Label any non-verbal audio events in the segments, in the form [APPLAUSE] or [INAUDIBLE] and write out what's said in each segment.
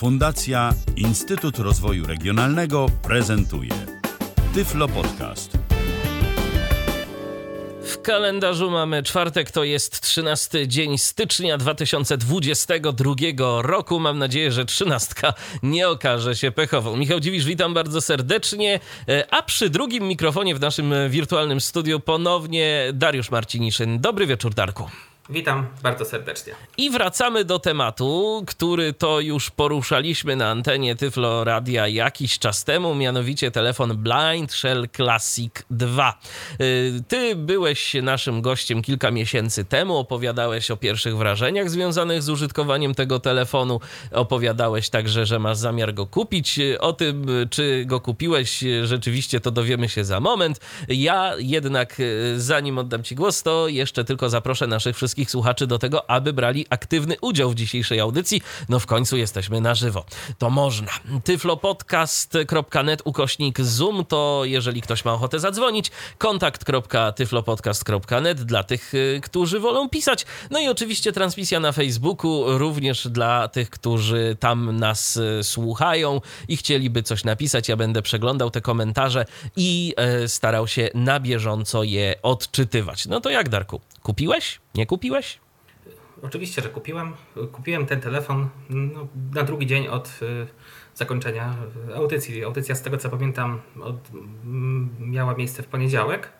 Fundacja Instytut Rozwoju Regionalnego prezentuje Tyflo Podcast. W kalendarzu mamy czwartek, to jest 13 dzień stycznia 2022 roku. Mam nadzieję, że trzynastka nie okaże się pechową. Michał Dziwisz, witam bardzo serdecznie. E, a przy drugim mikrofonie w naszym wirtualnym studiu ponownie Dariusz Marciniszyn. Dobry wieczór, Darku. Witam bardzo serdecznie. I wracamy do tematu, który to już poruszaliśmy na antenie Tyflo Radia jakiś czas temu, mianowicie telefon Blind Shell Classic 2. Y, ty byłeś naszym gościem kilka miesięcy temu, opowiadałeś o pierwszych wrażeniach związanych z użytkowaniem tego telefonu, opowiadałeś także, że masz zamiar go kupić. O tym, czy go kupiłeś, rzeczywiście to dowiemy się za moment. Ja jednak, y, zanim oddam ci głos, to jeszcze tylko zaproszę naszych wszystkich wszystkich słuchaczy do tego, aby brali aktywny udział w dzisiejszej audycji. No w końcu jesteśmy na żywo. To można. tyflopodcast.net ukośnik Zoom to jeżeli ktoś ma ochotę zadzwonić, kontakt.tyflopodcast.net dla tych, y, którzy wolą pisać. No i oczywiście transmisja na Facebooku również dla tych, którzy tam nas y, słuchają i chcieliby coś napisać. Ja będę przeglądał te komentarze i y, starał się na bieżąco je odczytywać. No to jak, Darku? Kupiłeś? Nie kupiłeś? Oczywiście, że kupiłem. Kupiłem ten telefon no, na drugi dzień od y, zakończenia audycji. Audycja, z tego co pamiętam, od, m, miała miejsce w poniedziałek.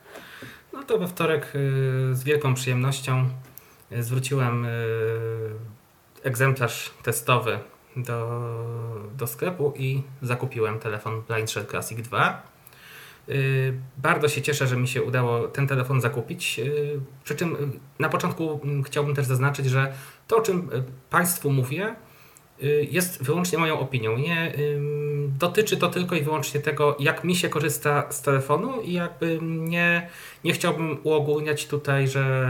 No to we wtorek y, z wielką przyjemnością y, zwróciłem y, egzemplarz testowy do, do sklepu i zakupiłem telefon Blind Shell Classic 2. Y, bardzo się cieszę, że mi się udało ten telefon zakupić. Y, przy czym y, na początku mm, chciałbym też zaznaczyć, że to, o czym Państwu mówię, jest wyłącznie moją opinią. Nie dotyczy to tylko i wyłącznie tego, jak mi się korzysta z telefonu i jakby nie, nie chciałbym uogólniać tutaj, że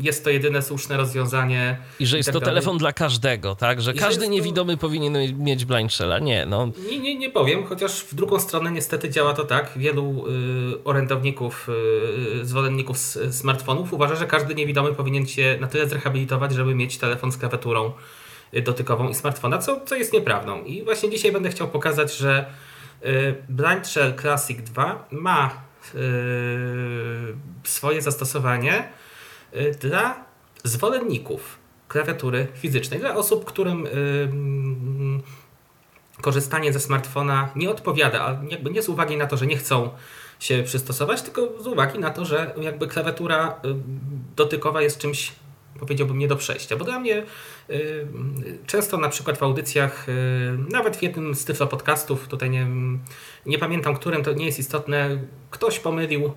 jest to jedyne słuszne rozwiązanie. I że jest tak to dalej. telefon dla każdego, tak? Że I każdy że niewidomy to... powinien mieć blind shella. Nie, no. Nie, nie, nie powiem, chociaż w drugą stronę niestety działa to tak. Wielu y, orędowników, y, zwolenników smartfonów uważa, że każdy niewidomy powinien się na tyle zrehabilitować, żeby mieć telefon z klawiaturą dotykową i smartfona, co, co jest nieprawdą. I właśnie dzisiaj będę chciał pokazać, że y, Blind Shell Classic 2 ma y, swoje zastosowanie y, dla zwolenników klawiatury fizycznej, dla osób, którym mm, korzystanie ze smartfona nie odpowiada, a jakby nie z uwagi na to, że nie chcą się przystosować, tylko z uwagi na to, że jakby klawiatura dotykowa jest czymś powiedziałbym nie do przejścia, bo dla mnie y, często na przykład w audycjach, y, nawet w jednym z tyflo podcastów, tutaj nie, nie pamiętam którym, to nie jest istotne, ktoś pomylił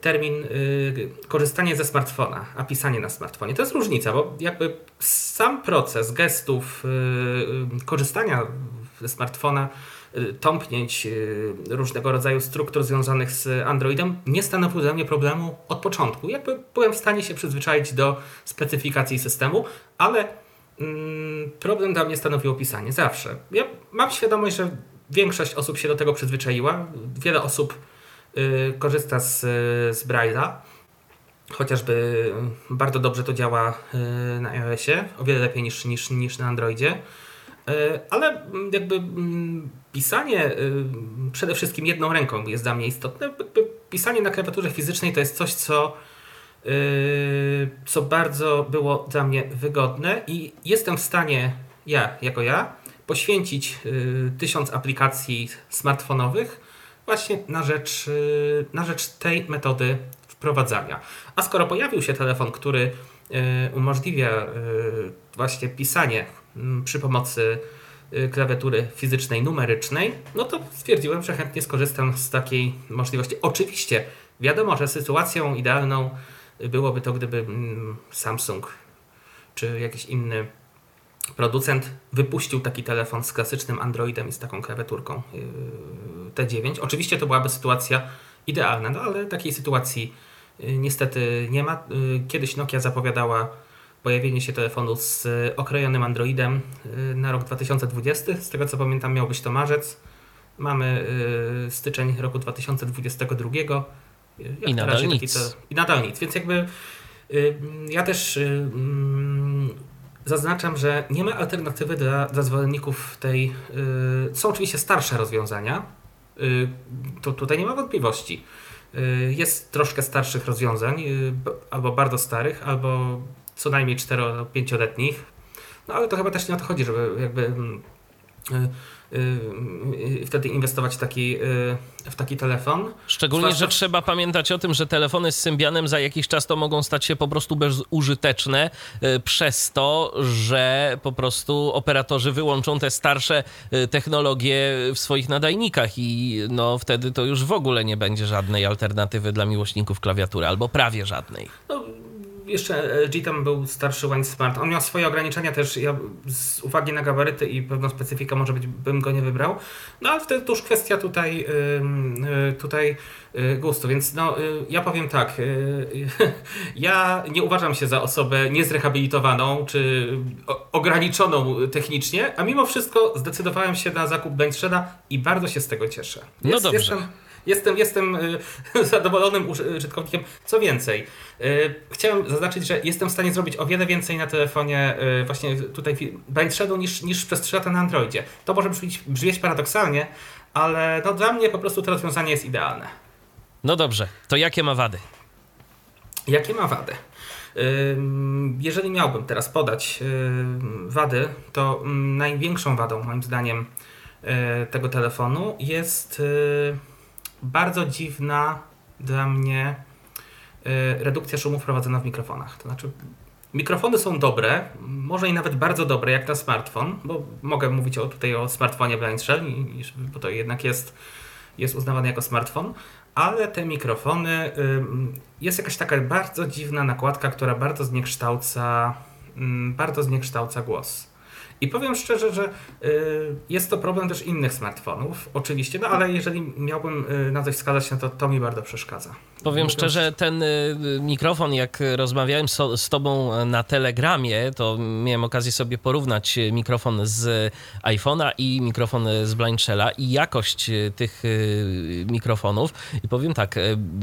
termin y, korzystanie ze smartfona, a pisanie na smartfonie. To jest różnica, bo jakby sam proces gestów korzystania ze smartfona tąpnięć y, różnego rodzaju struktur związanych z Androidem nie stanowił dla mnie problemu od początku. Jakby byłem w stanie się przyzwyczaić do specyfikacji systemu, ale mm, problem dla mnie stanowiło pisanie zawsze. Ja mam świadomość, że większość osób się do tego przyzwyczaiła. Wiele osób y, korzysta z, z Braille'a. Chociażby bardzo dobrze to działa na iOSie, o wiele lepiej niż, niż, niż na Androidzie. Ale jakby mm, pisanie y, przede wszystkim jedną ręką jest dla mnie istotne. Pisanie na klawiaturze fizycznej to jest coś, co, y, co bardzo było dla mnie wygodne i jestem w stanie, ja jako ja, poświęcić y, tysiąc aplikacji smartfonowych właśnie na rzecz, na rzecz tej metody wprowadzania. A skoro pojawił się telefon, który umożliwia właśnie pisanie Mm, przy pomocy klawiatury fizycznej, numerycznej, no to stwierdziłem, że chętnie skorzystam z takiej możliwości. Oczywiście, wiadomo, że sytuacją idealną byłoby to, gdyby mm, Samsung czy jakiś inny producent wypuścił taki telefon z klasycznym Androidem i z taką klawiaturką y, T9. Oczywiście to byłaby sytuacja idealna, no ale takiej sytuacji y, niestety nie ma. Kiedyś Nokia zapowiadała pojawienie się telefonu z okrojonym Androidem e, na rok 2020. Z tego co pamiętam, miał być to marzec. Mamy e, styczeń roku 2022. Jak I nadal nic. To, I nadal nic. Więc jakby ja też mm, zaznaczam, że nie ma alternatywy dla, dla zwolenników tej. Są oczywiście starsze rozwiązania. To tutaj nie ma wątpliwości. Jest troszkę starszych rozwiązań, albo bardzo starych, albo co najmniej 4-5-letnich. No ale to chyba też nie o to chodzi, żeby jakby. Yy, yy, wtedy inwestować w taki, w taki telefon. Szczególnie, Zwłaszcza... że trzeba pamiętać o tym, że telefony z Symbianem za jakiś czas to mogą stać się po prostu bezużyteczne przez to, że po prostu operatorzy wyłączą te starsze technologie w swoich nadajnikach i no wtedy to już w ogóle nie będzie żadnej alternatywy dla miłośników klawiatury, albo prawie żadnej. No jeszcze LG tam był starszy Wine Smart. On miał swoje ograniczenia też. Ja z uwagi na gabaryty i pewną specyfikę może być bym go nie wybrał. No ale wtedy to już kwestia tutaj, yy, tutaj yy, gustu. Więc no, yy, ja powiem tak. Y, [LAUGHS] ja nie uważam się za osobę niezrehabilitowaną czy ograniczoną technicznie, a mimo wszystko zdecydowałem się na zakup Benchsheda i bardzo się z tego cieszę. No Jest, no dobrze. Jestem, Jestem, jestem y, [LAUGHS] zadowolonym użytkownikiem. Co więcej, y, chciałem zaznaczyć, że jestem w stanie zrobić o wiele więcej na telefonie y, właśnie tutaj Blind Shadow niż, niż przez 3 lata na Androidzie. To może brzmieć, brzmieć paradoksalnie, ale no dla mnie po prostu to rozwiązanie jest idealne. No dobrze, to jakie ma wady? Jakie ma wady? Jeżeli miałbym teraz podać wady, to mm, największą wadą moim zdaniem tego telefonu jest bardzo dziwna dla mnie y, redukcja szumu wprowadzona w mikrofonach. To znaczy, mikrofony są dobre, może i nawet bardzo dobre, jak na smartfon, bo mogę mówić o, tutaj o smartfonie Blind Shell, bo to jednak jest, jest uznawane jako smartfon, ale te mikrofony, jest jakaś taka bardzo dziwna nakładka, która bardzo zniekształca, bardzo zniekształca głos. I powiem szczerze, że y, jest to problem też innych smartfonów, oczywiście, no ale jeżeli miałbym y, na coś wskazać, no to to mi bardzo przeszkadza. Powiem szczerze, ten y, mikrofon, jak rozmawiałem z Tobą na Telegramie, to miałem okazję sobie porównać mikrofon z iPhone'a i mikrofon z Blindshella i jakość tych mikrofonów. I powiem tak,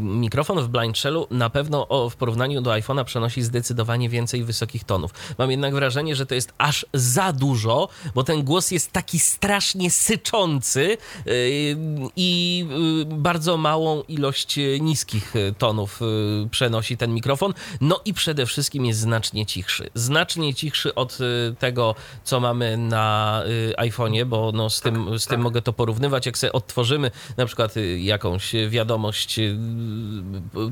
mikrofon w Blindshellu na pewno w porównaniu do iPhone'a przenosi zdecydowanie więcej wysokich tonów. Mam jednak wrażenie, że to jest aż za dużo, bo ten głos jest taki strasznie syczący yy, i yy, bardzo małą ilość niskich tonów przenosi ten mikrofon. No i przede wszystkim jest znacznie cichszy. Znacznie cichszy od tego, co mamy na iPhone'ie, bo no z, tym, z tym tak. mogę to porównywać. Jak sobie odtworzymy na przykład jakąś wiadomość,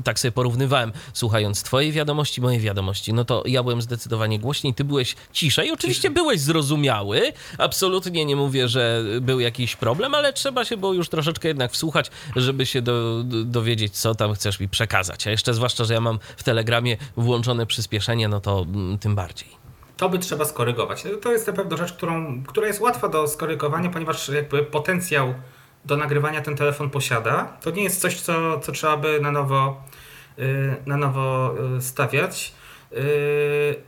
tak sobie porównywałem, słuchając twojej wiadomości, mojej wiadomości, no to ja byłem zdecydowanie głośniej, ty byłeś ciszej. Oczywiście byłeś zrozumiały zrozumiały. Absolutnie nie mówię, że był jakiś problem, ale trzeba się było już troszeczkę jednak wsłuchać, żeby się do, dowiedzieć, co tam chcesz mi przekazać. A jeszcze zwłaszcza, że ja mam w Telegramie włączone przyspieszenie, no to mm, tym bardziej. To by trzeba skorygować. To jest na pewno rzecz, którą, która jest łatwa do skorygowania, ponieważ jakby potencjał do nagrywania ten telefon posiada. To nie jest coś, co, co trzeba by na nowo, yy, na nowo yy, stawiać. Yy,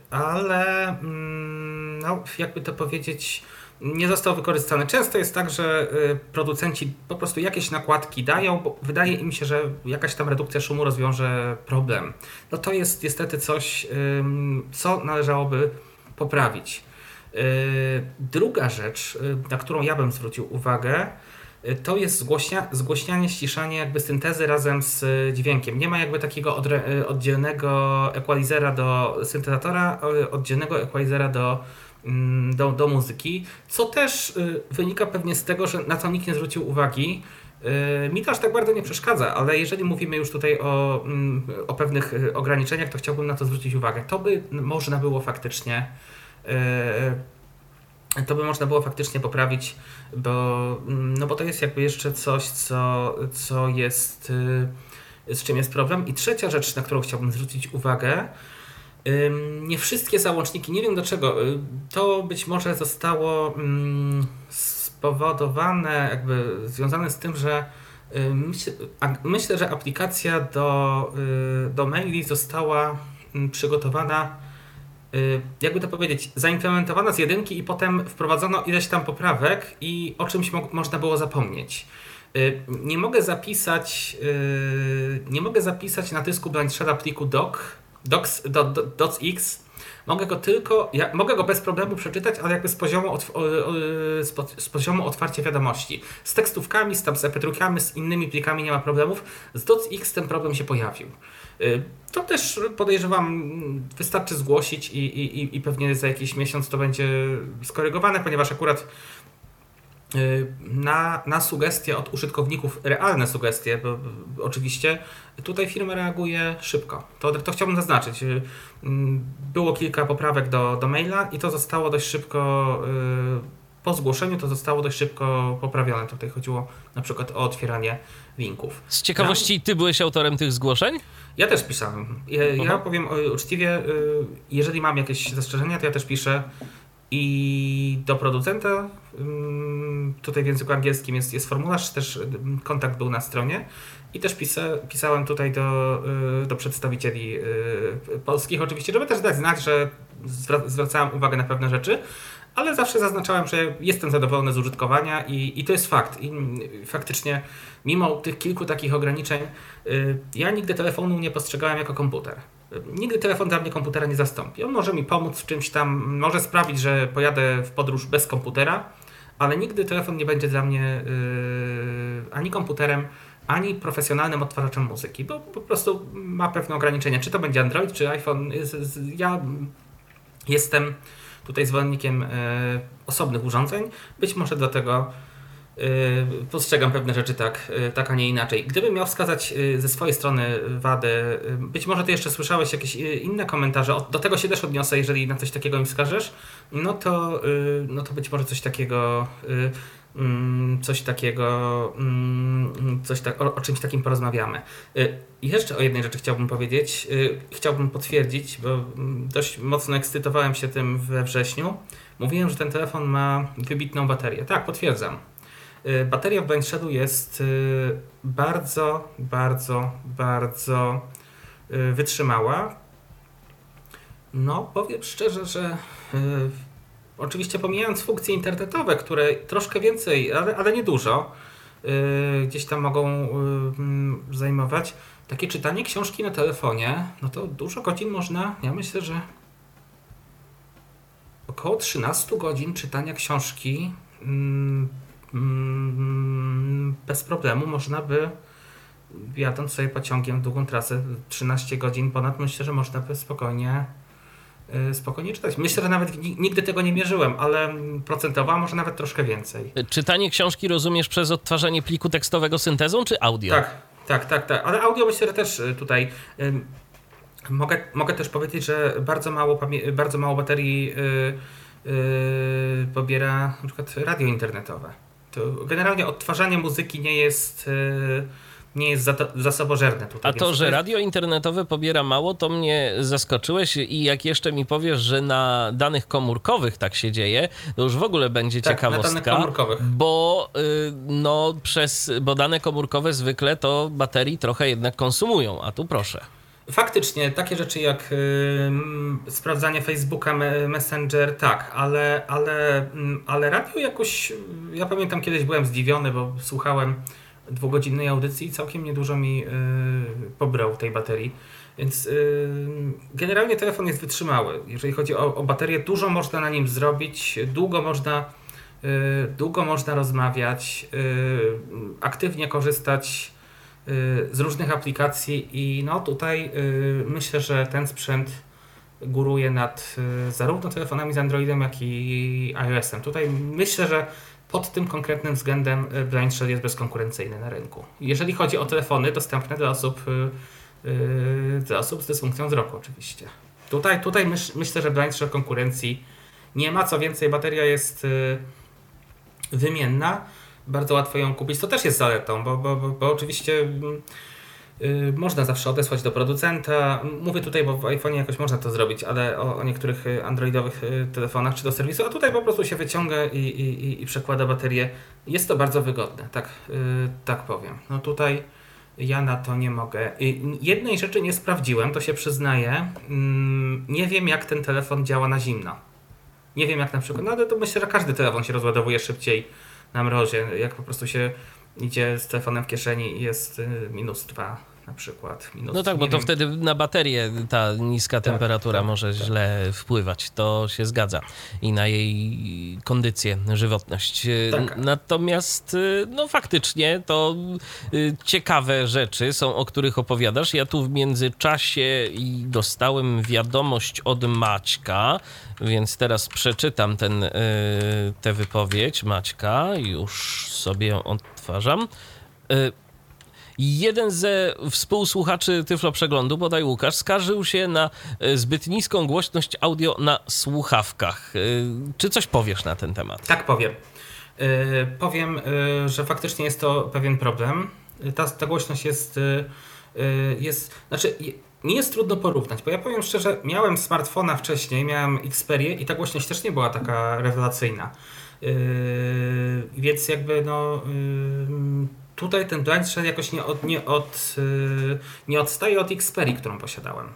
ale mm, no, jakby to powiedzieć, nie został wykorzystany. Często jest tak, że yy, producenci po prostu jakieś nakładki dają, bo wydaje im się, że jakaś tam redukcja szumu rozwiąże problem. No to jest niestety coś, co należałoby poprawić. Yy, druga rzecz, na którą ja bym zwrócił uwagę, to jest zgłośnia, zgłośnianie, ściszanie jakby syntezy razem z dźwiękiem. Nie ma jakby takiego odre, oddzielnego equalizera do syntezatora, oddzielnego equalizera do, mm, do, do muzyki, co też y, wynika pewnie z tego, że na to nikt nie zwrócił uwagi. Y, mi to aż tak bardzo nie przeszkadza, ale jeżeli mówimy już tutaj o, mm, o pewnych y, ograniczeniach, to chciałbym na to zwrócić uwagę. To by można było faktycznie to by można było faktycznie poprawić, bo, mm, no bo to jest jakby jeszcze coś, co, co jest, y, z czym jest problem. I trzecia rzecz, na którą chciałbym zwrócić uwagę, nie wszystkie załączniki, nie wiem dlaczego, y, to być może zostało mm, spowodowane, jakby związane z tym, że y, myślę, że aplikacja do, do maili została mm, przygotowana Y, jakby to powiedzieć, zaimplementowana z jedynki i potem wprowadzono ileś tam poprawek i o czymś mo można było zapomnieć. Y, nie mogę zapisać, y, nie mogę zapisać na dysku Blindshada pliku doc, docs, do, do, Mogę go tylko, ja mogę go bez problemu przeczytać, ale jakby z poziomu, z, poziomu otwarcia wiadomości. Z tekstówkami, z, tam, z ep z innymi plikami nie ma problemów. Z DOCX ten problem się pojawił. Y, to też podejrzewam, wystarczy zgłosić i, i, i pewnie za jakiś miesiąc to będzie skorygowane, ponieważ akurat y, na, na sugestie od użytkowników, realne sugestie, bo, bo, oczywiście, tutaj firma reaguje szybko. To, to chciałbym zaznaczyć. Y, było kilka poprawek do, do maila i to zostało dość szybko, po zgłoszeniu to zostało dość szybko poprawione. Tutaj chodziło na przykład o otwieranie linków. Z ciekawości, ty byłeś autorem tych zgłoszeń? Ja też pisałem. Ja, ja powiem uczciwie, y, jeżeli mam jakieś zastrzeżenia, to ja też piszę i do producenta. Tutaj w języku angielskim jest, jest formularz, też kontakt był na stronie. I też pisa, pisałem tutaj do, y, do przedstawicieli y, polskich, oczywiście, żeby też dać znać, że zwracałem uwagę na pewne rzeczy, ale zawsze zaznaczałem, że jestem zadowolony z użytkowania i, i to jest fakt. I faktycznie, mimo tych kilku takich ograniczeń, yy, ja nigdy telefonu nie postrzegałem jako komputer. Nigdy telefon dla mnie komputera nie zastąpi. On może mi pomóc w czymś tam, może sprawić, że pojadę w podróż bez komputera, ale nigdy telefon nie będzie dla mnie yy, ani komputerem, ani profesjonalnym odtwarzaczem muzyki, bo po prostu ma pewne ograniczenia. Czy to będzie Android, czy iPhone. Ja jestem tutaj zwolennikiem e, osobnych urządzeń. Być może dlatego e, postrzegam pewne rzeczy tak, e, tak, a nie inaczej. Gdybym miał wskazać ze swojej strony wadę, być może ty jeszcze słyszałeś jakieś inne komentarze, do tego się też odniosę, jeżeli na coś takiego mi wskażesz, no to, no to być może coś takiego coś takiego, mm, coś tak, o, o, czymś takim porozmawiamy. Y, I jeszcze o jednej rzeczy chciałbym powiedzieć, y, chciałbym potwierdzić, bo mm, dość mocno ekscytowałem się tym we wrześniu. Mówiłem, że ten telefon ma wybitną baterię. Tak, potwierdzam. Y, bateria w Blind jest bardzo, bardzo, bardzo wytrzymała. No, powiem szczerze, że Oczywiście pomijając funkcje internetowe, które troszkę więcej, ale, ale nie dużo, yy, gdzieś tam mogą yy, zajmować. Takie czytanie książki na telefonie, no to dużo godzin można, ja myślę, że około 13 godzin czytania książki yy, bez problemu można by jadąc sobie pociągiem długą trasę 13 godzin ponad myślę, że można by spokojnie spokojnie czytać. Myślę, że nawet nigdy tego nie mierzyłem, ale procentowo może nawet troszkę więcej. Czytanie książki rozumiesz przez odtwarzanie pliku tekstowego syntezą czy audio? Tak, tak, tak, tak. Ale audio myślę, że też y, tutaj mogę, mogę też powiedzieć, że bardzo mało, bardzo mało baterii yy, yy, pobiera na przykład radio internetowe. To generalnie odtwarzanie muzyki nie jest yy, nie jest zasobożerne tutaj. A to, że radio internetowe pobiera mało, to mnie zaskoczyłeś i jak jeszcze mi powiesz, że na danych komórkowych tak się dzieje, to już w ogóle będzie tak, ciekawostka. Na danych komórkowych. Bo, y, no, przez, bo dane komórkowe zwykle to baterii trochę jednak konsumują, a tu proszę. Faktycznie, takie rzeczy jak y, sprawdzanie Facebooka, Messenger, tak, ale, ale, mm, ale radio jakoś, ja pamiętam kiedyś byłem zdziwiony, bo słuchałem dwugodzinnej audycji całkiem niedużo mi yy, pobrał tej baterii. Więc yy, generalnie telefon jest wytrzymały. Jeżeli chodzi o, o baterię, dużo można na nim zrobić, długo można, yy, długo można rozmawiać, aktywnie korzystać z różnych aplikacji i no tutaj myślę, że ten sprzęt góruje nad zarówno telefonami z Androidem, jak i iOS-em. Tutaj myślę, że pod tym konkretnym względem y, Blind Shell jest bezkonkurencyjny na rynku. Jeżeli chodzi o telefony dostępne dla osób, y, y, dla osób z dysfunkcją wzroku oczywiście. Tutaj, tutaj myśl, myślę, że Blind Shell konkurencji nie ma, co więcej bateria jest wymienna, bardzo łatwo ją kupić, to też jest zaletą, bo, bo, bo, bo oczywiście mm, Y, można zawsze odesłać do producenta. Mówię tutaj, bo w iPhone jakoś można to zrobić, ale o, o, niektórych y, androidowych y, telefonach czy do serwisu, a tutaj po prostu się wyciąga i, i, i przekłada baterię. Jest to bardzo wygodne, tak, tak powiem. No tutaj ja na to nie mogę. Jednej rzeczy nie sprawdziłem, to się przyznaję. Mm, nie wiem, jak ten telefon działa na zimno. Nie wiem, jak na przykład, no ale to myślę, że każdy telefon się rozładowuje szybciej na mrozie, jak po prostu się idzie z telefonem w kieszeni i jest minus 2 na przykład. Minus, no tak, bo to wiem. wtedy na baterię ta niska Tak, temperatura tak, może tak. źle wpływać. To się zgadza. I na jej kondycję, żywotność. Tak. Natomiast, y, no faktycznie, to y, ciekawe rzeczy są, o których opowiadasz. Ja tu w międzyczasie i dostałem wiadomość od Maćka, więc teraz przeczytam ten, y, tę wypowiedź Maćka. Już sobie ją odtwarzam. Jeden ze współsłuchaczy Tyflo Przeglądu, bodaj Łukasz, skarżył się na e, zbyt niską głośność audio na słuchawkach. E, Czy coś powiesz na ten temat? Tak powiem. Yy, powiem, że faktycznie jest to pewien problem. Ta, ta głośność jest, jest. Znaczy, nie jest trudno porównać, bo ja powiem szczerze, miałem smartfona wcześniej, miałem Xperię i ta głośność też nie była taka rewelacyjna. Więc jakby no. Tutaj ten blind shell jakoś nie, od, nie, od, yy, nie odstaje od Xperii, którą posiadałem.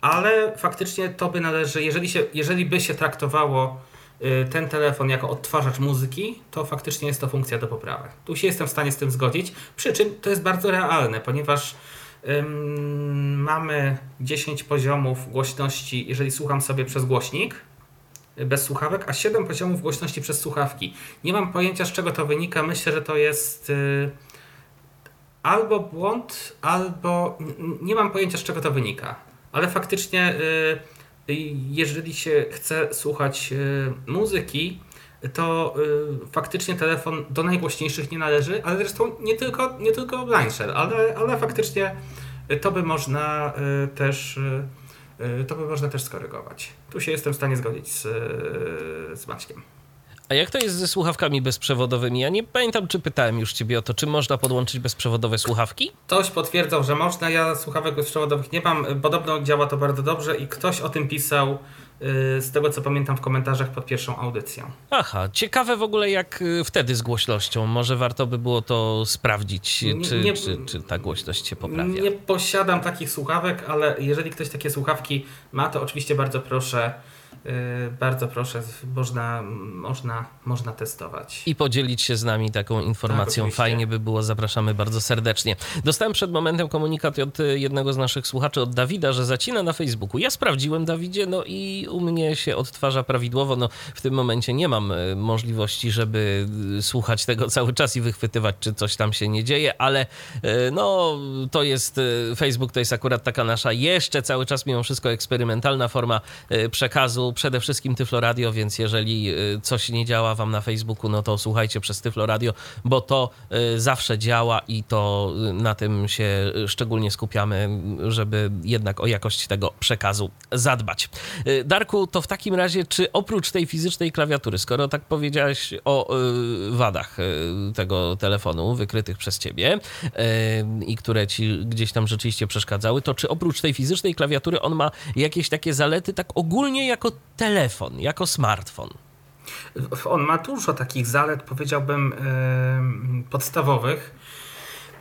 Ale faktycznie to by należy, jeżeli, się, jeżeli by się traktowało y, ten telefon jako odtwarzacz muzyki, to faktycznie jest to funkcja do poprawy. Tu się jestem w stanie z tym zgodzić. Przy czym to jest bardzo realne, ponieważ ym, mamy 10 poziomów głośności, jeżeli słucham sobie przez głośnik y, bez słuchawek, a 7 poziomów głośności przez słuchawki. Nie mam pojęcia z czego to wynika. Myślę, że to jest y, albo błąd, albo nie mam pojęcia z czego to wynika. Ale faktycznie, y, jeżeli się chce słuchać y, muzyki, to faktycznie telefon do najgłośniejszych nie należy, ale zresztą nie tylko, nie tylko blind shell, ale, ale faktycznie to by można też to by można też skorygować. Tu się jestem w stanie zgodzić z, y, z Maćkiem. A jak to jest ze słuchawkami bezprzewodowymi? Ja nie pamiętam, czy pytałem już ciebie o to, czy można podłączyć bezprzewodowe słuchawki? Ktoś potwierdzał, że można. Ja słuchawek bezprzewodowych nie mam. Podobno działa to bardzo dobrze i ktoś o tym pisał, y, z tego co pamiętam, w komentarzach pod pierwszą audycją. Aha, ciekawe w ogóle jak y, wtedy z głośnością. Może warto by było to sprawdzić, czy, nie- czy, czy ta głośność się poprawia. Nie posiadam takich słuchawek, ale jeżeli ktoś takie słuchawki ma, to oczywiście bardzo proszę. Y, Bardzo proszę, można, można, można testować. i podzielić się z nami taką informacją. Tak. Fajnie by było, zapraszamy bardzo serdecznie. Dostałem przed momentem komunikat od y, jednego z naszych słuchaczy, od Dawida, że zacina na Facebooku. Ja sprawdziłem, Dawidzie, no i u mnie się odtwarza prawidłowo. No, w tym momencie nie mam y, możliwości, żeby słuchać tego cały czas i wychwytywać, czy coś tam się nie dzieje, ale no, to jest Facebook, to jest akurat taka nasza jeszcze cały czas mimo wszystko eksperymentalna forma przekazu, przede wszystkim Tyflo Radio, więc jeżeli y, coś nie działa wam na Facebooku, no to słuchajcie przez Tyflo Radio, bo to y, zawsze działa i to y, na tym się szczególnie skupiamy, żeby jednak o jakość tego przekazu zadbać. Darku, to w takim razie, czy oprócz tej fizycznej klawiatury, skoro tak powiedziałeś o wadach tego telefonu wykrytych przez ciebie i które ci gdzieś tam rzeczywiście przeszkadzały, to czy oprócz tej fizycznej klawiatury on ma jakieś takie zalety tak ogólnie jako telefon, jako smartfon? On ma dużo takich zalet, powiedziałbym, em, podstawowych.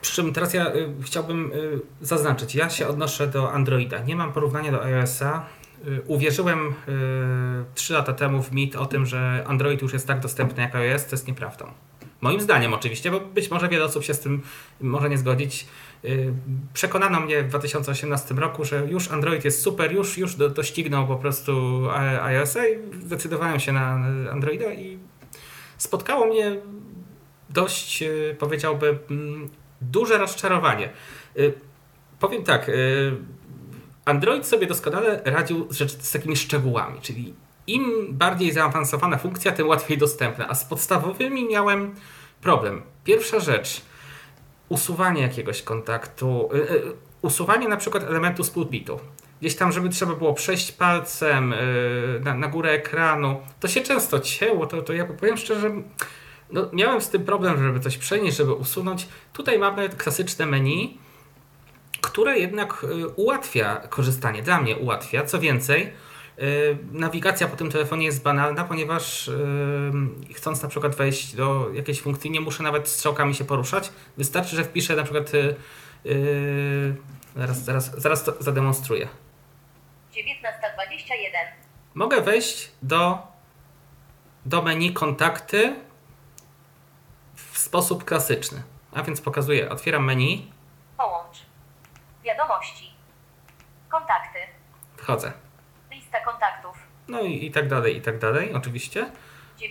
Przy czym teraz ja y, chciałbym y, zaznaczyć, ja się odnoszę do Androida. Nie mam porównania do iOS-a. Y, Uwierzyłem 3 lata temu w mit o tym, że Android już jest tak dostępny jak iOS, to jest nieprawdą. Moim zdaniem oczywiście, bo być może wiele osób się z tym może nie zgodzić. Y, Przekonano mnie w 2018 roku, że już Android jest super, już, już do, doścignął po prostu i- iOS-a i zdecydowałem się na Androida i spotkało mnie dość, y, powiedziałbym, mm, duże rozczarowanie. Y, Powiem tak, Android sobie doskonale radził z, z takimi szczegółami, czyli im bardziej zaawansowana funkcja, tym łatwiej dostępna, a z podstawowymi miałem problem. Pierwsza rzecz, usuwanie jakiegoś kontaktu, y, y, usuwanie na przykład elementu z pulpitu. Gdzieś tam, żeby trzeba było przejść palcem y, na, na górę ekranu, to się często cięło, to, to ja powiem szczerze, no, miałem z tym problem, żeby coś przenieść, żeby usunąć. Tutaj mamy klasyczne menu, które jednak ułatwia korzystanie, dla mnie ułatwia. Co więcej, nawigacja po tym telefonie jest banalna, ponieważ y, chcąc na przykład wejść do jakiejś funkcji, nie muszę nawet strzałkami się poruszać. Wystarczy, że wpiszę na przykład. y, y, Zaraz, zaraz, zaraz to zademonstruję. 1921. Mogę wejść do, do menu kontakty w sposób klasyczny. A więc pokazuję, otwieram menu, Połącz. Wiadomości. Kontakty. Wchodzę. Lista kontaktów. No i, i tak dalej, i tak dalej, oczywiście. 19.22.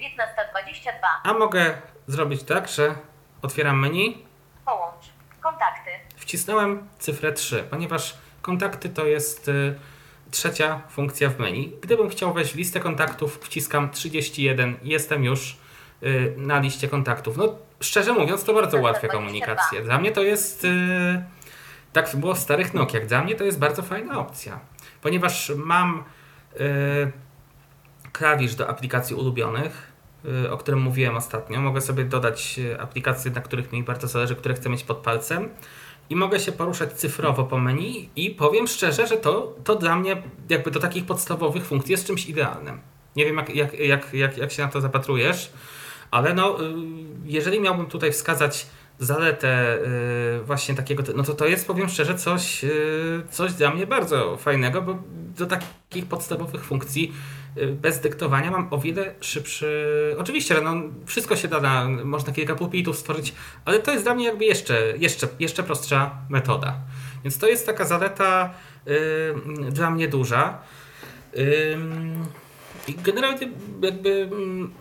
A mogę zrobić tak, że otwieram menu, Połącz. Kontakty. wcisnąłem cyfrę 3, ponieważ kontakty to jest y, trzecia funkcja w menu. Gdybym chciał wejść w listę kontaktów, wciskam 31 i jestem już y, na liście kontaktów. No, szczerze mówiąc, to bardzo ułatwia komunikację. Dla mnie to jest, y, tak było w starych Nokiach, dla mnie to jest bardzo fajna opcja, ponieważ mam klawisz do aplikacji ulubionych, y, o którym mówiłem ostatnio. Mogę sobie dodać y, aplikacje, na których mi bardzo zależy, które chcę mieć pod palcem. I mogę się poruszać cyfrowo po menu i powiem szczerze, że to, to dla mnie jakby do takich podstawowych funkcji jest czymś idealnym. Nie wiem, jak, jak, jak, jak, jak się na to zapatrujesz, ale no, y, jeżeli miałbym tutaj wskazać zaletę y, właśnie takiego, no to to jest, powiem szczerze, coś, y, coś dla mnie bardzo fajnego, bo do takich podstawowych funkcji y, bez dyktowania mam o wiele szybszy. Oczywiście, no, wszystko się da, na, można kilka pulpitów stworzyć, ale to jest dla mnie jakby jeszcze, jeszcze, jeszcze prostsza metoda. Więc to jest taka zaleta y, dla mnie duża. I generalnie jakby mm,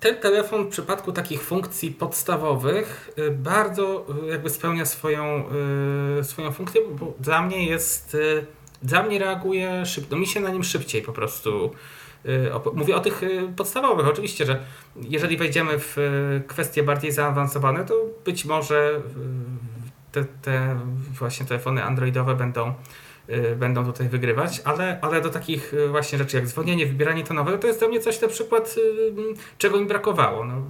ten telefon w przypadku takich funkcji podstawowych y, bardzo y, jakby spełnia swoją, y, swoją funkcję, bo dla mnie jest, dla mnie reaguje szybko, mi się na nim szybciej po prostu Mówię o tych podstawowych. Oczywiście, że jeżeli wejdziemy w kwestie bardziej zaawansowane, to być może te, te właśnie telefony androidowe będą, będą tutaj wygrywać, ale, ale do takich y, właśnie rzeczy jak dzwonienie, wybieranie tonowe, to jest dla mnie coś na przykład, y, czego mi brakowało. No,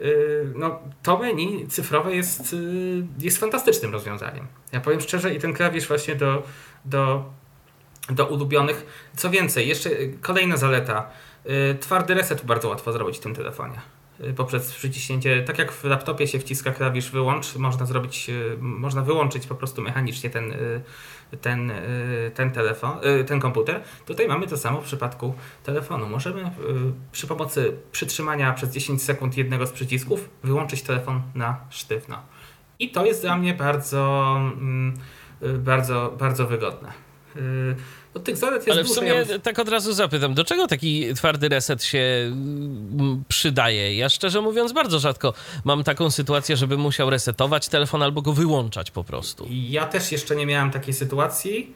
y, no, to menu cyfrowe jest, y, jest fantastycznym rozwiązaniem. Ja powiem szczerze i ten klawisz właśnie do, do, do ulubionych. Co więcej, jeszcze y, kolejna zaleta. Y, Twardy reset bardzo łatwo zrobić w tym telefonie. Y, Poprzez przyciśnięcie, tak jak w laptopie się wciska klawisz wyłącz, można zrobić, y, można wyłączyć po prostu mechanicznie ten, y, ten, y, ten telefon, y, ten komputer. Tutaj mamy to samo w przypadku telefonu. Możemy y, przy pomocy przytrzymania przez 10 sekund jednego z przycisków wyłączyć telefon na sztywno. I to jest dla mnie bardzo, mm, bardzo, bardzo wygodne. Tych zalet jest Ale w sumie Ja tak od razu zapytam, do czego taki twardy reset się mm, przydaje? Ja szczerze mówiąc bardzo rzadko mam taką sytuację, żeby musiał resetować telefon albo go wyłączać po prostu. Ja też jeszcze nie miałem takiej sytuacji,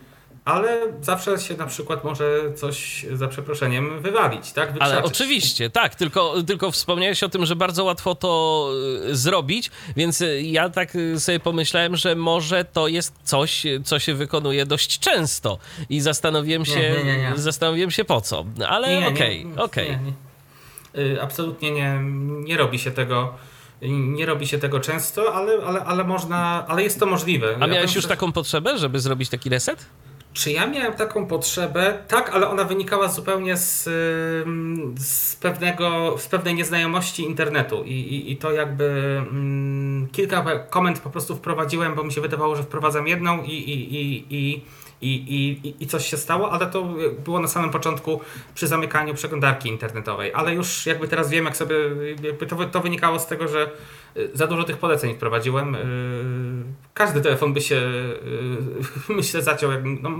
ale zawsze się na przykład może coś za przeproszeniem wywalić, tak? Ale Wykrzaczyć. oczywiście, tak, tylko, tylko wspomniałeś o tym, że bardzo łatwo to y, zrobić, więc y, ja tak y, sobie pomyślałem, że może to jest coś, co się wykonuje dość często i zastanowiłem się, Nie, nie, nie, zastanowiłem się po co, ale okej, okej. nie, nie. Y, Absolutnie nie, nie robi się tego. Nie robi się tego często, ale, ale, ale można, ale jest to możliwe. A Ja miałeś powiem już szczerze- taką potrzebę, żeby zrobić taki reset? Czy ja miałem taką potrzebę? Tak, ale ona wynikała zupełnie z, z, pewnego, z pewnej nieznajomości internetu i, i, i to jakby mm, kilka komend po prostu wprowadziłem, bo mi się wydawało, że wprowadzam jedną i, i, i, i, i, i, i coś się stało, ale to było na samym początku przy zamykaniu przeglądarki internetowej, ale już jakby teraz wiem, jak sobie, jakby to, to wynikało z tego, że y, za dużo tych poleceń wprowadziłem. y, Każdy telefon by się, y, [LAUGHS] myślę, zaciął, jakbym, no,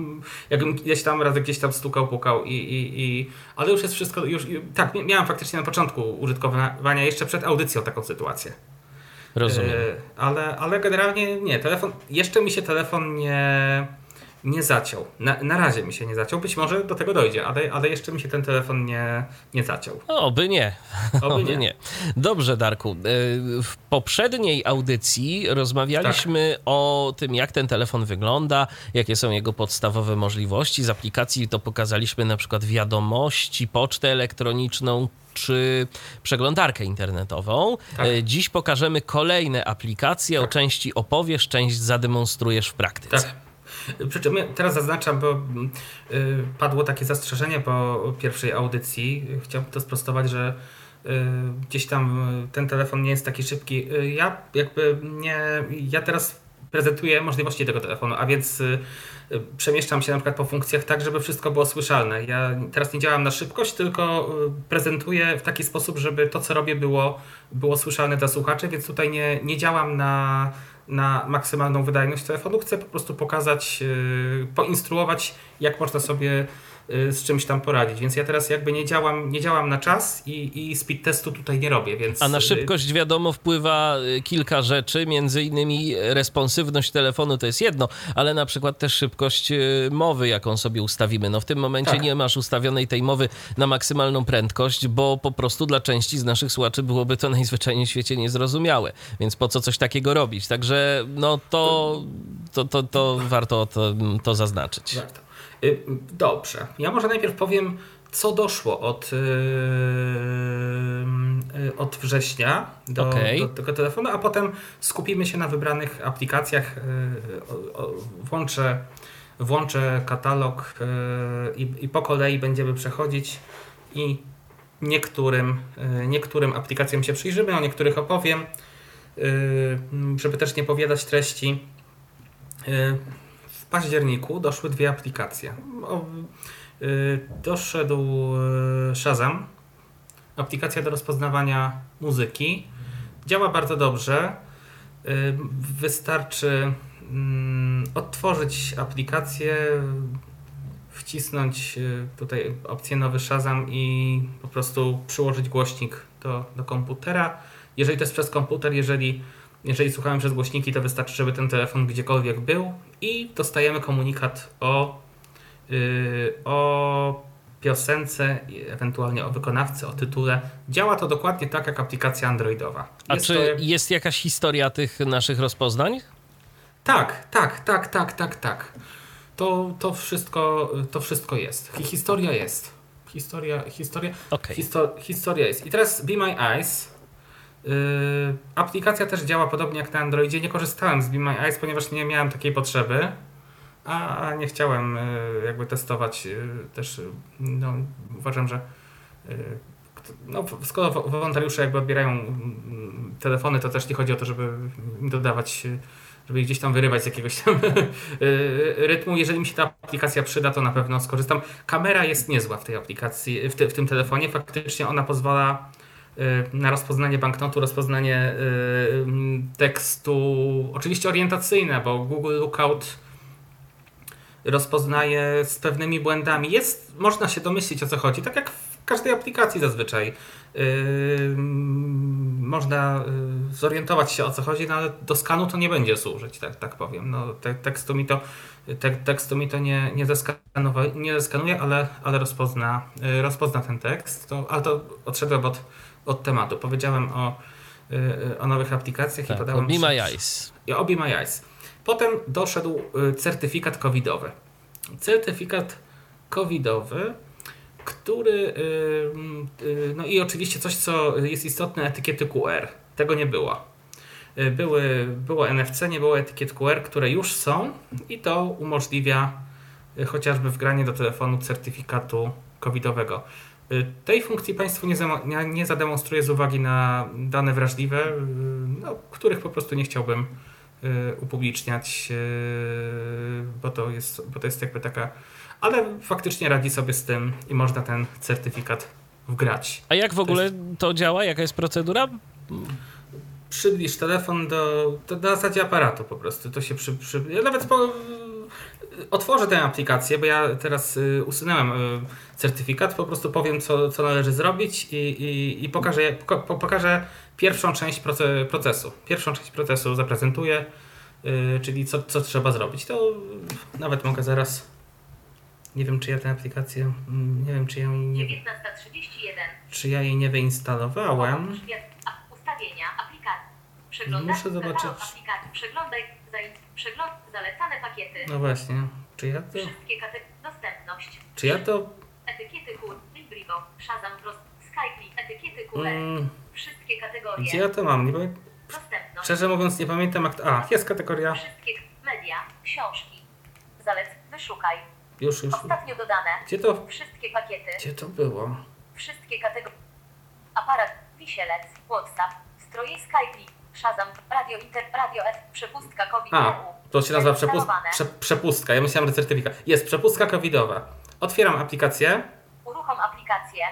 jakbym gdzieś tam raz gdzieś tam stukał, pukał i, i, i ale już jest wszystko, już, tak, mia- miałem faktycznie na początku użytkowania, jeszcze przed audycją taką sytuację. Rozumiem. Ale, ale generalnie nie, telefon, jeszcze mi się telefon nie, nie zaciął. Na, na razie mi się nie zaciął, być może do tego dojdzie, ale, ale jeszcze mi się ten telefon nie, nie zaciął. Oby nie. Oby [LAUGHS] Oby nie. nie. Dobrze, Darku. E, W poprzedniej audycji rozmawialiśmy Tak. o tym, jak ten telefon wygląda, jakie są jego podstawowe możliwości. Z aplikacji to pokazaliśmy na przykład wiadomości, pocztę elektroniczną czy przeglądarkę internetową. Tak. E, Dziś pokażemy kolejne aplikacje. O części opowiesz, część zademonstrujesz w praktyce. Tak. Przy czym teraz zaznaczam, bo mm, y, padło takie zastrzeżenie po pierwszej audycji. Chciałbym to sprostować, że y, gdzieś tam y, ten telefon nie jest taki szybki. Ja jakby nie. Ja teraz prezentuje możliwości tego telefonu, a więc przemieszczam się na przykład po funkcjach tak, żeby wszystko było słyszalne. Ja teraz nie działam na szybkość, tylko prezentuję w taki sposób, żeby to, co robię, było, było słyszalne dla słuchaczy, więc tutaj nie, nie działam na, na maksymalną wydajność telefonu. Chcę po prostu pokazać, y, poinstruować, jak można sobie z czymś tam poradzić. Więc ja teraz jakby nie działam, nie działam na czas i, i speed testu tutaj nie robię, więc... A na y, szybkość wiadomo wpływa y, kilka rzeczy, między innymi responsywność telefonu to jest jedno, ale na przykład też szybkość y, mowy, jaką sobie ustawimy. No w tym momencie Tak. nie masz ustawionej tej mowy na maksymalną prędkość, bo po prostu dla części z naszych słuchaczy byłoby to [LAUGHS] najzwyczajniej w świecie niezrozumiałe. Więc po co coś takiego robić? Także no to, to, to, to warto to, to zaznaczyć. Warto. Y, Dobrze. Ja może najpierw powiem, co doszło od, yy, yy, od września do, Okej. do tego telefonu, a potem skupimy się na wybranych aplikacjach. Yy, o- o- Włączę, włączę katalog yy, i, po kolei będziemy przechodzić i niektórym, niektórym aplikacjom się przyjrzymy, o niektórych opowiem, żeby też nie powiadać treści. Październiku doszły dwie aplikacje. Y, doszedł y, Shazam, aplikacja do rozpoznawania muzyki. Działa bardzo dobrze. Y, wystarczy mm, odtworzyć aplikację, wcisnąć tutaj opcję nowy Shazam i po prostu przyłożyć głośnik do, do komputera. Jeżeli to jest przez komputer, jeżeli, jeżeli słuchamy przez głośniki, to wystarczy, żeby ten telefon gdziekolwiek był i dostajemy komunikat o, yy, o piosence, ewentualnie o wykonawcy, o tytule. Działa to dokładnie tak jak aplikacja androidowa. A Jest czy to- jest jakaś historia tych naszych rozpoznań? tak, tak, tak, tak, tak, tak. To, to, wszystko, to wszystko jest. Hi- Historia jest. Historia, historia, Okej. histo, historia jest. I teraz Be My Eyes. Yy, aplikacja też działa podobnie jak na Androidzie. Nie korzystałem z Be My Eyes, ponieważ nie miałem takiej potrzeby. A nie chciałem yy, jakby testować yy, też. No, uważam, że no, skoro wo- wolontariusze jakby odbierają mm, telefony, to też nie chodzi o to, żeby dodawać, żeby ich gdzieś tam wyrywać z jakiegoś tam [LAUGHS] rytmu. Jeżeli mi się ta aplikacja przyda, to na pewno skorzystam. Kamera jest niezła w tej aplikacji, w, w tym telefonie. Faktycznie ona pozwala na rozpoznanie banknotu, rozpoznanie yy, tekstu, oczywiście orientacyjne, bo Google Lookout rozpoznaje z pewnymi błędami. Jest, można się domyślić o co chodzi, tak jak w każdej aplikacji zazwyczaj. Yy, można zorientować się o co chodzi, no ale do skanu to nie będzie służyć, tak, tak powiem. No, te, tekstu mi to, te, tekstu mi to nie, nie, zeskanowa- nie zeskanuje, ale, ale rozpozna, rozpozna ten tekst. To, ale to odszedłem od, od tematu. Powiedziałem o, yy, o nowych aplikacjach Tak, i podałem przy- My Eyes. Obi My Eyes. Potem doszedł y, certyfikat covidowy. Certyfikat covidowy, który. y, y, No i oczywiście coś, co jest istotne, etykiety QR. Tego nie było. Y, Były, było NFC, nie było etykiet QR, które już są, i to umożliwia y, chociażby wgranie do telefonu certyfikatu covidowego. Y, Tej funkcji Państwu nie, zamo- nie, zademonstruję z uwagi na dane wrażliwe, y, no, których po prostu nie chciałbym y, upubliczniać, bo to, jest, bo to jest jakby taka. Ale faktycznie radzi sobie z tym i można ten certyfikat wgrać. A jak w ogóle to działa? Jaka jest procedura? Przybliż telefon do, do, do zasadzie aparatu po prostu. To się przy, przy, ja nawet po, otworzę tę aplikację, bo ja teraz y, usunąłem y, certyfikat, po prostu powiem, co, co należy zrobić i, i, i pokażę, po, po- pokażę pierwszą część proce, procesu. Pierwszą część procesu zaprezentuję, y, czyli co, co trzeba zrobić. To nawet mogę zaraz. Nie wiem, czy ja tę aplikację. mm, Nie wiem, czy ja jej nie, 19.31. czy ja jej nie wyinstalowałem. Ustawienia aplikacji. Muszę zobaczyć. aplikacji. Przeglądaj przegląd zalecane pakiety. No właśnie. Czy ja to. Wszystkie kategorie. Dostępność. Czy ja to. Etykiety QR. Librivo. Shazam. Skype. Etykiety QR. Mm, Wszystkie kategorie. gdzie ja to mam? Nie pamię... Dostępność. Szczerze mówiąc, nie pamiętam. Jak... A, jest kategoria. Wszystkie media. Książki. Zalec. Wyszukaj. Już, już. Ostatnio dodane. Gdzie to. Wszystkie pakiety. Gdzie to było? Wszystkie kategorie. Aparat, wisielec, WhatsApp, stroje Skype, Shazam, Radio Inter, Radio F, przepustka COVID. A, to się nazywa przepust, prze, przepustka. Ja myślałem, że certyfikat. Jest przepustka covidowa. Otwieram aplikację. Uruchom aplikację.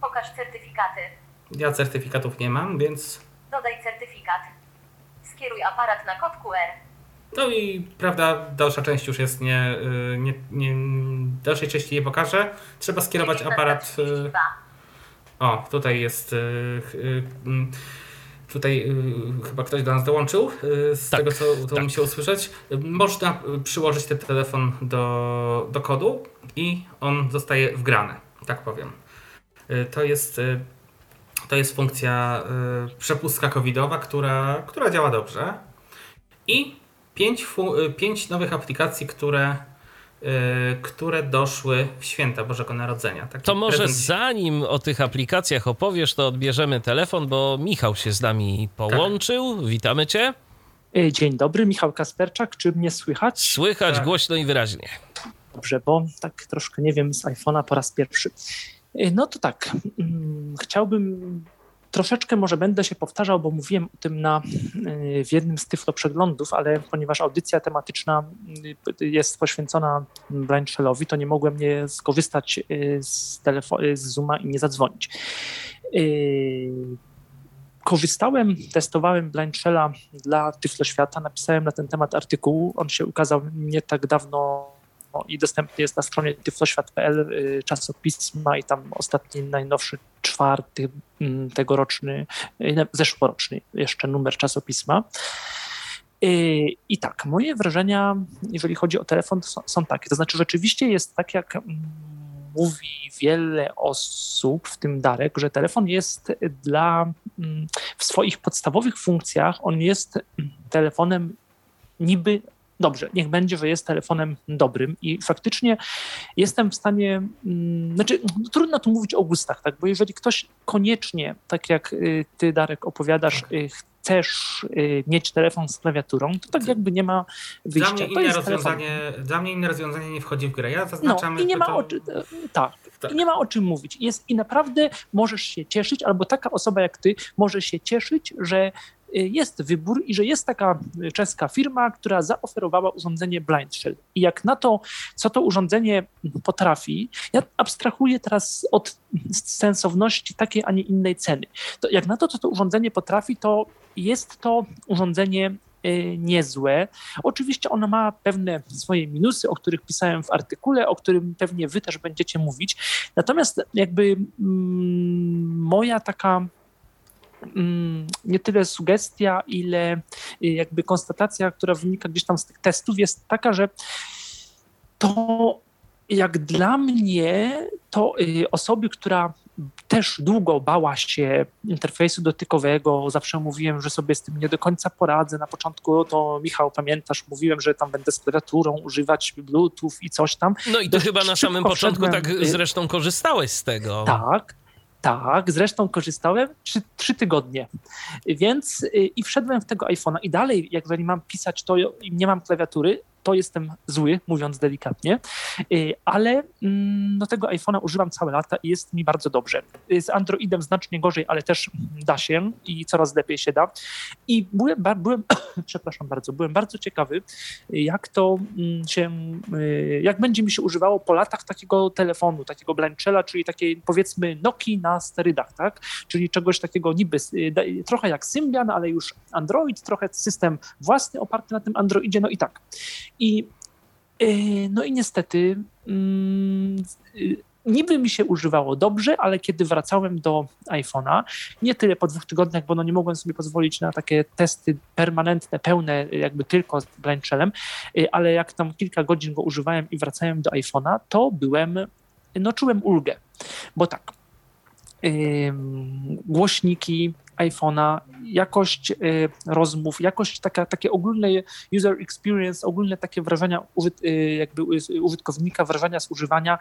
Pokaż certyfikaty. Ja certyfikatów nie mam, więc. Dodaj certyfikat. Skieruj aparat na kod QR. No i prawda, dalsza część już jest nie. y, nie, nie dalszej części nie pokażę. Trzeba skierować aparat. y, 19.32. O, tutaj jest. y, y, mm, Tutaj y, chyba ktoś do nas dołączył, z Tak, tego co udało mi tak. się usłyszeć. Można przyłożyć ten telefon do, do kodu i on zostaje wgrany, tak powiem. To jest, to jest funkcja przepustka covidowa, która, która działa dobrze. I pięć, pięć nowych aplikacji, które, które doszły w święta Bożego Narodzenia. Taki To może prezent- zanim o tych aplikacjach opowiesz, to odbierzemy telefon, bo Michał się z nami połączył. Witamy cię. E, Dzień dobry, Michał Kasperczak. Czy mnie słychać? Słychać Tak. głośno i wyraźnie. Dobrze, bo tak troszkę nie wiem z iPhone'a po raz pierwszy. E, No to tak, mm, chciałbym troszeczkę może będę się powtarzał, bo mówiłem o tym na, e, w jednym z tyflo przeglądów, ale ponieważ audycja tematyczna y, jest poświęcona Blind Shellowi, to nie mogłem nie skorzystać e, z, telefo- e, z Zooma i nie zadzwonić. E, Korzystałem, testowałem Blind Shella dla Tyflo Świata, napisałem na ten temat artykuł, on się ukazał nie tak dawno i dostępny jest na stronie tyfloświat.pl czasopisma i tam ostatni, najnowszy, czwarty mm, tegoroczny, y, zeszłoroczny jeszcze numer czasopisma. Y, I tak, moje wrażenia, jeżeli chodzi o telefon, są, są takie. To znaczy, rzeczywiście jest tak, jak mm, mówi wiele osób, w tym Darek, że telefon jest dla mm, w swoich podstawowych funkcjach, on jest telefonem niby dobrze, niech będzie, że jest telefonem dobrym i faktycznie jestem w stanie, mm, znaczy no, trudno tu mówić o gustach, tak, bo jeżeli ktoś koniecznie, tak jak y, ty Darek opowiadasz, y, chcesz y, mieć telefon z klawiaturą, to tak jakby nie ma Dla wyjścia. mnie, To inne jest rozwiązanie, dla mnie inne rozwiązanie nie wchodzi w grę. Ja no zaznaczam, i nie ma to... o czym, tak, Tak. nie ma o czym mówić. Jest, I naprawdę możesz się cieszyć, albo taka osoba jak ty może się cieszyć, że jest wybór i że jest taka y, czeska firma, która zaoferowała urządzenie Blind Shell. I jak na to, co to urządzenie potrafi, ja abstrahuję teraz od sensowności takiej, a nie innej ceny. To jak na to, co to urządzenie potrafi, to jest to urządzenie y, niezłe. Oczywiście ono ma pewne swoje minusy, o których pisałem w artykule, o którym pewnie wy też będziecie mówić. Natomiast jakby mm, moja taka nie tyle sugestia, ile y, jakby konstatacja, która wynika gdzieś tam z tych testów, jest taka, że to jak dla mnie, to y, osoby, która też długo bała się interfejsu dotykowego. Zawsze mówiłem, że sobie z tym nie do końca poradzę. Na początku to, Michał, pamiętasz, mówiłem, że tam będę z klawiaturą używać Bluetooth i coś tam. No i to Dość chyba na samym początku tak y- zresztą korzystałeś z tego. Tak, tak. Zresztą korzystałem trzy, trzy tygodnie. Więc y, i wszedłem w tego iPhone'a i dalej, jak jeżeli mam pisać to i nie mam klawiatury, to jestem zły, mówiąc delikatnie, Y, ale mm, no, tego iPhone'a używam całe lata i jest mi bardzo dobrze. Y, Z Androidem znacznie gorzej, ale też da się i coraz lepiej się da. I byłem, byłem [COUGHS] przepraszam bardzo, byłem bardzo ciekawy, jak to mm, się, y, jak będzie mi się używało po latach takiego telefonu, takiego Blanchella, czyli takiej powiedzmy Nokii na sterydach, tak? Czyli czegoś takiego niby trochę jak Symbian, ale już Android, trochę system własny oparty na tym Androidzie, no i tak. I y, no i niestety mm, y, niby mi się używało dobrze, ale kiedy wracałem do iPhone'a, nie tyle po dwóch tygodniach, bo no nie mogłem sobie pozwolić na takie testy permanentne, pełne, jakby tylko z Blind Shellem, y, ale jak tam kilka godzin go używałem i wracałem do iPhone'a, to byłem, no czułem ulgę, bo tak, ym, głośniki iPhone'a, jakość y, rozmów, jakość taka, takie ogólne user experience, ogólne takie wrażenia użyt, y, jakby użytkownika, wrażenia z używania,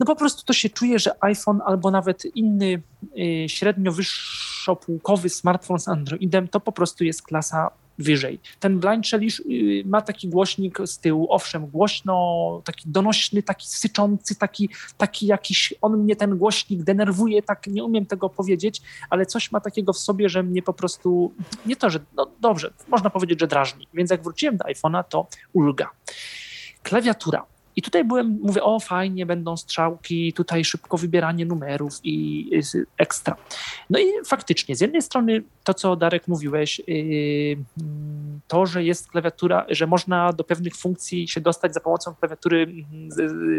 no po prostu to się czuje, że iPhone albo nawet inny y, średnio wyższopółkowy smartfon z Androidem to po prostu jest klasa wyżej. Ten blind shell y, ma taki głośnik z tyłu, owszem, głośno, taki donośny, taki syczący, taki, taki jakiś, on mnie ten głośnik denerwuje, tak nie umiem tego powiedzieć, ale coś ma takiego w sobie, że mnie po prostu, nie to, że, no dobrze, można powiedzieć, że drażni. Więc jak wróciłem do iPhone'a, to ulga. Klawiatura. I tutaj byłem, mówię, o fajnie, będą strzałki, tutaj szybko wybieranie numerów i ekstra. No i faktycznie, z jednej strony to, co Darek mówiłeś, yy, to, że jest klawiatura, że można do pewnych funkcji się dostać za pomocą klawiatury,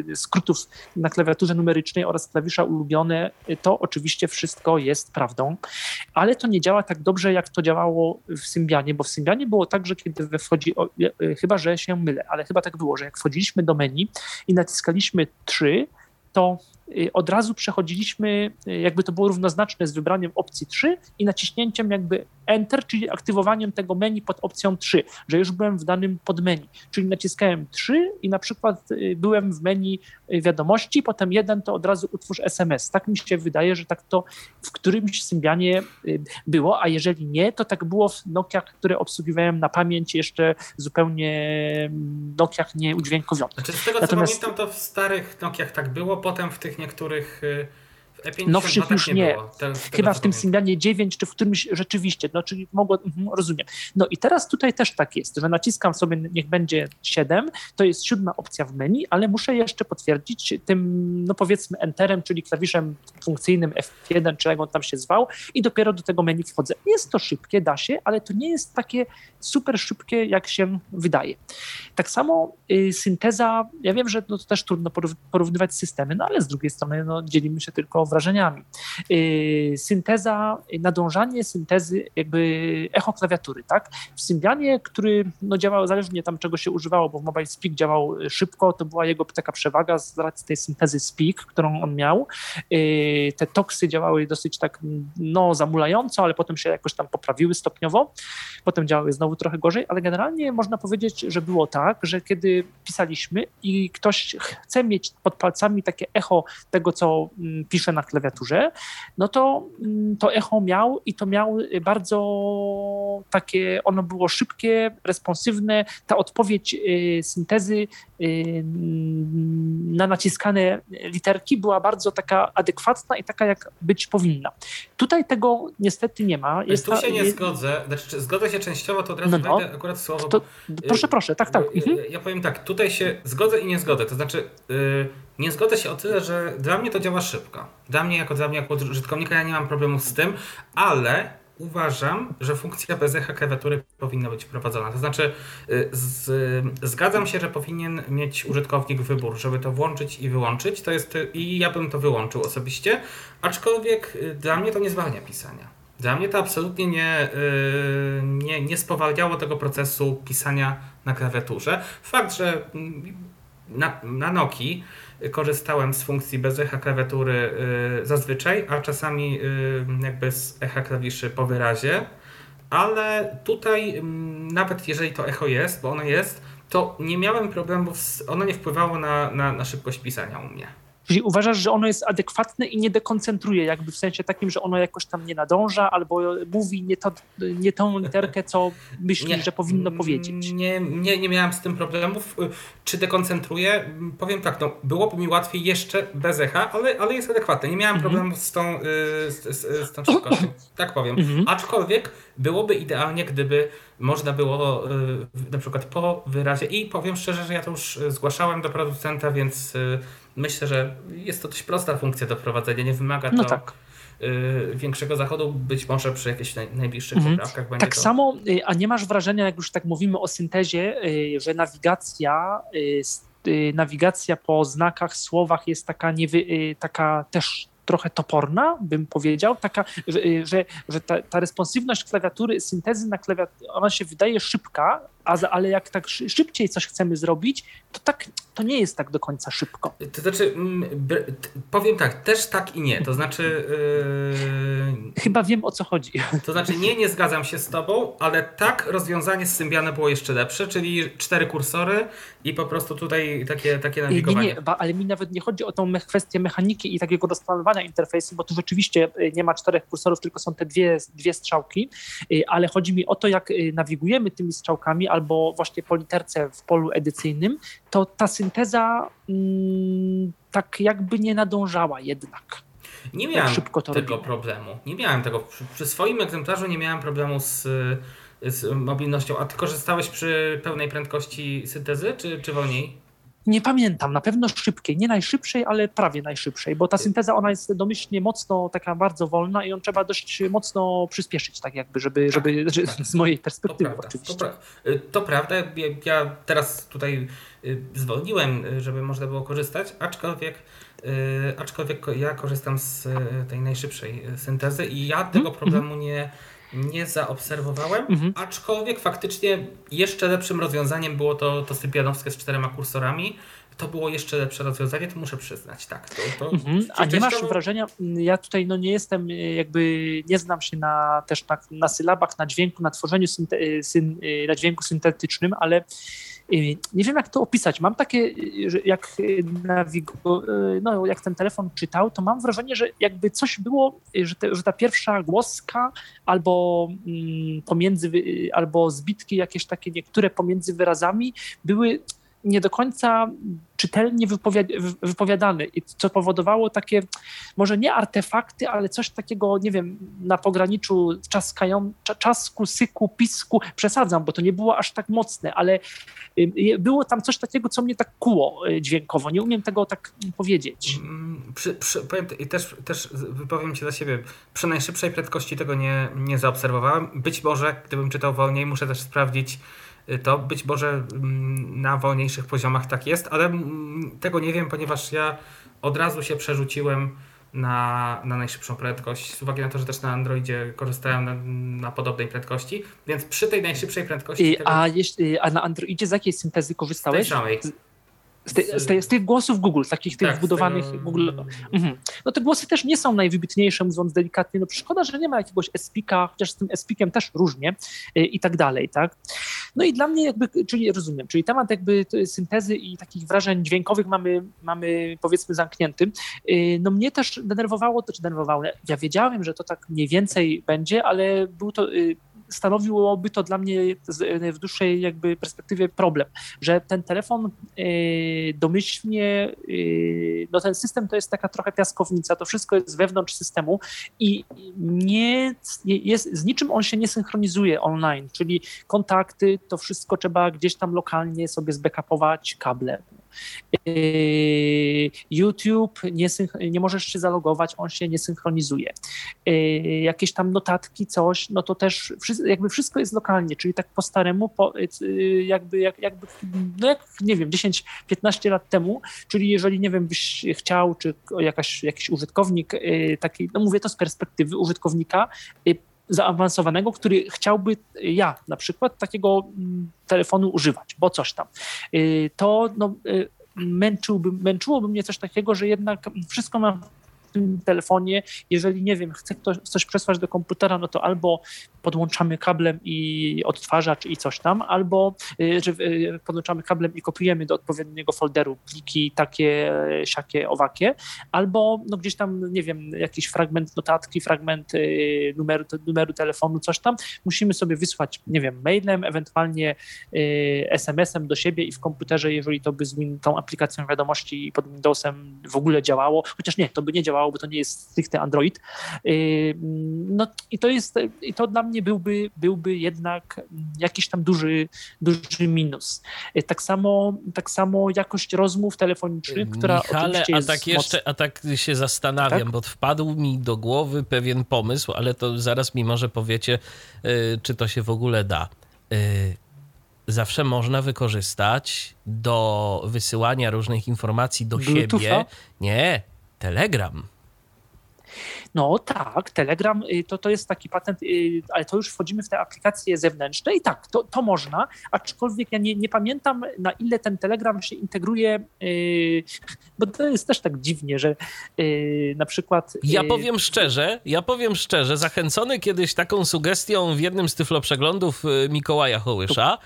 yy, skrótów na klawiaturze numerycznej oraz klawisza ulubione, to oczywiście wszystko jest prawdą, ale to nie działa tak dobrze, jak to działało w Symbianie, bo w Symbianie było tak, że kiedy wchodzi, yy, chyba, że się mylę, ale chyba tak było, że jak wchodziliśmy do menu i naciskaliśmy 3, to od razu przechodziliśmy, y, jakby to było równoznaczne z wybraniem opcji 3 i naciśnięciem jakby Enter, czyli aktywowaniem tego menu pod opcją 3, że już byłem w danym podmenu. Czyli naciskałem 3 i na przykład y, byłem w menu wiadomości, potem jeden to od razu utwórz SMS. Tak mi się wydaje, że tak to w którymś Symbianie było, a jeżeli nie, to tak było w Nokiach, które obsługiwałem na pamięć jeszcze zupełnie mm, Nokiach nieudźwiękowionych. Znaczy z tego co Natomiast... pamiętam, to w starych Nokiach tak było, potem w tych niektórych y, Nowszych już nie. nie. Chyba w tym Symbianie 9, czy w którymś rzeczywiście, no czyli mogło, mhm, rozumiem. No i teraz tutaj też tak jest, że naciskam sobie, niech będzie 7, to jest siódma opcja w menu, ale muszę jeszcze potwierdzić tym, no powiedzmy enterem, czyli klawiszem funkcyjnym F1, czy jak on tam się zwał i dopiero do tego menu wchodzę. Jest to szybkie, da się, ale to nie jest takie super szybkie, jak się wydaje. Tak samo y, synteza, ja wiem, że no, to też trudno porównywać systemy, no ale z drugiej strony no, dzielimy się tylko wrażeniami. Y, synteza, nadążanie syntezy jakby echo klawiatury, tak? W Symbianie, który no, działał zależnie tam czego się używało, bo w Mobile Speak działał szybko, to była jego taka przewaga z racji tej syntezy Speak, którą on miał. Y, te toksy działały dosyć tak no, zamulająco, ale potem się jakoś tam poprawiły stopniowo. Potem działały znowu trochę gorzej, ale generalnie można powiedzieć, że było tak, że kiedy pisaliśmy i ktoś chce mieć pod palcami takie echo tego, co mm, pisze na klawiaturze, no to mm, to echo miał i to miał bardzo takie, ono było szybkie, responsywne, ta odpowiedź y, syntezy na naciskane literki była bardzo taka adekwatna i taka, jak być powinna. Tutaj tego niestety nie ma. Jest tu ta, się nie zgodzę, znaczy, zgodzę się częściowo, to od razu no, no. wejdę akurat słowo. To, proszę, proszę, tak, tak. Mhm. Ja powiem tak, tutaj się zgodzę i nie zgodzę, to znaczy nie zgodzę się o tyle, że dla mnie to działa szybko. Dla mnie, jako dla mnie, jako użytkownika, ja nie mam problemu z tym, ale uważam, że funkcja bez echa klawiatury powinna być wprowadzona. To znaczy, y, z, zgadzam się, że powinien mieć użytkownik wybór, żeby to włączyć i wyłączyć. To jest, I ja bym to wyłączył osobiście, aczkolwiek y, dla mnie to nie zwalnia pisania. Dla mnie to absolutnie nie, y, nie, nie spowalniało tego procesu pisania na klawiaturze. Fakt, że mm, na, na Nokii korzystałem z funkcji bez echa klawiatury y, zazwyczaj, a czasami y, jakby z echa klawiszy po wyrazie, ale tutaj mm, nawet jeżeli to echo jest, bo ono jest, to nie miałem problemów, ono nie wpływało na, na, na szybkość pisania u mnie. Czyli uważasz, że ono jest adekwatne i nie dekoncentruje, jakby w sensie takim, że ono jakoś tam nie nadąża albo mówi nie, to, nie tą literkę, co myślisz, że powinno powiedzieć. Nie, nie, nie miałem z tym problemów. Czy dekoncentruje? Powiem tak, no, byłoby mi łatwiej jeszcze bez echa, ale, ale jest adekwatne. Nie miałem mhm. problemów z tą, y, z, z, z tą szybkością. [CLEARS THROAT] Tak powiem. Mhm. Aczkolwiek byłoby idealnie, gdyby można było y, na przykład po wyrazie i powiem szczerze, że ja to już zgłaszałem do producenta, więc y, myślę, że jest to dość prosta funkcja do wprowadzenia, nie wymaga no to tak. Y, większego zachodu, być może przy jakichś najbliższych mhm. poprawkach będzie Tak to... samo, a nie masz wrażenia, jak już tak mówimy o syntezie, że nawigacja nawigacja po znakach, słowach jest taka, niewy, taka też trochę toporna, bym powiedział, taka, że, że, że ta, ta responsywność klawiatury, syntezy na klawiaturze, ona się wydaje szybka, a, ale jak tak szybciej coś chcemy zrobić, to tak to nie jest tak do końca szybko. To znaczy, mm, powiem tak, też tak i nie. To znaczy. Yy... chyba wiem o co chodzi. To znaczy, nie, nie zgadzam się z Tobą, ale tak rozwiązanie z Symbiana było jeszcze lepsze, czyli cztery kursory i po prostu tutaj takie, takie nawigowanie. Nie, nie, ale mi nawet nie chodzi o tą kwestię mechaniki i takiego rozplanowania interfejsu, bo tu rzeczywiście y, nie ma czterech kursorów, tylko są te dwie, dwie strzałki, y, ale chodzi mi o to, jak nawigujemy tymi strzałkami albo właśnie po literce w polu edycyjnym, to ta synteza mm, tak jakby nie nadążała jednak. Nie miałem tego robimy. problemu. Nie miałem tego. Przy, przy, swoim egzemplarzu nie miałem problemu z, z mobilnością. A ty korzystałeś przy pełnej prędkości syntezy, czy, czy wolniej? Nie pamiętam, na pewno szybkiej, nie najszybszej, ale prawie najszybszej, bo ta synteza ona jest domyślnie mocno taka bardzo wolna i ją trzeba dość mocno przyspieszyć, tak jakby, żeby, żeby z mojej perspektywy to prawda, oczywiście. To, pra to prawda, ja, ja, teraz tutaj y, zwolniłem, y, żeby można było korzystać, aczkolwiek Y, aczkolwiek ja korzystam z y, tej najszybszej syntezy i ja tego mhm. problemu nie, nie zaobserwowałem, mhm. aczkolwiek faktycznie jeszcze lepszym rozwiązaniem było to, to sypianowskie z czterema kursorami. To było jeszcze lepsze rozwiązanie, to muszę przyznać, tak. To, to mhm. A nie masz wrażenia, ja tutaj no nie jestem, jakby nie znam się na, też na, na sylabach, na dźwięku, na tworzeniu synte, syn, na dźwięku syntetycznym, ale nie wiem, jak to opisać. Mam takie, że jak, no, jak ten telefon czytał, to mam wrażenie, że jakby coś było, że, te, że ta pierwsza głoska albo mm, pomiędzy, albo zbitki jakieś takie niektóre pomiędzy wyrazami były nie do końca czytelnie wypowiadany, co powodowało takie, może nie artefakty, ale coś takiego, nie wiem, na pograniczu czaskają, czasku, syku, pisku, przesadzam, bo to nie było aż tak mocne, ale było tam coś takiego, co mnie tak kuło y, dźwiękowo. Nie umiem tego tak powiedzieć. Mm, przy, przy, powiem, I też, też wypowiem się za siebie. Przy najszybszej prędkości tego nie, nie zaobserwowałem. Być może, gdybym czytał wolniej, muszę też sprawdzić, to być może mm, na wolniejszych poziomach tak jest, ale mm, tego nie wiem, ponieważ ja od razu się przerzuciłem na, na najszybszą prędkość, z uwagi na to, że też na Androidzie korzystałem na, na podobnej prędkości, więc przy tej najszybszej prędkości... I, tego... a, jeśli, a na Androidzie z jakiej syntezy korzystałeś? Z tej samej. Z, te, z, te, z, tych głosów Google, takich tych tak, wbudowanych tego... Google. Mhm. No te głosy też nie są najwybitniejsze, mówiąc delikatnie. No szkoda, że nie ma jakiegoś SPIKa, chociaż z tym SPIKem też różnie y, i tak dalej, tak? No i dla mnie jakby, czyli rozumiem, czyli temat jakby syntezy i takich wrażeń dźwiękowych mamy, mamy powiedzmy zamknięty. Y, no mnie też denerwowało to, czy denerwowało, ja wiedziałem, że to tak mniej więcej będzie, ale był to y, stanowiłoby to dla mnie w dłuższej jakby perspektywie problem, że ten telefon y, domyślnie, no ten system to jest taka trochę piaskownica, to wszystko jest wewnątrz systemu i nie jest, z niczym on się nie synchronizuje online, czyli kontakty, to wszystko trzeba gdzieś tam lokalnie sobie zbackupować kablem. Yy, YouTube, nie, nie możesz się zalogować, on się nie synchronizuje. Yy, jakieś tam notatki, coś, no to też jakby wszystko jest lokalnie, czyli tak po staremu, po, yy, jakby, jak, jakby, no jak, nie wiem, 10-15 lat temu, czyli jeżeli, nie wiem, byś chciał, czy jakaś, jakiś użytkownik taki, no mówię to z perspektywy użytkownika, zaawansowanego, który chciałby ja na przykład takiego mm, telefonu używać, bo coś tam. Y, to no, y, męczyłoby mnie coś takiego, że jednak wszystko mam tym telefonie, jeżeli nie wiem, chce ktoś coś przesłać do komputera, no to albo podłączamy kablem i odtwarzacz i coś tam, albo y, y, podłączamy kablem i kopiujemy do odpowiedniego folderu pliki takie, siakie, owakie, albo no gdzieś tam, nie wiem, jakiś fragment notatki, fragment y, numeru, numeru telefonu, coś tam, musimy sobie wysłać, nie wiem, mailem, ewentualnie SMS-em do siebie i w komputerze, jeżeli to by z tą aplikacją wiadomości pod Windowsem w ogóle działało, chociaż nie, to by nie działało, bo to nie jest stricte Android. No i to jest, i to dla mnie byłby, byłby jednak jakiś tam duży, duży minus. Tak samo, tak samo jakość rozmów telefonicznych, która Michale, oczywiście jest a tak jeszcze, a tak się zastanawiam, tak? bo wpadł mi do głowy pewien pomysł, ale to zaraz mi może powiecie, y, czy to się w ogóle da y, zawsze można wykorzystać do wysyłania różnych informacji do Bluetootha? siebie. Nie, Telegram. No tak, Telegram y, to, to jest taki patent, y, ale to już wchodzimy w te aplikacje zewnętrzne i tak, to, to można, aczkolwiek ja nie, nie pamiętam na ile ten Telegram się integruje, y, [LAUGHS] bo to jest też tak dziwnie, że na przykład... Ja powiem szczerze, ja powiem szczerze, zachęcony kiedyś taką sugestią w jednym z tyfloprzeglądów Mikołaja Hołysza,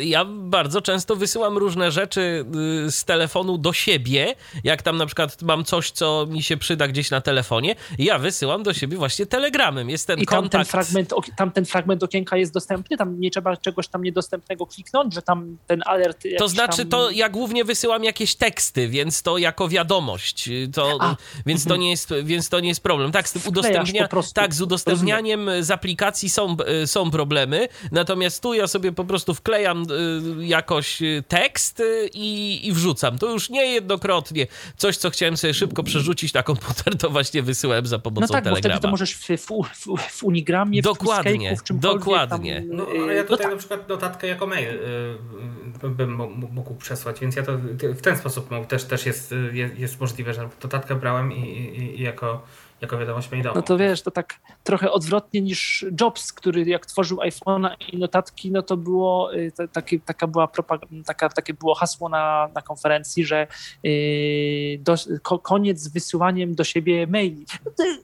ja bardzo często wysyłam różne rzeczy z telefonu do siebie, jak tam na przykład mam coś, co mi się przyda gdzieś na telefonie, ja wysyłam do siebie właśnie telegramem. Jest ten I kontakt. Ten fragment, tam ten fragment okienka jest dostępny, tam nie trzeba czegoś tam niedostępnego kliknąć, że tam ten alert. To znaczy, tam... to ja głównie wysyłam jakieś teksty, więc to jako wiadomość. To, A, więc, to mhm. nie jest, więc to nie jest problem. Tak, z tym udostępnia, tak, z udostępnianiem Rozumiem. z aplikacji są, są problemy, natomiast tu ja sobie po prostu wklejam y, jakoś tekst y, i, i wrzucam. To już niejednokrotnie coś, co chciałem sobie szybko przerzucić na komputer, to właśnie wysyłałem za pomocą no tak, Telegrama. Bo wtedy to możesz w, w, w, w Unigramie, dokładnie, w, w Dokładnie. Tam, no, ale ja tutaj no tak. na przykład notatkę jako mail y, bym mógł przesłać, więc ja to w ten sposób też, też jest, jest, jest możliwe, że notatkę brałem i, i, i jako jako wiadomość mailową. No to wiesz, to tak trochę odwrotnie niż Jobs, który jak tworzył iPhone'a i notatki, no to było y, to, takie, taka była taka, takie było hasło na, na konferencji, że yy, do, ko, koniec z wysyłaniem do siebie maili,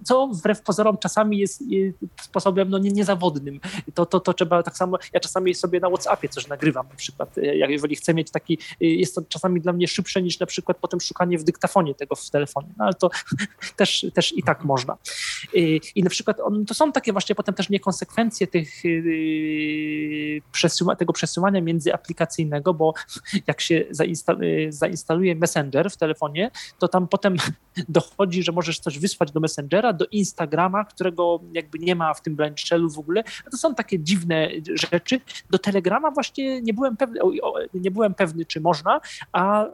co wbrew pozorom czasami jest yy, sposobem no, nie, niezawodnym. To, to, to trzeba tak samo, ja czasami sobie na Whatsappie coś nagrywam na przykład, y, jak jeżeli chcę mieć taki, yy, jest to czasami dla mnie szybsze niż na przykład potem szukanie w dyktafonie tego w telefonie, no ale to [LAUGHS] też, też i tak można. Y, I na przykład on, to są takie właśnie potem też niekonsekwencje tych, y, przesyła, tego przesyłania międzyaplikacyjnego, bo jak się y, zainstaluje Messenger w telefonie, to tam potem [LAUGHS] dochodzi, że możesz coś wysłać do Messengera, do Instagrama, którego jakby nie ma w tym blind shellu w ogóle. To są takie dziwne rzeczy. Do Telegrama właśnie nie byłem pewny, nie byłem pewny czy można, a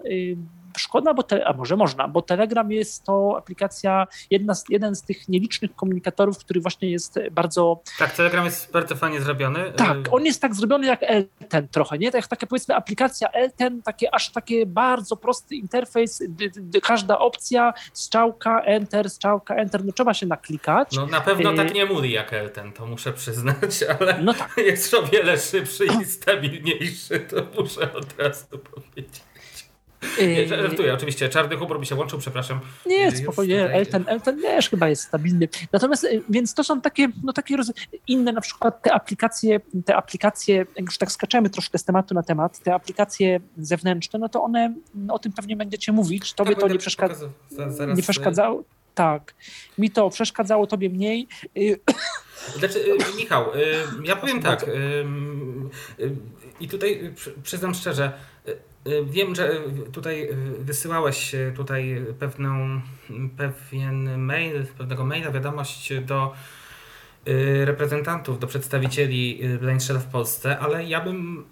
szkoda, bo te, a może można, bo Telegram jest to aplikacja, jedna z, jeden z tych nielicznych komunikatorów, który właśnie jest bardzo... Tak, Telegram jest bardzo fajnie zrobiony. Tak, on jest tak zrobiony jak Elten trochę, nie? Tak taka powiedzmy aplikacja Elten, takie aż takie bardzo prosty interfejs, każda opcja, strzałka, enter, strzałka, enter, no trzeba się naklikać. No na pewno tak nie mówi jak Elten, to muszę przyznać, [LAUGHS] ale no tak. jest o wiele szybszy i stabilniejszy, to muszę od razu powiedzieć. Nie, żartuję, oczywiście. Czarny humor mi się łączył, przepraszam. Nie, spokojnie. Tutaj... Elton, Elton też chyba jest stabilny. Natomiast, y, więc to są takie, no takie roz... inne na przykład te aplikacje, te aplikacje, jak już tak skaczemy troszkę z tematu na temat, te aplikacje zewnętrzne, no to one, no o tym pewnie będziecie mówić. Tobie tak, to nie, przeszkadza... Zaraz... nie y- przeszkadzało. Tak. Mi to przeszkadzało, tobie mniej. Y- znaczy, Michał, ja powiem tak. I tutaj przyznam szczerze, Y, wiem, że tutaj wysyłałeś tutaj pewną, pewien mail, pewnego maila, wiadomość do y, reprezentantów, do przedstawicieli y, Blindshell w Polsce, ale ja bym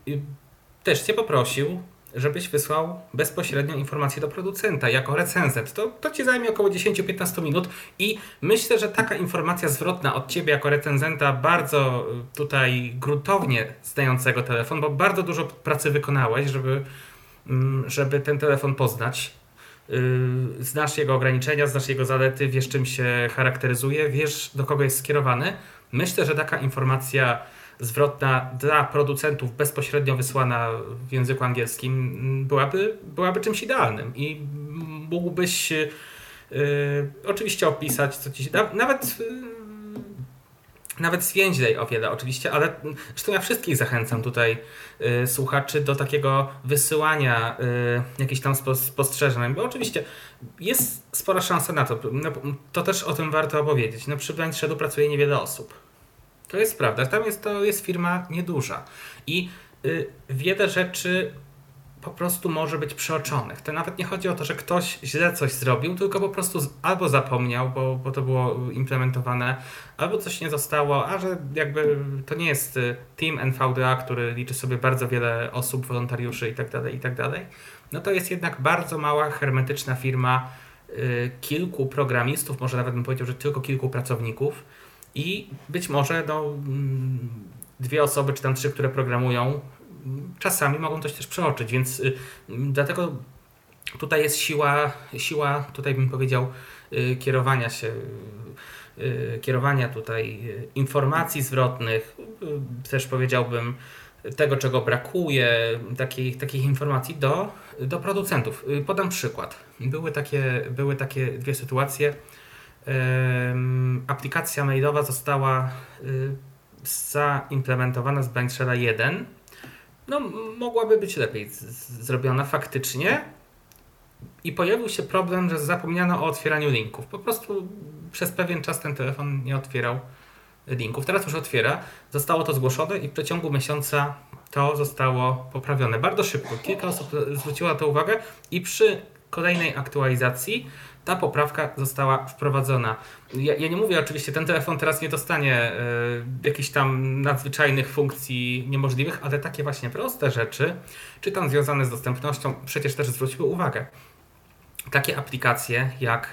też Cię poprosił, żebyś wysłał bezpośrednio informację do producenta jako recenzent. To, to Ci zajmie około 10-15 minut i myślę, że taka informacja zwrotna od Ciebie jako recenzenta bardzo tutaj gruntownie znającego telefon, bo bardzo dużo pracy wykonałeś, żeby Mm, żeby ten telefon poznać. Y, znasz jego ograniczenia, znasz jego zalety, wiesz czym się charakteryzuje, wiesz do kogo jest skierowany. Myślę, że taka informacja zwrotna dla producentów bezpośrednio wysłana w języku angielskim mm, byłaby, byłaby czymś idealnym i mógłbyś yy, oczywiście opisać, co ci się da. Nawet yy, nawet zwięźlej o wiele oczywiście, ale zresztą ja wszystkich zachęcam tutaj y, słuchaczy do takiego wysyłania y, jakichś tam spostrzeżeń, bo oczywiście jest spora szansa na to. No, to też o tym warto opowiedzieć. No, przy Blind Shadow pracuje niewiele osób. To jest prawda. Tam jest, to jest firma nieduża. I y, wiele rzeczy po prostu może być przeoczonych. To nawet nie chodzi o to, że ktoś źle coś zrobił, tylko po prostu albo zapomniał, bo, bo to było implementowane, albo coś nie zostało, a że jakby to nie jest y, team NVDA, który liczy sobie bardzo wiele osób, wolontariuszy itd., tak itd., tak no to jest jednak bardzo mała, hermetyczna firma, y, kilku programistów, może nawet bym powiedział, że tylko kilku pracowników i być może no, mm, dwie osoby, czy tam trzy, które programują, czasami mogą coś też przeoczyć, więc y, dlatego tutaj jest siła, siła tutaj bym powiedział, y, kierowania się, y, kierowania tutaj informacji zwrotnych, też powiedziałbym tego, czego brakuje, takich, takich informacji do, do producentów. Podam przykład. Były takie, były takie dwie sytuacje. Aplikacja mailowa została zaimplementowana z Blindshella 1 no, mogłaby być lepiej zrobiona faktycznie. I pojawił się problem, że zapomniano o otwieraniu linków. Po prostu przez pewien czas ten telefon nie otwierał linków. Teraz już otwiera. Zostało to zgłoszone i w przeciągu miesiąca to zostało poprawione. Bardzo szybko. Kilka osób zwróciło na to uwagę i przy kolejnej aktualizacji ta poprawka została wprowadzona. Ja, ja, nie mówię oczywiście, ten telefon teraz nie dostanie y, jakichś tam nadzwyczajnych funkcji niemożliwych, ale takie właśnie proste rzeczy, czy tam związane z dostępnością, przecież też zwróciły uwagę. Takie aplikacje jak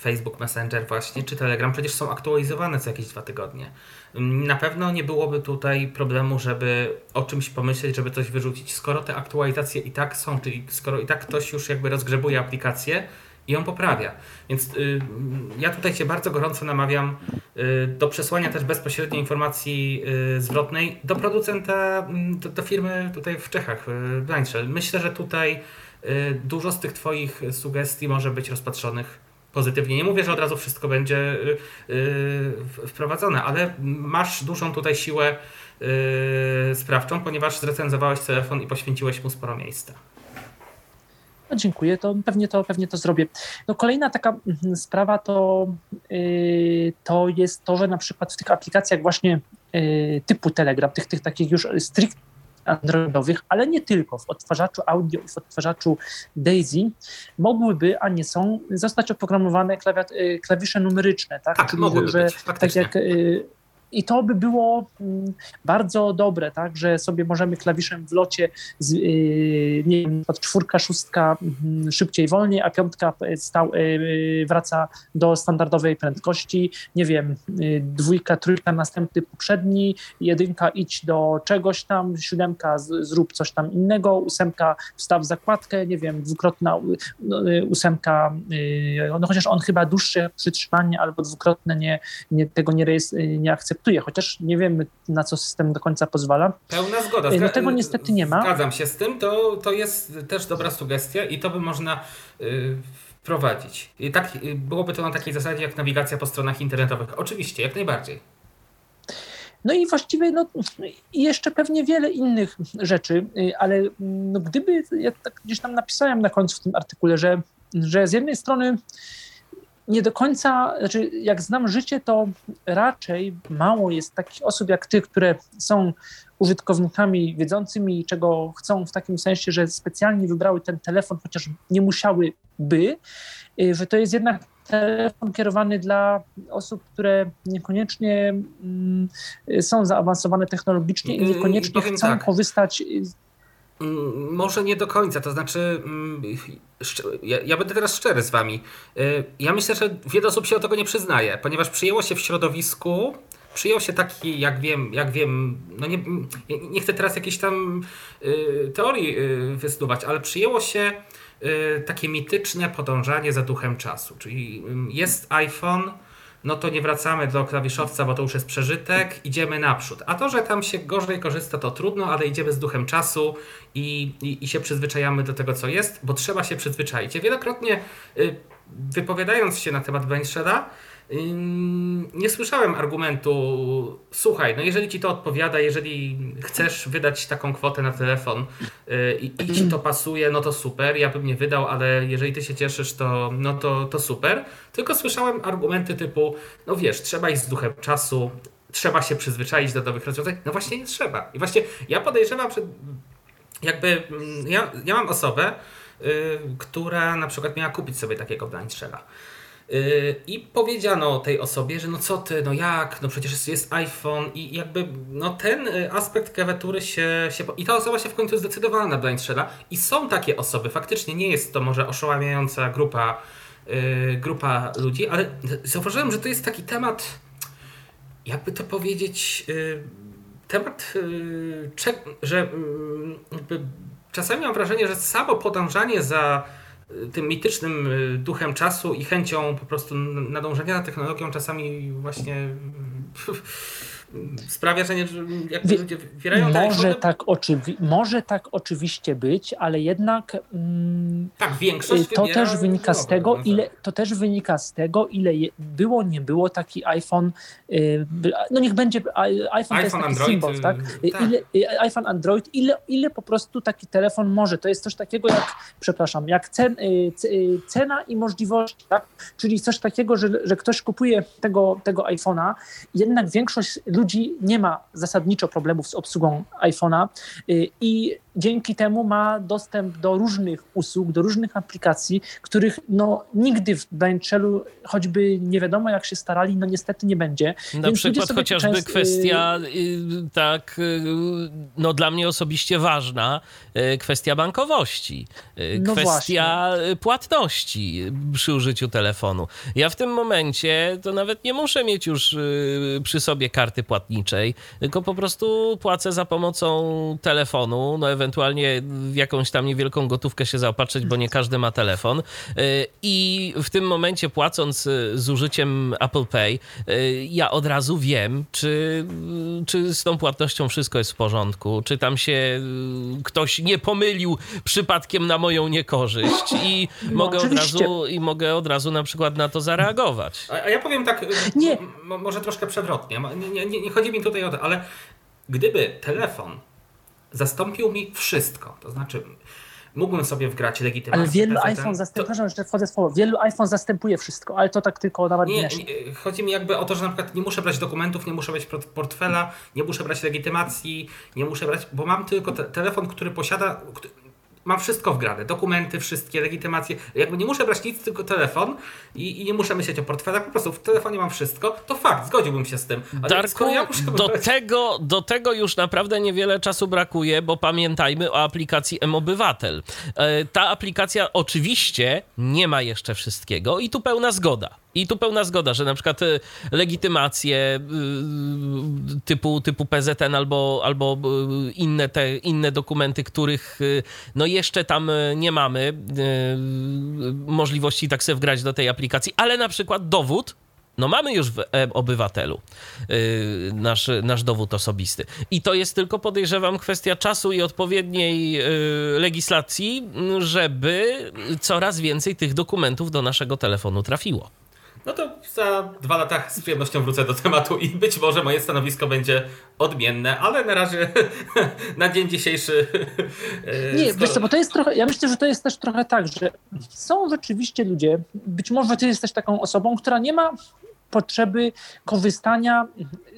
Facebook Messenger właśnie, czy Telegram przecież są aktualizowane co jakieś dwa tygodnie. Na pewno nie byłoby tutaj problemu, żeby o czymś pomyśleć, żeby coś wyrzucić, skoro te aktualizacje i tak są, czyli skoro i tak ktoś już jakby rozgrzebuje aplikację, i ją poprawia. Więc y, ja tutaj Cię bardzo gorąco namawiam y, do przesłania też bezpośredniej informacji y, zwrotnej do producenta, mm, do, do, firmy tutaj w Czechach, y, Blindshell. Myślę, że tutaj y, dużo z tych Twoich sugestii może być rozpatrzonych pozytywnie. Nie mówię, że od razu wszystko będzie y, wprowadzone, ale masz dużą tutaj siłę sprawczą, ponieważ zrecenzowałeś telefon i poświęciłeś mu sporo miejsca. No dziękuję, to pewnie to, pewnie to zrobię. No kolejna taka mhm, sprawa to, yy, to jest to, że na przykład w tych aplikacjach właśnie yy, typu Telegram, tych, tych takich już stricte androidowych, ale nie tylko, w odtwarzaczu audio i w odtwarzaczu DAISY mogłyby, a nie są, zostać oprogramowane yy, klawisze numeryczne. Tak, tak mogłyby że, być, tak jak i to by było mm, bardzo dobre, tak, że sobie możemy klawiszem w locie, z, yy, nie wiem, od czwórka, szóstka yy, szybciej, wolniej, a piątka stał, yy, wraca do standardowej prędkości, nie wiem, yy, dwójka, trójka, następny poprzedni, jedynka idź do czegoś tam, siódemka zrób coś tam innego, ósemka wstaw zakładkę, nie wiem, dwukrotna no, ósemka, no chociaż on chyba dłuższe przytrzymanie albo dwukrotne nie, nie tego nie, nie akceptuje, akceptuje, chociaż nie wiemy, na co system do końca pozwala. Pełna zgoda. No tego niestety nie ma. Zgadzam się z tym, to, to jest też dobra sugestia i to by można yy, wprowadzić. I tak y, byłoby to na takiej zasadzie jak nawigacja po stronach internetowych. Oczywiście, jak najbardziej. No i właściwie no, jeszcze pewnie wiele innych rzeczy, y, ale no, gdyby, ja tak gdzieś tam napisałem na końcu w tym artykule, że, że z jednej strony nie do końca, znaczy jak znam życie, to raczej mało jest takich osób jak ty, które są użytkownikami wiedzącymi, czego chcą w takim sensie, że specjalnie wybrały ten telefon, chociaż nie musiałyby, y, że to jest jednak telefon kierowany dla osób, które niekoniecznie mm, są zaawansowane technologicznie i niekoniecznie chcą tak. korzystać może nie do końca, to znaczy, mm, ja, będę teraz szczery z wami. Y, ja myślę, że wiele osób się do tego nie przyznaje, ponieważ przyjęło się w środowisku, przyjął się taki, jak wiem, jak wiem, no nie, nie chcę teraz jakiejś tam y, teorii y, wysnuwać, ale przyjęło się takie mityczne podążanie za duchem czasu, czyli mm, jest iPhone, no to nie wracamy do klawiszowca, bo to już jest przeżytek, idziemy naprzód. A to, że tam się gorzej korzysta, to trudno, ale idziemy z duchem czasu i, i, i się przyzwyczajamy do tego, co jest, bo trzeba się przyzwyczaić. Ja wielokrotnie y, wypowiadając się na temat Benchera, nie słyszałem argumentu, słuchaj, no jeżeli ci to odpowiada, jeżeli chcesz wydać taką kwotę na telefon y, i, i ci to pasuje, no to super, ja bym nie wydał, ale jeżeli ty się cieszysz, to, no to, to super. Tylko słyszałem argumenty typu, no wiesz, trzeba iść z duchem czasu, trzeba się przyzwyczaić do nowych rozwiązań. No właśnie nie trzeba. I właśnie ja podejrzewam, że jakby mm, ja, ja mam osobę, y, która na przykład miała kupić sobie takiego blind i powiedziano tej osobie, że no co ty, no jak, no przecież jest iPhone i jakby no ten y, aspekt klawiatury się, się i ta osoba się w końcu zdecydowała na Blind Shella i są takie osoby, faktycznie nie jest to może oszałamiająca grupa, yy, grupa ludzi, ale zauważyłem, że to jest taki temat, jakby to powiedzieć, yy, temat, yy, że mm, jakby czasami mam wrażenie, że samo podążanie za tym mitycznym y, duchem czasu i chęcią po prostu nadążenia za technologią czasami właśnie [LAUGHS] sprawia, że nie, jakby ludzie wybierają może tak, oczywi- może tak oczywiście być, ale jednak mm, tak, większość to też wynika z tego, ile to też wynika z tego, ile je, było, nie było taki iPhone, y, no niech będzie iPhone, iPhone to jest taki Android, symbol, tak? Y, tak. Ile, y, iPhone Android, ile, ile po prostu taki telefon może. To jest coś takiego jak, przepraszam, jak cen, cena i możliwości, tak? Czyli coś takiego, że, że ktoś kupuje tego, tego iPhone'a, jednak większość ludzi nie ma zasadniczo problemów z obsługą iPhone'a y, i dzięki temu ma dostęp do różnych usług, do różnych aplikacji, których no, nigdy w Braintrelu, choćby nie wiadomo jak się starali, no niestety nie będzie. Na Więc przykład chociażby kwestia y, tak, y, no dla mnie osobiście ważna, kwestia bankowości, no kwestia właśnie. płatności przy użyciu telefonu. Ja w tym momencie to nawet nie muszę mieć już przy sobie karty płatniczej, tylko po prostu płacę za pomocą telefonu, no ewentualnie w jakąś tam niewielką gotówkę się zaopatrzyć, bo nie każdy ma telefon. Y, I w tym momencie płacąc y, z użyciem Apple Pay, y, ja od razu wiem, czy, czy z tą płatnością wszystko jest w porządku, czy tam się ktoś nie pomylił przypadkiem na moją niekorzyść i no, mogę od razu i mogę od razu na przykład na to zareagować. A, a ja powiem tak, nie. może troszkę przewrotnie. Nie, nie, nie chodzi mi tutaj o to, ale gdyby telefon zastąpił mi wszystko, to znaczy mógłbym sobie wgrać legitymację. Ale wielu PZN, iPhone zastępuje, to... wchodzę w słowo, wielu iPhone zastępuje wszystko, ale to tak tylko nawet nie, nie, Chodzi mi jakby o to, że na przykład nie muszę brać dokumentów, nie muszę brać portfela, nie muszę brać legitymacji, nie muszę brać, bo mam tylko te, telefon, który posiada, mam wszystko wgrane, dokumenty, wszystkie, legitymacje. Jakby nie muszę brać nic, tylko telefon i, i nie muszę myśleć o portfelach, po prostu w telefonie mam wszystko, to fakt, zgodziłbym się z tym. Ale Darku, ja do, brać... tego, do tego już naprawdę niewiele czasu brakuje, bo pamiętajmy o aplikacji M-Obywatel. E, ta aplikacja oczywiście nie ma jeszcze wszystkiego i tu pełna zgoda. I tu pełna zgoda, że na przykład y, legitymacje y, typu, typu PZN albo, albo y, inne, te, inne dokumenty, których no jeszcze tam nie mamy możliwości tak sobie wgrać do tej aplikacji, ale na przykład dowód no mamy już w obywatelu nasz, nasz dowód osobisty. I to jest tylko, podejrzewam, kwestia czasu i odpowiedniej legislacji, żeby coraz więcej tych dokumentów do naszego telefonu trafiło. No to za dwa lata z przyjemnością wrócę do tematu i być może moje stanowisko będzie odmienne, ale na razie [LAUGHS] na dzień dzisiejszy. E, Nie, skoro... wiesz bo to jest trochę, ja myślę, że to jest też trochę tak, że są rzeczywiście ludzie, być może ty jesteś taką osobą, która nie ma potrzeby korzystania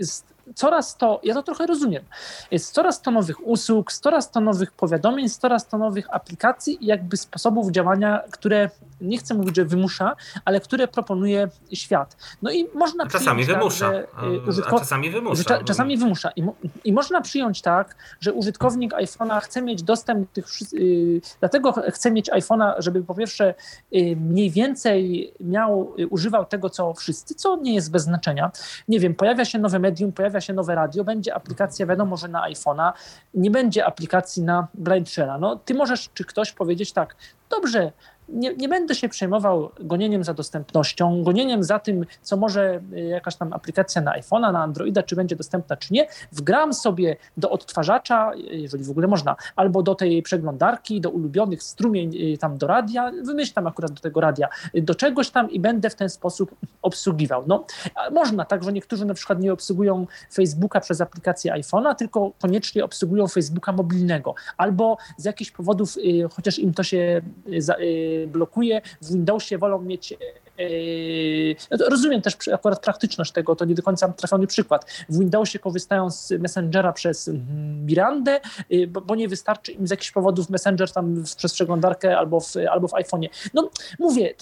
z coraz to, ja to trochę rozumiem, jest coraz to nowych usług, coraz to nowych powiadomień, coraz to nowych aplikacji i jakby sposobów działania, które nie chcę mówić, że wymusza, ale które proponuje świat. No i można czasami przyjąć wymusza, tak, że y, użytkow... a czasami wymusza. Cza czasami wymusza. I, I, można przyjąć tak, że użytkownik iPhone'a chce mieć dostęp do tych yy, dlatego chce mieć iPhone'a, żeby po pierwsze yy, mniej więcej miał, yy, używał tego, co wszyscy, co nie jest bez znaczenia. Nie wiem, pojawia się nowe medium, pojawia się nowe radio, będzie aplikacja, wiadomo, że na iPhone'a, nie będzie aplikacji na Blindshella. No, ty możesz, czy ktoś powiedzieć tak, dobrze, nie, nie będę się przejmował gonieniem za dostępnością, gonieniem za tym, co może y, jakaś tam aplikacja na iPhone'a, na Androida, czy będzie dostępna, czy nie. Wgram sobie do odtwarzacza, jeżeli w ogóle można, albo do tej przeglądarki, do ulubionych strumień, y, tam do radia, wymyślam akurat do tego radia, y, do czegoś tam i będę w ten sposób obsługiwał. No, można tak, że niektórzy na przykład nie obsługują Facebooka przez aplikację iPhone'a, tylko koniecznie obsługują Facebooka mobilnego, albo z jakichś powodów, chociaż im to się blokuje. W Windowsie wolą mieć Yy, no rozumiem też akurat praktyczność tego, to nie do końca trafiony przykład. W Windowsie korzystają z Messengera przez mm, Mirandę, yy, bo, nie wystarczy im z jakichś powodów Messenger tam przez przeglądarkę albo w, albo w iPhone'ie. No mówię,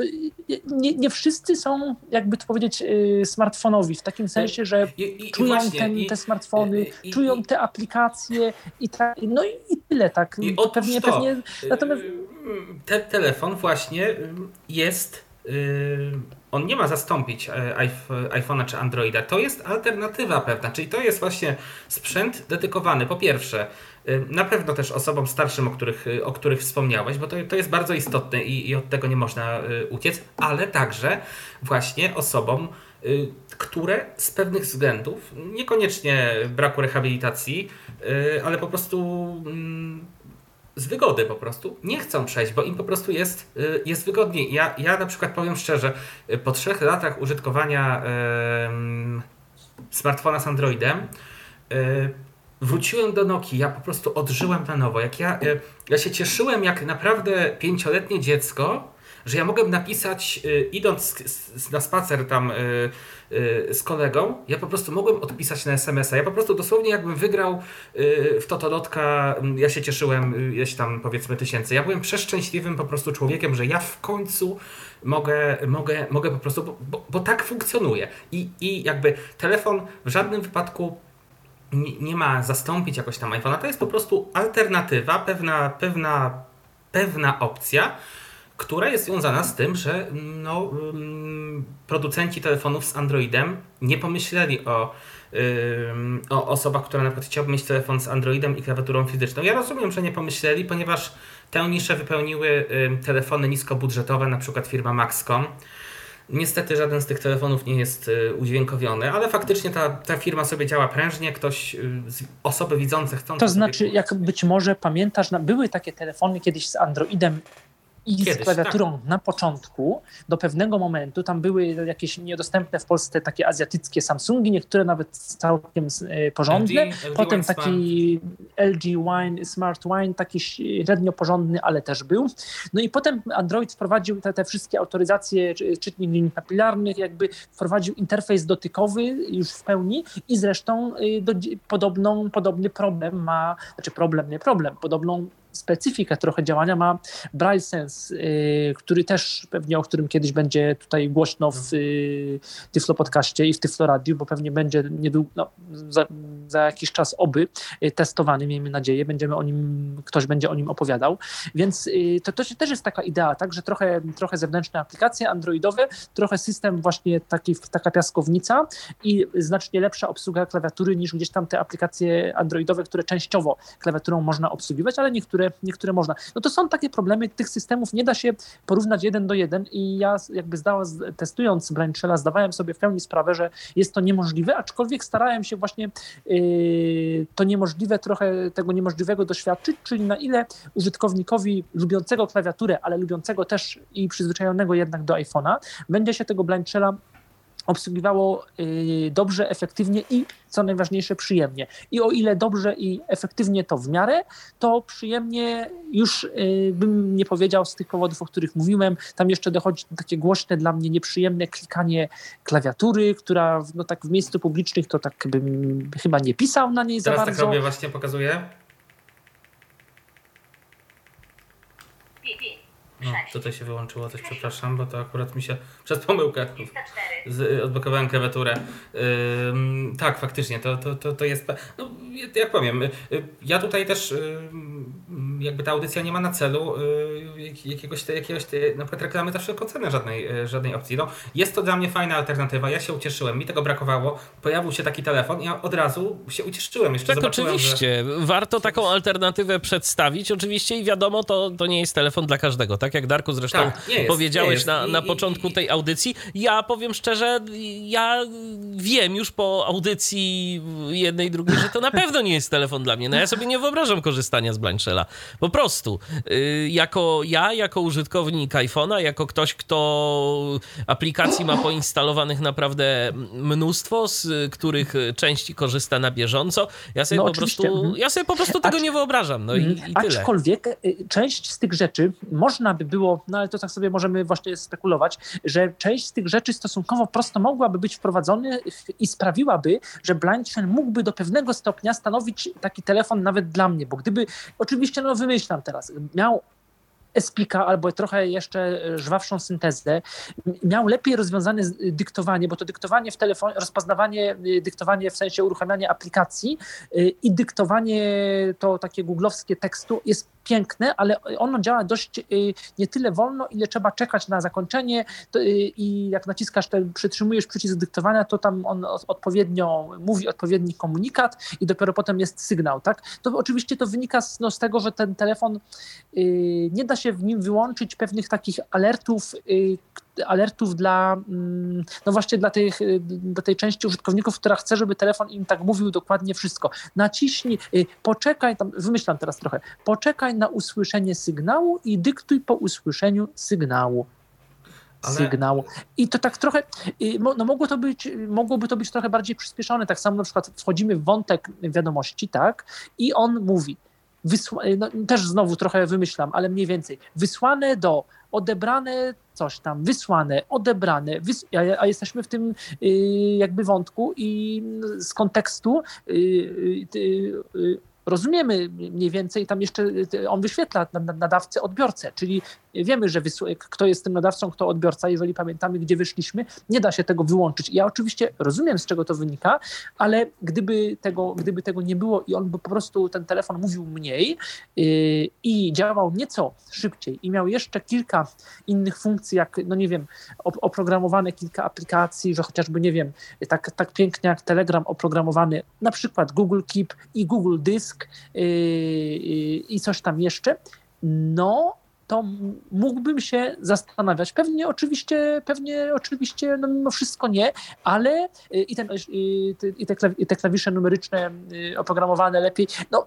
nie, nie, wszyscy są, jakby to powiedzieć, yy, smartfonowi, w takim sensie, że I, i, czują i ten, te smartfony, czują te aplikacje i tak, no i, tyle, tak. I pewnie, to, pewnie, natomiast... Ten telefon właśnie jest on nie ma zastąpić iPhone'a czy Androida. To jest alternatywa pewna, czyli to jest właśnie sprzęt dedykowany po pierwsze na pewno też osobom starszym, o których, o których wspomniałeś, bo to, to jest bardzo istotne i, i od tego nie można uciec, ale także właśnie osobom, które z pewnych względów, niekoniecznie braku rehabilitacji, ale po prostu mm, z wygody po prostu nie chcą przejść, bo im po prostu jest, y, jest wygodniej. Ja, ja na przykład powiem szczerze, y, po trzech latach użytkowania yy, smartfona z Androidem yy, wróciłem do Nokii, ja po prostu odżyłem na nowo. Jak ja, yy, ja się cieszyłem jak naprawdę pięcioletnie dziecko, że ja mogę napisać, idąc na spacer tam Y, z kolegą, ja po prostu mogłem odpisać na SMS-a. Ja po prostu dosłownie jakbym wygrał y, w Totolotka, mm, ja się cieszyłem, y, tam powiedzmy tysięcy. Ja byłem przeszczęśliwym po prostu człowiekiem, że ja w końcu mogę, mogę, mogę po prostu, bo, bo tak funkcjonuje. I, I jakby telefon w żadnym wypadku nie, nie ma zastąpić jakoś tam iPhone'a. To jest po prostu alternatywa, pewna, pewna, pewna opcja która jest związana z tym, że no, producenci telefonów z Androidem nie pomyśleli o, o osobach, które na przykład chciałyby mieć telefon z Androidem i klawiaturą fizyczną. Ja rozumiem, że nie pomyśleli, ponieważ tę niszę wypełniły telefony niskobudżetowe, na przykład firma Maxcom. Niestety żaden z tych telefonów nie jest y, udźwiękowiony, ale faktycznie ta, ta firma sobie działa prężnie, ktoś, y, osoby widzące chcą... To znaczy, jak być może pamiętasz, były takie telefony kiedyś z Androidem i Kiedyś, z klawiaturą tak. na początku, do pewnego momentu, tam były jakieś niedostępne w Polsce takie azjatyckie Samsungi, niektóre nawet całkiem e, porządne. LG, LG Potem taki Smart. LG Wine, Smart Wine, taki średnio porządny, ale też był. No i potem Android wprowadził te, te wszystkie autoryzacje czytnik linii papilarnych, jakby wprowadził interfejs dotykowy już w pełni i zresztą e, do, podobną, podobny problem ma, znaczy problem, nie problem, podobną specyfikę trochę działania ma Braille Sense, y, który też pewnie, o którym kiedyś będzie tutaj głośno w y, Tyflo Podcaście i w Tyflo Radio, bo pewnie będzie niedługo, no, za, za, jakiś czas oby y, testowany, miejmy nadzieję, będziemy o nim, ktoś będzie o nim opowiadał, więc to, to też jest taka idea, tak, że trochę, trochę zewnętrzne aplikacje androidowe, trochę system właśnie taki, taka piaskownica i znacznie lepsza obsługa klawiatury niż gdzieś tam te aplikacje androidowe, które częściowo klawiaturą można obsługiwać, ale niektóre niektóre, można. No to są takie problemy, tych systemów nie da się porównać jeden do jeden i ja jakby zdała, testując Blindshella zdawałem sobie w pełni sprawę, że jest to niemożliwe, aczkolwiek starałem się właśnie yy, to niemożliwe, trochę tego niemożliwego doświadczyć, czyli na ile użytkownikowi lubiącego klawiaturę, ale lubiącego też i przyzwyczajonego jednak do iPhone'a, będzie się tego Blindshella obsługiwało y, dobrze, efektywnie i co najważniejsze przyjemnie. I o ile dobrze i efektywnie to w miarę, to przyjemnie już y, bym nie powiedział z tych powodów, o których mówiłem. Tam jeszcze dochodzi takie głośne dla mnie nieprzyjemne klikanie klawiatury, która no tak w miejscu publicznych to tak bym chyba nie pisał na niej Teraz za bardzo. Teraz tak robię, właśnie pokazuję. No, tutaj się wyłączyło coś, przepraszam, bo to akurat mi się [LAUGHS] przez pomyłkę z, odblokowałem klawiaturę. Ym, tak, faktycznie, to, to, to, to jest. No, jak powiem, y, ja tutaj też jakby ta audycja nie ma na celu y, jakiegoś, jakiegoś na przykład reklamy za wszelką cenę żadnej, y, żadnej opcji. No, jest to dla mnie fajna alternatywa, ja się ucieszyłem, mi tego brakowało, pojawił się taki telefon, ja od razu się ucieszyłem. Jeszcze tak, oczywiście. Że... Warto taką alternatywę przedstawić, oczywiście i wiadomo, to, to nie jest telefon dla każdego, tak jak Darku zresztą tak, jest, powiedziałeś na, na początku tej audycji. Ja powiem szczerze, ja wiem już po audycji jednej, drugiej, że to na pewno nie jest telefon dla mnie. No ja sobie nie wyobrażam korzystania z Blanchella. Po prostu. Y, jako ja, jako użytkownik iPhone'a, jako ktoś, kto aplikacji ma poinstalowanych naprawdę mnóstwo, z których części korzysta na bieżąco, ja sobie, no, po, prostu, ja sobie po prostu tego Acz... nie wyobrażam. No i, i tyle. Aczkolwiek y, część z tych rzeczy można by było, no ale to tak sobie możemy właśnie spekulować, że część z tych rzeczy stosunkowo prosto mogłaby być wprowadzona i sprawiłaby, że Blind mógłby do pewnego stopnia stanowić taki telefon nawet dla mnie, bo gdyby, oczywiście no wymyślam teraz, miał Espika albo trochę jeszcze żwawszą syntezę, miał lepiej rozwiązane dyktowanie, bo to dyktowanie w telefonie, rozpoznawanie, dyktowanie w sensie uruchamiania aplikacji i dyktowanie to takie googlowskie tekstu jest piękne, ale ono działa dość nie tyle wolno, ile trzeba czekać na zakończenie i jak naciskasz, ten, przytrzymujesz przycisk dyktowania, to tam on odpowiednio mówi odpowiedni komunikat i dopiero potem jest sygnał, tak? To oczywiście to wynika z, no, z tego, że ten telefon nie da się w nim wyłączyć pewnych takich alertów, alertów dla, mm, no właśnie dla, tych, y, dla tej części użytkowników, która chce, żeby telefon im tak mówił dokładnie wszystko. Naciśnij, y, poczekaj, tam wymyślam teraz trochę, poczekaj na usłyszenie sygnału i dyktuj po usłyszeniu sygnału. Ale... sygnału. I to tak trochę, y, no mogło to być, mogłoby to być trochę bardziej przyspieszone. Tak samo na przykład wchodzimy w wątek wiadomości, tak, i on mówi, no, też znowu trochę wymyślam, ale mniej więcej, wysłane do odebrane coś tam, wysłane, odebrane, wys a, a, jesteśmy w tym y, jakby wątku i z kontekstu y, y, rozumiemy mniej więcej, tam jeszcze on wyświetla nadawcę, odbiorcę, czyli wiemy, że kto jest tym nadawcą, kto odbiorca, jeżeli pamiętamy, gdzie wyszliśmy, nie da się tego wyłączyć. Ja oczywiście rozumiem, z czego to wynika, ale gdyby tego, gdyby tego nie było i on by po prostu ten telefon mówił mniej yy, i działał nieco szybciej i miał jeszcze kilka innych funkcji, jak, no nie wiem, oprogramowane kilka aplikacji, że chociażby, nie wiem, tak, tak pięknie jak Telegram oprogramowany, na przykład Google Keep i Google Disk yy, yy, i coś tam jeszcze, no to mógłbym się zastanawiać. Pewnie oczywiście, pewnie oczywiście, no mimo wszystko nie, ale y, i, ten, i, te, i te klawisze numeryczne y, oprogramowane lepiej, no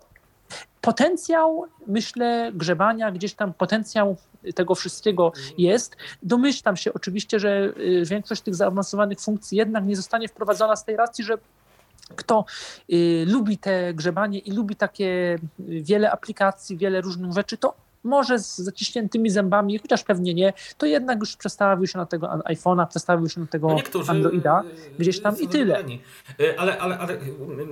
potencjał, myślę, grzebania, gdzieś tam potencjał tego wszystkiego jest. Domyślam się oczywiście, że y, większość tych zaawansowanych funkcji jednak nie zostanie wprowadzona z tej racji, że kto y, lubi te grzebanie i lubi takie wiele aplikacji, wiele różnych rzeczy, to może z zaciśniętymi zębami, chociaż pewnie nie, to jednak już przestawił się na tego iPhone'a, przestawił się na tego no Androida gdzieś tam i tyle. Y, ale, ale, ale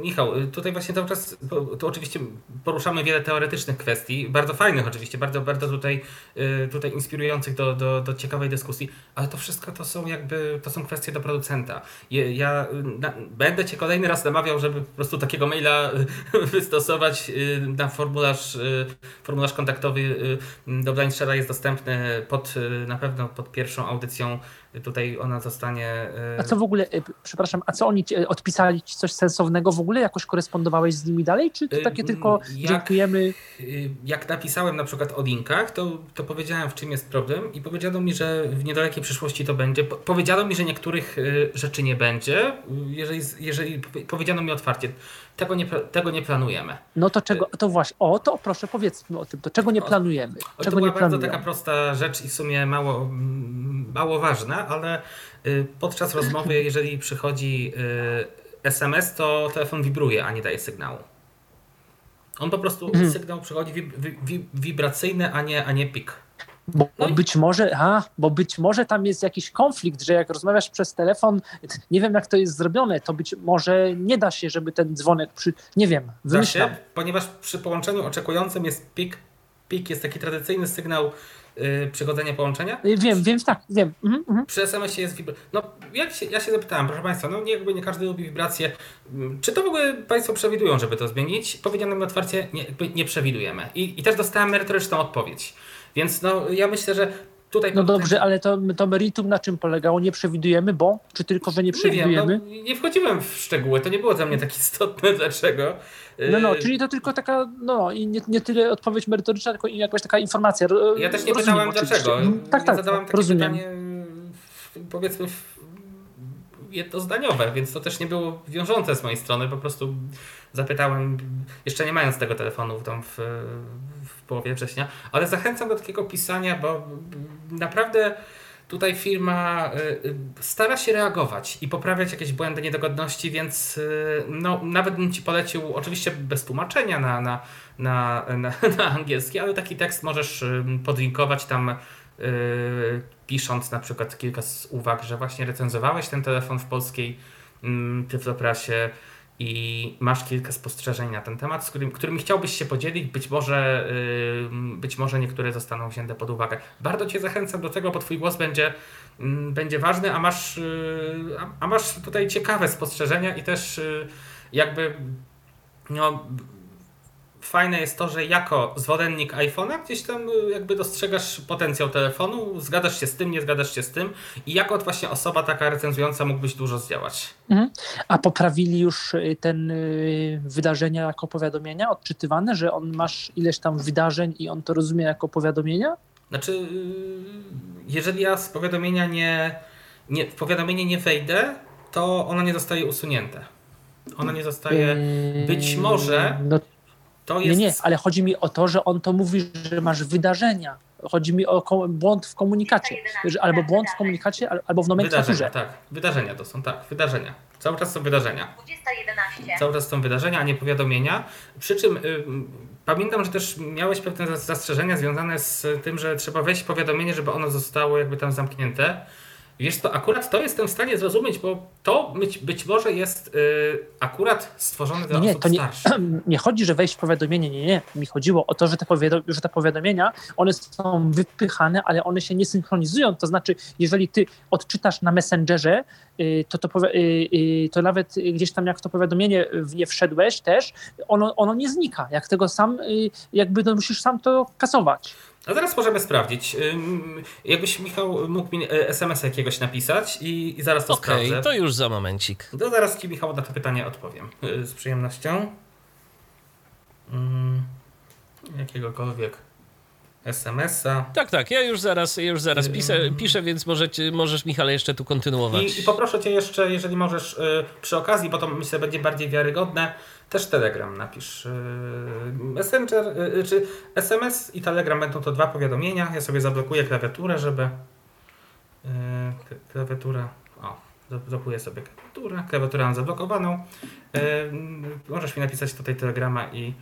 Michał, tutaj właśnie cały czas, tu oczywiście poruszamy wiele teoretycznych kwestii, bardzo fajnych oczywiście, bardzo, bardzo tutaj, y, tutaj inspirujących do, do, do ciekawej dyskusji, ale to wszystko to są jakby, to są kwestie do producenta. Ja na, będę Cię kolejny raz namawiał, żeby po prostu takiego maila [LAUGHS] wystosować na formularz, formularz kontaktowy Y, do Blindshara jest dostępny pod, y, na pewno pod pierwszą audycją. Tutaj ona zostanie. Y, a co w ogóle, przepraszam, a co oni odpisali ci coś sensownego w ogóle? Jakoś korespondowałeś z nimi dalej? Czy to takie tylko jak, dziękujemy? Jak napisałem na przykład o linkach, to, to powiedziałem w czym jest problem i powiedziano mi, że w niedalekiej przyszłości to będzie. Powiedziano mi, że niektórych rzeczy nie będzie, jeżeli, jeżeli powiedziano mi otwarcie tego nie, tego nie planujemy. No to czego, to właśnie, o to proszę powiedzmy o tym, to czego nie planujemy. O, czego to była nie bardzo taka prosta rzecz i w sumie mało, mało ważna, ale y, podczas rozmowy, [CLEARS THROAT] jeżeli przychodzi SMS, y, to telefon wibruje, a nie daje sygnału. On po prostu, hmm. sygnał przychodzi wib, wib, wibracyjny, a nie, a nie pik. Bo, no i... być może, a, bo być może tam jest jakiś konflikt, że jak rozmawiasz przez telefon, nie wiem jak to jest zrobione, to być może nie da się, żeby ten dzwonek przy, nie wiem, wymyślam. Się, ponieważ przy połączeniu oczekującym jest pik, pik jest taki tradycyjny sygnał yy, przychodzenia połączenia. Y, wiem, wiem, tak, wiem. Mhm, mhm. Przy SMS-ie jest wibracja. No, jak się, ja się zapytałem, proszę Państwa, no nie, jakby nie każdy lubi wibracje. Mm, czy to w ogóle Państwo przewidują, żeby to zmienić? Powiedziano mi otwarcie, nie, nie przewidujemy. I, I też dostałem merytoryczną odpowiedź. Więc no, ja myślę, że Tutaj no dobrze, ale to, to meritum na czym polegało? Nie przewidujemy, bo? Czy tylko, że nie przewidujemy? Nie, wiem, no, nie wchodziłem w szczegóły, to nie było dla mnie tak istotne, [LAUGHS] dlaczego. No, no, y, czyli to tylko taka, no i nie, nie tyle odpowiedź merytoryczna, tylko jakaś taka informacja. Ja też nie rozumiem, pytałem oczywiście. dlaczego. Mhm. Tak, tak, zadałem tak, takie rozumiem. pytanie, powiedzmy, jednozdaniowe, więc to też nie było wiążące z mojej strony, po prostu zapytałem, jeszcze nie mając tego telefonu tam w, w połowie września, ale zachęcam do takiego pisania, bo naprawdę tutaj firma y, y, stara się reagować i poprawiać jakieś błędy, niedogodności, więc y, no, nawet bym Ci polecił, oczywiście bez tłumaczenia na, na, na, na, [LAUGHS] na angielski, ale taki tekst możesz podlinkować tam pisząc na przykład kilka z uwag, że właśnie recenzowałeś ten telefon w polskiej tyfloprasie, i masz kilka spostrzeżeń na ten temat, z którym, którymi chciałbyś się podzielić, być może, być może niektóre zostaną wzięte pod uwagę. Bardzo Cię zachęcam do tego, bo Twój głos będzie, będzie ważny, a masz, a, a, masz tutaj ciekawe spostrzeżenia i też y, jakby no, fajne jest to, że jako zwolennik iPhone'a gdzieś tam y, jakby dostrzegasz potencjał telefonu, zgadasz się z tym, nie zgadasz się z tym i jako właśnie osoba taka recenzująca mógłbyś dużo zdziałać. Mhm. A poprawili już y, ten y, wydarzenia jako powiadomienia odczytywane, że on masz ileś tam wydarzeń i on to rozumie jako powiadomienia? Znaczy, jeżeli ja z powiadomienia nie, nie w powiadomienie nie wejdę, to ono nie zostaje usunięte. Ono nie zostaje. Być może No, to nie, jest. nie, ale chodzi mi o to, że on to mówi, że masz wydarzenia. Chodzi mi o błąd w komunikacie. Że albo błąd w komunikacie, al- albo w nomenklaturze. Wydarzenia, tak. Wydarzenia to są, tak. Wydarzenia. Cały czas są wydarzenia. 20.11. Cały czas są wydarzenia, a nie powiadomienia. Przy czym y, pamiętam, że też miałeś pewne zas- zastrzeżenia związane z tym, że trzeba wejść w powiadomienie, żeby ono zostało jakby tam zamknięte. Wiesz to akurat to jestem w stanie zrozumieć, bo to być, być może jest y, akurat stworzone dla Nie, nie, osób to nie, starszych. [CLEARS THROAT] nie chodzi, że wejść w powiadomienie. Nie, nie. Mi chodziło o to, że te, że te powiadomienia, one są wypychane, ale one się nie synchronizują. To znaczy, jeżeli ty odczytasz na Messengerze, y, to, to, y, to nawet gdzieś tam jak to powiadomienie w nie wszedłeś też, ono, ono nie znika. Jak tego sam, jakby to musisz sam to kasować. A zaraz możemy sprawdzić. Jakbyś Michał mógł mi e, SMS jakiegoś napisać i, i zaraz to Okej, sprawdzę. to już za momencik. To zaraz Ci Michał na to pytanie odpowiem. Y, Z przyjemnością. Jakiegokolwiek SMS-a. Tak, tak, ja już zaraz, ja już zaraz piszę, Ym. piszę więc możecie, możesz Michale jeszcze tu kontynuować. I, I poproszę Cię jeszcze, jeżeli możesz y, przy okazji, bo to myślę będzie bardziej wiarygodne, też Telegram napisz. Y, Messenger, y, y, czy SMS i Telegram będą to dwa powiadomienia. Ja sobie zablokuję klawiaturę, żeby y, klawiatura, o, zablokuję sobie klawiaturę, klawiaturę mam zablokowaną. Y, możesz mi napisać tutaj Telegrama i, y,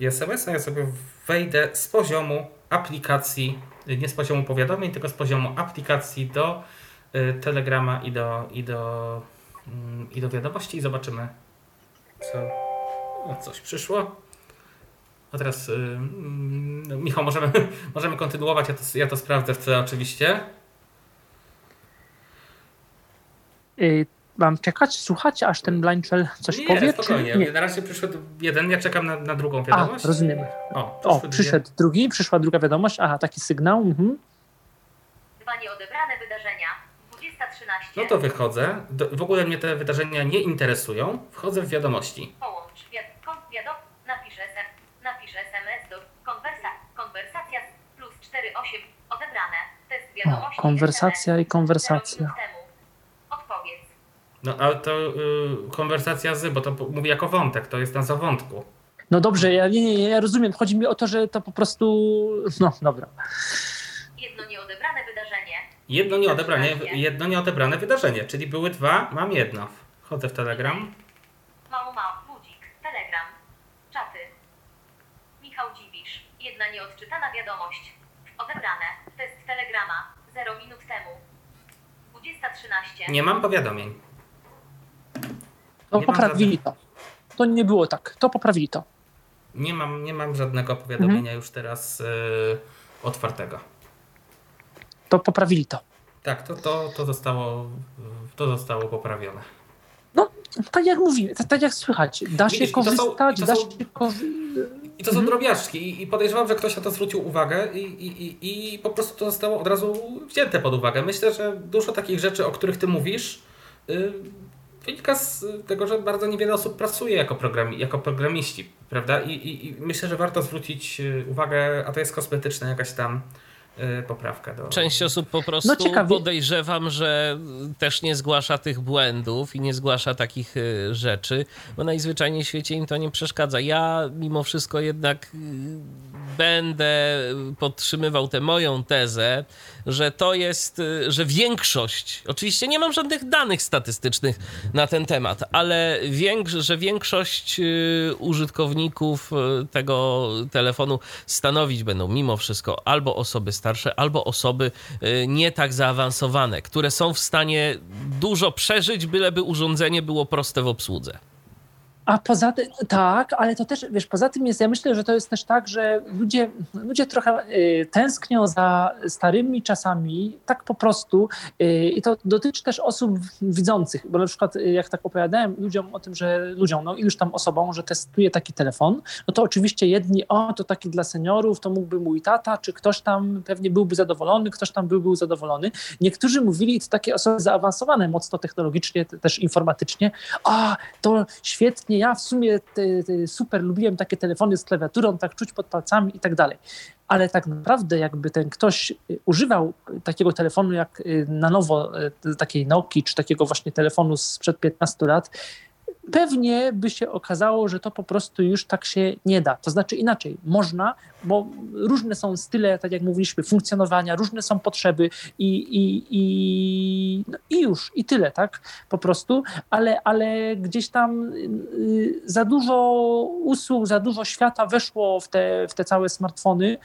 i SMS-a. Ja sobie wejdę z poziomu aplikacji, nie z poziomu powiadomień, tylko z poziomu aplikacji do y, Telegrama i do, i do, mm, i do wiadomości i zobaczymy, co. O, coś przyszło. A teraz, y, mm, Michał, możemy, [LAUGHS] możemy kontynuować. Ja to, ja to sprawdzę w tle oczywiście. Mam czekać, słuchać, aż ten blind shell coś nie, powie? spokojnie. Czy nie? Na razie przyszedł jeden, ja czekam na, na drugą A, wiadomość. rozumiem. O, O, przyszedł drugi, przyszła druga wiadomość. Aha, taki sygnał. Mhm. Dwa nieodebrane wydarzenia. 20.13. No to wychodzę. Do, w ogóle mnie te wydarzenia nie interesują. Wchodzę w wiadomości. Połącz wiad kon wiadom napisz napisz SMS do konwersa konwersacja plus 48 odebrane. Test wiadomości. O, konwersacja SMS, i konwersacja. zero minut temu. Odpowiedz. No ale to y, konwersacja z, bo to mówię jako wątek, to jest nazwa wątku. No dobrze, ja, nie, nie, ja rozumiem. Chodzi mi o to, że to po prostu. No dobra. Jedno nieodebrane wydarzenie. Jedno nieodebrane, jedno nieodebrane wydarzenie, czyli były dwa, mam jedno. Wchodzę w Telegram. Mał mał budzik. Telegram. Czaty. Michał Dziwisz. Jedna nieodczytana wiadomość. Odebrane. Test telegrama. 0 minut temu. 20.13. Nie mam powiadomień. To Nie poprawili to. To nie było tak. To poprawili to. Nie mam, nie mam żadnego powiadomienia już teraz y, otwartego. To poprawili to. Tak, to, to, to, zostało, to zostało poprawione. No, tak jak mówimy, tak, tak jak słychać. Da się Widzisz, korzystać, da się korzystać. I to są drobiażdżki i, podejrzewam, że ktoś na to zwrócił uwagę i, i, i, i po prostu to zostało od razu wzięte pod uwagę. Myślę, że dużo takich rzeczy, o których ty mówisz, y, wynika z tego, że bardzo niewiele osób pracuje jako, programi, jako programiści, prawda? I, i, I myślę, że warto zwrócić y, uwagę, a to jest kosmetyczna jakaś tam y, poprawka do... Część osób po prostu No ciekawie- podejrzewam, że też nie zgłasza tych błędów i nie zgłasza takich rzeczy, bo najzwyczajniej w świecie im to nie przeszkadza. Ja mimo wszystko jednak będę podtrzymywał tę moją tezę, że to jest, y, że większość, oczywiście nie mam żadnych danych statystycznych na ten temat, ale że większość y, użytkowników y, tego telefonu stanowić będą mimo wszystko albo osoby starsze, albo osoby nie tak zaawansowane, które są w stanie dużo przeżyć, byleby urządzenie było proste w obsłudze. A poza tym, tak, ale to też, wiesz, poza tym jest, ja myślę, że to jest też tak, że ludzie, ludzie trochę y, tęsknią za starymi czasami, tak po prostu. Y, I to dotyczy też osób widzących, bo na przykład y, jak tak opowiadałem ludziom o tym, że ludziom, no iluś tam osobom, że testuję taki telefon, no to oczywiście jedni, o, to taki dla seniorów, to mógłby mój tata, czy ktoś tam pewnie byłby zadowolony, ktoś tam był, był zadowolony. Niektórzy mówili, to takie osoby zaawansowane mocno technologicznie, też informatycznie, a, to świetnie, ja w sumie te, te super lubiłem takie telefony z klawiaturą, tak czuć pod palcami i tak dalej. Ale tak naprawdę, jakby ten ktoś y, używał takiego telefonu jak y, na nowo, y, takiej Nokii, czy takiego właśnie telefonu sprzed 15 lat, pewnie by się okazało, że to po prostu już tak się nie da. To znaczy inaczej, można, bo różne są style, tak jak mówiliśmy, funkcjonowania, różne są potrzeby i, i, i, no i już, i tyle, tak, po prostu, ale, ale gdzieś tam y, za dużo usług, za dużo świata weszło w te, w te całe smartfony,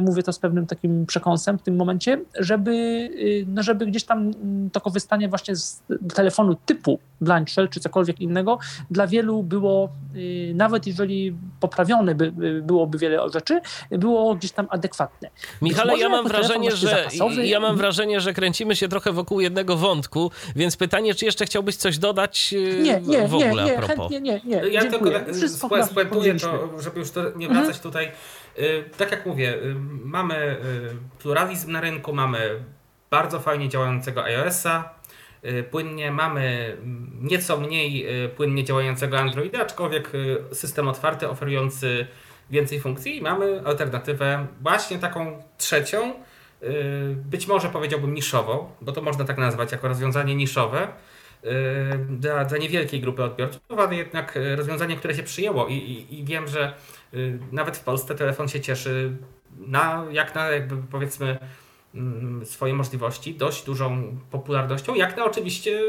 mówię to z pewnym takim przekąsem w tym momencie, żeby, y, no żeby gdzieś tam mm, to korzystanie właśnie z telefonu typu Blind Shell czy cokolwiek innego dla wielu było, y, nawet jeżeli poprawione by, byłoby wiele rzeczy, było gdzieś tam adekwatne. Michale, ja mam wrażenie, że ja mam wrażenie, że kręcimy się trochę wokół jednego wątku, więc pytanie, czy jeszcze chciałbyś coś dodać nie, nie, w ogóle nie, nie, a propos? Nie, nie, nie, Ja Dziękuję. tylko spuentuję to, żeby już to nie wracać mhm. tutaj Y, tak jak mówię, y, mamy y, pluralizm na rynku, mamy bardzo fajnie działającego iOS-a, płynnie mamy nieco mniej płynnie działającego Androida, aczkolwiek system otwarty oferujący więcej funkcji. I mamy alternatywę właśnie taką trzecią, być może powiedziałbym niszową, bo to można tak nazwać jako rozwiązanie niszowe, dla, dla niewielkiej grupy odbiorców, ale jednak rozwiązanie, które się przyjęło. I, i, i wiem, że Y, nawet w Polsce telefon się cieszy na, jak na jakby powiedzmy mm, swoje możliwości, dość dużą popularnością, jak na oczywiście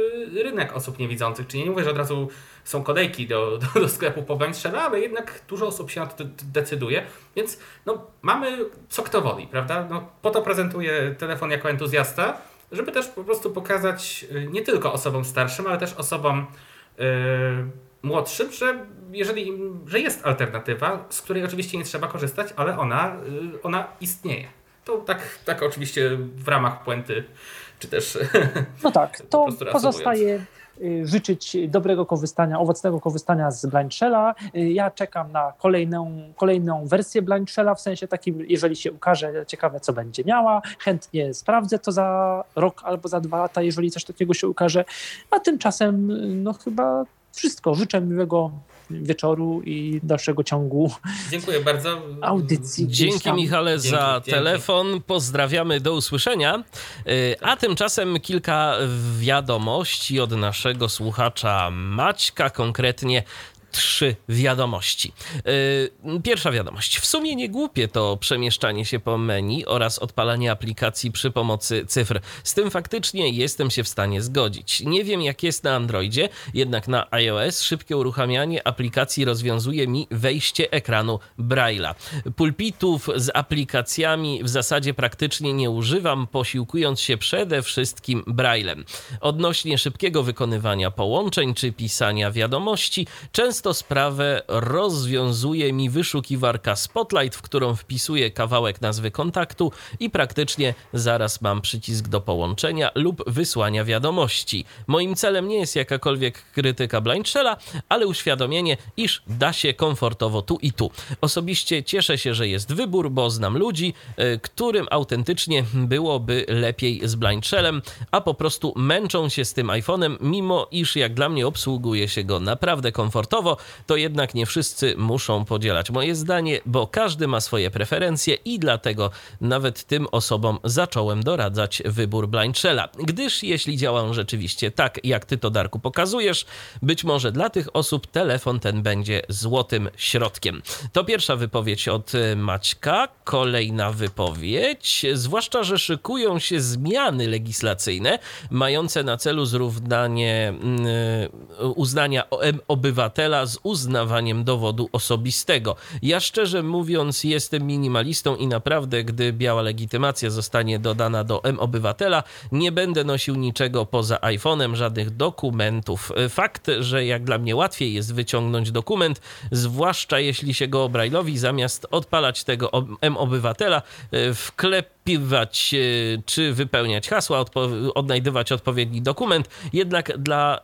rynek osób niewidzących. Czyli nie mówię, że od razu są kolejki do, [LAUGHS] do, do sklepu po Baństrzela, ale jednak dużo osób się na to decyduje, więc no, mamy co kto woli, prawda? No, po to prezentuję telefon jako entuzjasta, żeby też po prostu pokazać y, nie tylko osobom starszym, ale też osobom yy, młodszym, że jeżeli, że jest alternatywa, z której oczywiście nie trzeba korzystać, ale ona, y, ona istnieje. To tak, tak oczywiście w ramach puenty, czy też. [LAUGHS] No tak, to pozostaje y, życzyć dobrego korzystania, owocnego korzystania z Blind Shella. Y, ja czekam na kolejną, kolejną wersję Blind Shella, w sensie takim, jeżeli się ukaże, ciekawe co będzie miała. Chętnie sprawdzę to za rok albo za dwa lata, jeżeli coś takiego się ukaże. A tymczasem, no chyba wszystko. Życzę miłego wieczoru i dalszego ciągu. Dziękuję bardzo. Audycji. Dzięki Michale dzięki, za dzięki. telefon. Pozdrawiamy, do usłyszenia. Y, a tymczasem kilka wiadomości od naszego słuchacza Maćka, konkretnie trzy wiadomości. Yy, pierwsza wiadomość. W sumie nie głupie to przemieszczanie się po menu oraz odpalanie aplikacji przy pomocy cyfr. Z tym faktycznie jestem się w stanie zgodzić. Nie wiem jak jest na Androidzie, jednak na iOS szybkie uruchamianie aplikacji rozwiązuje mi wejście ekranu Braille'a. Pulpitów z aplikacjami w zasadzie praktycznie nie używam, posiłkując się przede wszystkim Braillem. Odnośnie szybkiego wykonywania połączeń czy pisania wiadomości, często Często sprawę rozwiązuje mi wyszukiwarka Spotlight, w którą wpisuję kawałek nazwy kontaktu i praktycznie zaraz mam przycisk do połączenia lub wysłania wiadomości. Moim celem nie jest jakakolwiek krytyka Blindshella, ale uświadomienie, iż da się komfortowo tu i tu. Osobiście cieszę się, że jest wybór, bo znam ludzi, y, którym autentycznie byłoby lepiej z Blindshellem, a po prostu męczą się z tym iPhone'em, mimo iż jak dla mnie obsługuje się go naprawdę komfortowo, to jednak nie wszyscy muszą podzielać moje zdanie, bo każdy ma swoje preferencje i dlatego nawet tym osobom zacząłem doradzać wybór Blind Shella. Gdyż jeśli działam rzeczywiście tak, jak ty to Darku pokazujesz, być może dla tych osób telefon ten będzie złotym środkiem. To pierwsza wypowiedź od e, Maćka. Kolejna wypowiedź. Zwłaszcza, że szykują się zmiany legislacyjne mające na celu zrównanie mm, e, uznania obywatela z uznawaniem dowodu osobistego. Ja szczerze mówiąc jestem minimalistą i naprawdę, gdy biała legitymacja zostanie dodana do M-Obywatela, nie będę nosił niczego poza iPhone'em, żadnych dokumentów. Fakt, że jak dla mnie łatwiej jest wyciągnąć dokument, zwłaszcza jeśli się go Braille'owi, zamiast odpalać tego M-Obywatela, wklepywać czy wypełniać hasła, odpo- odnajdywać odpowiedni dokument, jednak dla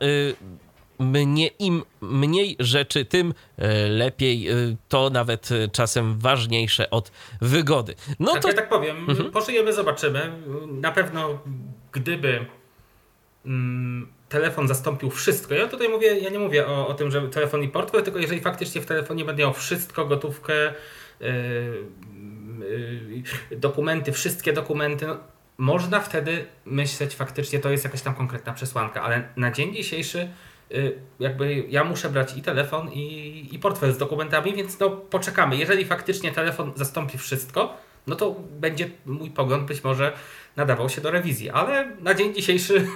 mnie im mniej rzeczy, tym lepiej. To nawet czasem ważniejsze od wygody. No tak, to ja tak powiem. Mhm. Pożyjemy, zobaczymy. Na pewno gdyby mm, telefon zastąpił wszystko. Ja tutaj mówię, ja nie mówię o, o tym, że telefon i portfel, tylko jeżeli faktycznie w telefonie będę miał wszystko, gotówkę, yy, yy, dokumenty, wszystkie dokumenty, no, można wtedy myśleć faktycznie, to jest jakaś tam konkretna przesłanka, ale na dzień dzisiejszy jakby ja muszę brać i telefon, i, i portfel z dokumentami, więc no poczekamy. Jeżeli faktycznie telefon zastąpi wszystko, no to będzie mój pogląd być może nadawał się do rewizji, ale na dzień dzisiejszy [LAUGHS]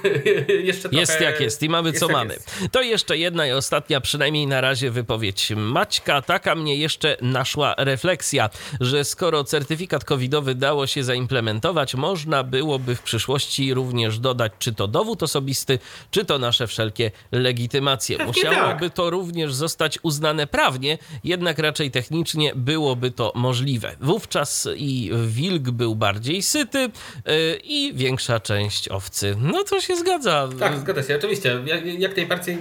jeszcze trochę... Jest jak jest i mamy co mamy. Jest. To jeszcze jedna i ostatnia, przynajmniej na razie wypowiedź Maćka. Taka mnie jeszcze naszła refleksja, że skoro certyfikat covidowy dało się zaimplementować, można byłoby w przyszłości również dodać czy to dowód osobisty, czy to nasze wszelkie legitymacje. Pewnie Musiałoby tak. to również zostać uznane prawnie, jednak raczej technicznie byłoby to możliwe. Wówczas i wilk był bardziej syty, i większa część owcy. No to się zgadza. Tak, zgadza się, oczywiście. Jak, jak najbardziej.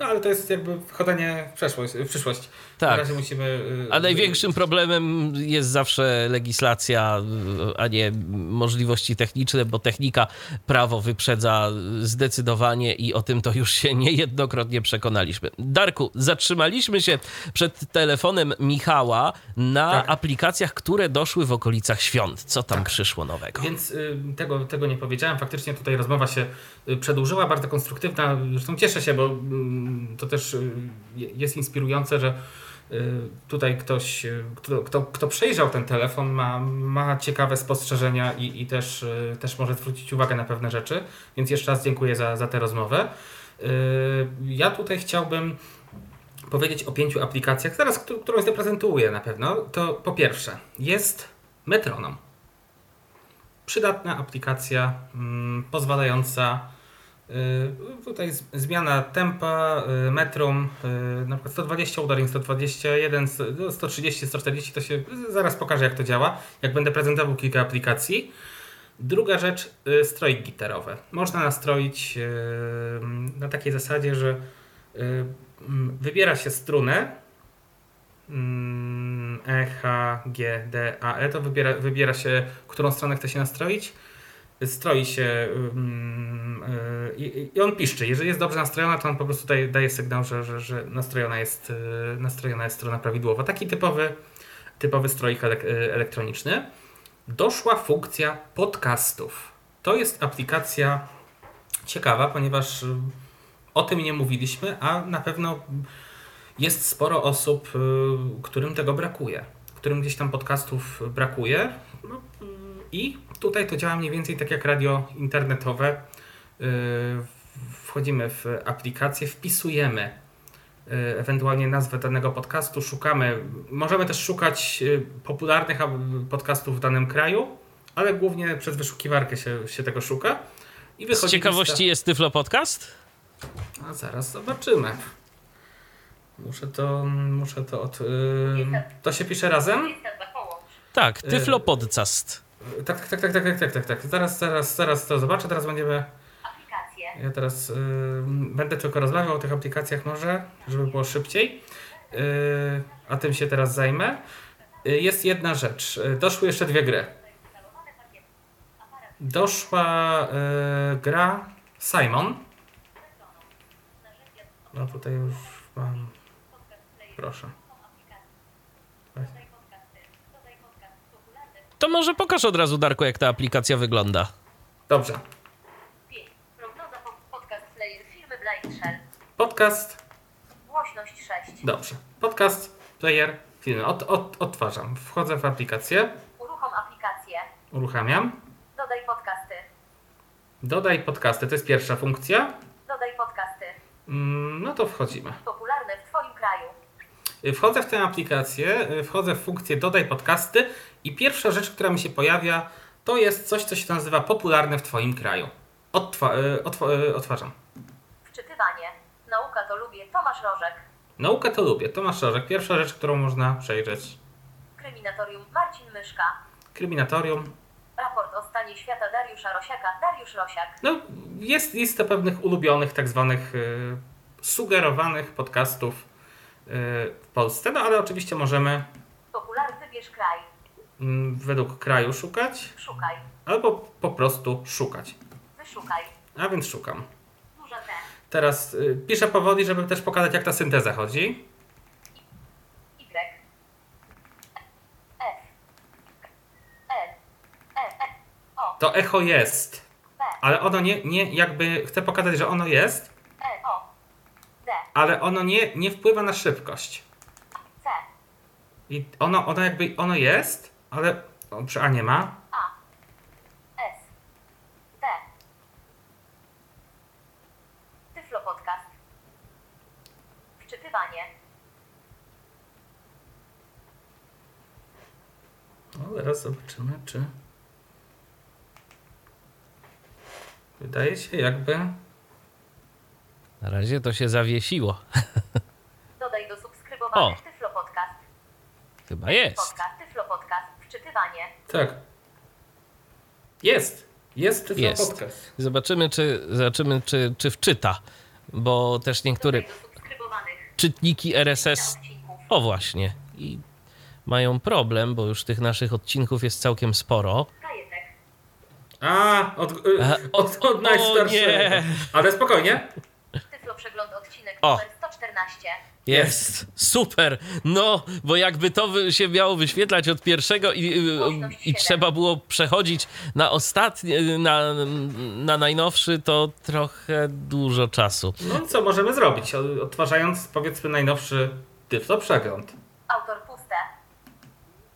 No ale to jest jakby wchodzenie w, przeszłość, w przyszłość. Tak. musimy, y, a największym problemem jest zawsze legislacja, y, a nie możliwości techniczne, bo technika prawo wyprzedza zdecydowanie i o tym to już się [LAUGHS] niejednokrotnie przekonaliśmy. Darku, zatrzymaliśmy się przed telefonem Michała na tak. aplikacjach, które doszły w okolicach świąt. Co tam tak. przyszło nowego? Więc y, tego, tego nie powiedziałem. Faktycznie tutaj rozmowa się przedłużyła, bardzo konstruktywna. Zresztą cieszę się, bo mm, to też jest inspirujące, że tutaj ktoś, y, kto, kto, kto przejrzał ten telefon, ma, ma ciekawe spostrzeżenia i, i też, y, też może zwrócić uwagę na pewne rzeczy. Więc jeszcze raz dziękuję za, za tę rozmowę. Ja tutaj chciałbym powiedzieć o pięciu aplikacjach, zaraz którą zaprezentuję na pewno. To po pierwsze jest Metronom. Przydatna aplikacja mm, pozwalająca Y, tutaj zmiana tempa, y, metrum, y, na przykład 120 udarzeń, 121, 130, 140, to się zaraz pokaże jak to działa, jak będę prezentował kilka aplikacji. Druga rzecz, strojki gitarowe. Można nastroić na takiej zasadzie, że wybiera się strunę E, H, G, D, A, E, to wybiera, wybiera się, którą stronę chce się nastroić stroi się yy, yy, i on piszczy. Jeżeli jest dobrze nastrojona, to on po prostu daje, daje sygnał, że, że, że nastrojona, jest, yy, nastrojona jest strona prawidłowa. Taki typowy, typowy stroik elek elektroniczny. Doszła funkcja podcastów. To jest aplikacja ciekawa, ponieważ y, o tym nie mówiliśmy, a na pewno jest sporo osób, y, którym tego brakuje. Którym gdzieś tam podcastów brakuje. No, i tutaj to działa mniej więcej tak jak radio internetowe. Yy, wchodzimy w aplikację, wpisujemy yy, ewentualnie nazwę danego podcastu, szukamy. Możemy też szukać yy, popularnych podcastów w danym kraju, ale głównie przez wyszukiwarkę się, się tego szuka. I wychodzi Z ciekawości lista. jest Tyflo Podcast? A zaraz zobaczymy. Muszę to, muszę to od. Yy, to się pisze razem? Tak, Tyflo Podcast. Tak, tak, tak, tak, tak, tak, tak, tak. Zaraz, zaraz, zaraz to zobaczę. Teraz będziemy. Aplikacje. Ja teraz y, będę tylko rozmawiał o tych aplikacjach może, żeby było szybciej. Y, a tym się teraz zajmę. Y, jest jedna rzecz. Doszły jeszcze dwie gry. Doszła gra Simon. No tutaj już mam. Proszę. To może pokaż od razu, Darku, jak ta aplikacja wygląda. Dobrze. Prognoza podcast player firmy Blind Shell. Podcast. Głośność 6. Dobrze. Podcast, player, filmy. Od, od, odtwarzam. Wchodzę w aplikację. Uruchom aplikację. Uruchamiam. Dodaj podcasty. Dodaj podcasty. To jest pierwsza funkcja. Dodaj podcasty. Mm, no to wchodzimy. Popularne Wchodzę w tę aplikację, wchodzę w funkcję dodaj podcasty i pierwsza rzecz, która mi się pojawia, to jest coś, co się nazywa popularne w Twoim kraju. Odtwa- otw- otwarzam. Wczytywanie. Nauka to lubię. Tomasz Rożek. Naukę to lubię. Tomasz Rożek. Pierwsza rzecz, którą można przejrzeć. Kryminatorium. Marcin Myszka. Kryminatorium. Raport o stanie świata Dariusza Rosiaka. Dariusz Rosiak. No, jest lista pewnych ulubionych, tak zwanych y, sugerowanych podcastów w Polsce, no ale oczywiście możemy Popular wybierz kraj. Y, według kraju szukać, Szukaj. albo po prostu szukać. Wyszukaj. A więc szukam. Duże T. Teraz y, piszę powoli, żeby też pokazać, jak ta synteza chodzi. Y. F. L. E. E. O. To echo jest, ale ono nie, nie jakby chcę pokazać, że ono jest, E. O. D. ale ono nie, nie wpływa na szybkość. C. I ono, ono jakby ono jest, ale o, przy A nie ma. A. S. T. Tyflo Podcast. Wczytywanie. No, zaraz zobaczymy, czy. Wydaje się, jakby. Na razie to się zawiesiło. Dodaj do subskrybowanych O. Tyflo Podcast. Chyba jest. Podcast. Tyflo Podcast. Wczytywanie. Tak. Jest. Jest Jest. Podcast. Zobaczymy, czy, zobaczymy, czy, czy wczyta, bo też niektóre czytniki RSS. O właśnie. I mają problem, bo już tych naszych odcinków jest całkiem sporo. A, od, y, A, od, od o najstarszego. Ale spokojnie. Tyflo Przegląd odcinek O. numer 114. Jest, super. No, bo jakby to się miało wyświetlać od pierwszego i, i, i trzeba było przechodzić na ostatni, na, na najnowszy, to trochę dużo czasu. No i co możemy zrobić? Odtwarzając powiedzmy najnowszy Tyflo Przegląd. Autor puste.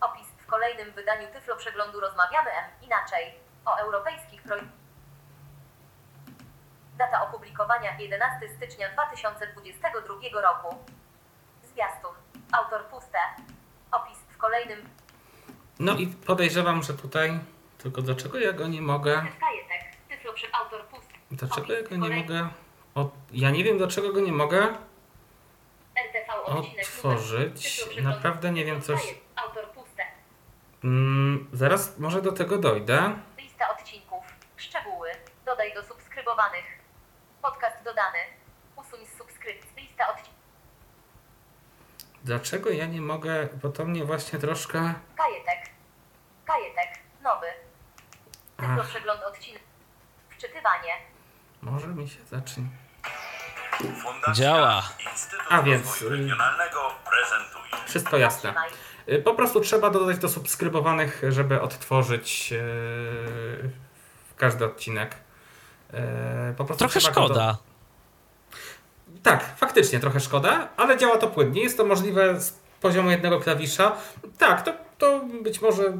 Opis w kolejnym wydaniu Tyflo Przeglądu rozmawiamy M inaczej o europejskich projektach. Data opublikowania 11 stycznia 2022 roku. Zwiastun. Autor puste. Opis w kolejnym No i podejrzewam, że tutaj. Tylko dlaczego ja go nie mogę. Dlaczego ja go nie mogę. Od, ja nie wiem, dlaczego go nie mogę otworzyć. Naprawdę nie wiem, coś. Kajet. Autor puste. Mm, zaraz może do tego dojdę. Lista odcinków. Szczegóły. Dodaj do subskrybowanych. Podcast dodany. Usuń z subskrypcji. Lista odcinków. Dlaczego ja nie mogę, bo to mnie właśnie troszkę. Kajetek. Kajetek. Nowy. Ach. przegląd odcinek. Wczytywanie. Może mi się zacznie. Fundacja Działa. Instytut A więc, Rozwoju y- Regionalnego prezentuje. Wszystko jasne. Y, Po prostu trzeba dodać do subskrybowanych, żeby odtworzyć yy, każdy odcinek. Yy, Po prostu Trochę szkoda. Do... Tak, faktycznie trochę szkoda, ale działa to płynnie. Jest to możliwe z poziomu jednego klawisza. Tak, to, to być może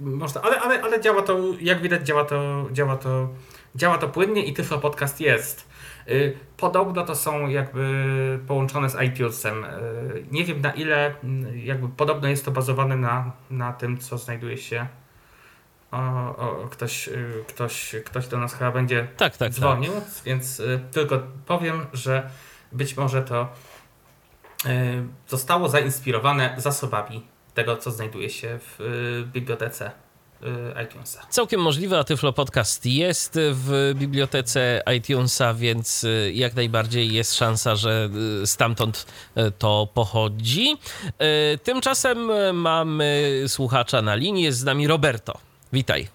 można, ale, ale, ale działa to, jak widać, działa to, działa to, działa to płynnie i Tyflo Podcast jest. Y, Podobno to są jakby połączone z iTunesem. Y, Nie wiem na ile, mm, jakby podobno jest to bazowane na, na tym, co znajduje się. O, o, ktoś, y, ktoś, ktoś do nas chyba będzie Tak, tak, tak. dzwonił, więc y, tylko powiem, że być może to y, zostało zainspirowane zasobami tego, co znajduje się w bibliotece iTunesa. Całkiem możliwe, a Tyflo Podcast jest w bibliotece iTunesa, więc jak najbardziej jest szansa, że stamtąd to pochodzi. Tymczasem mamy słuchacza na linii, jest z nami Roberto. Witaj.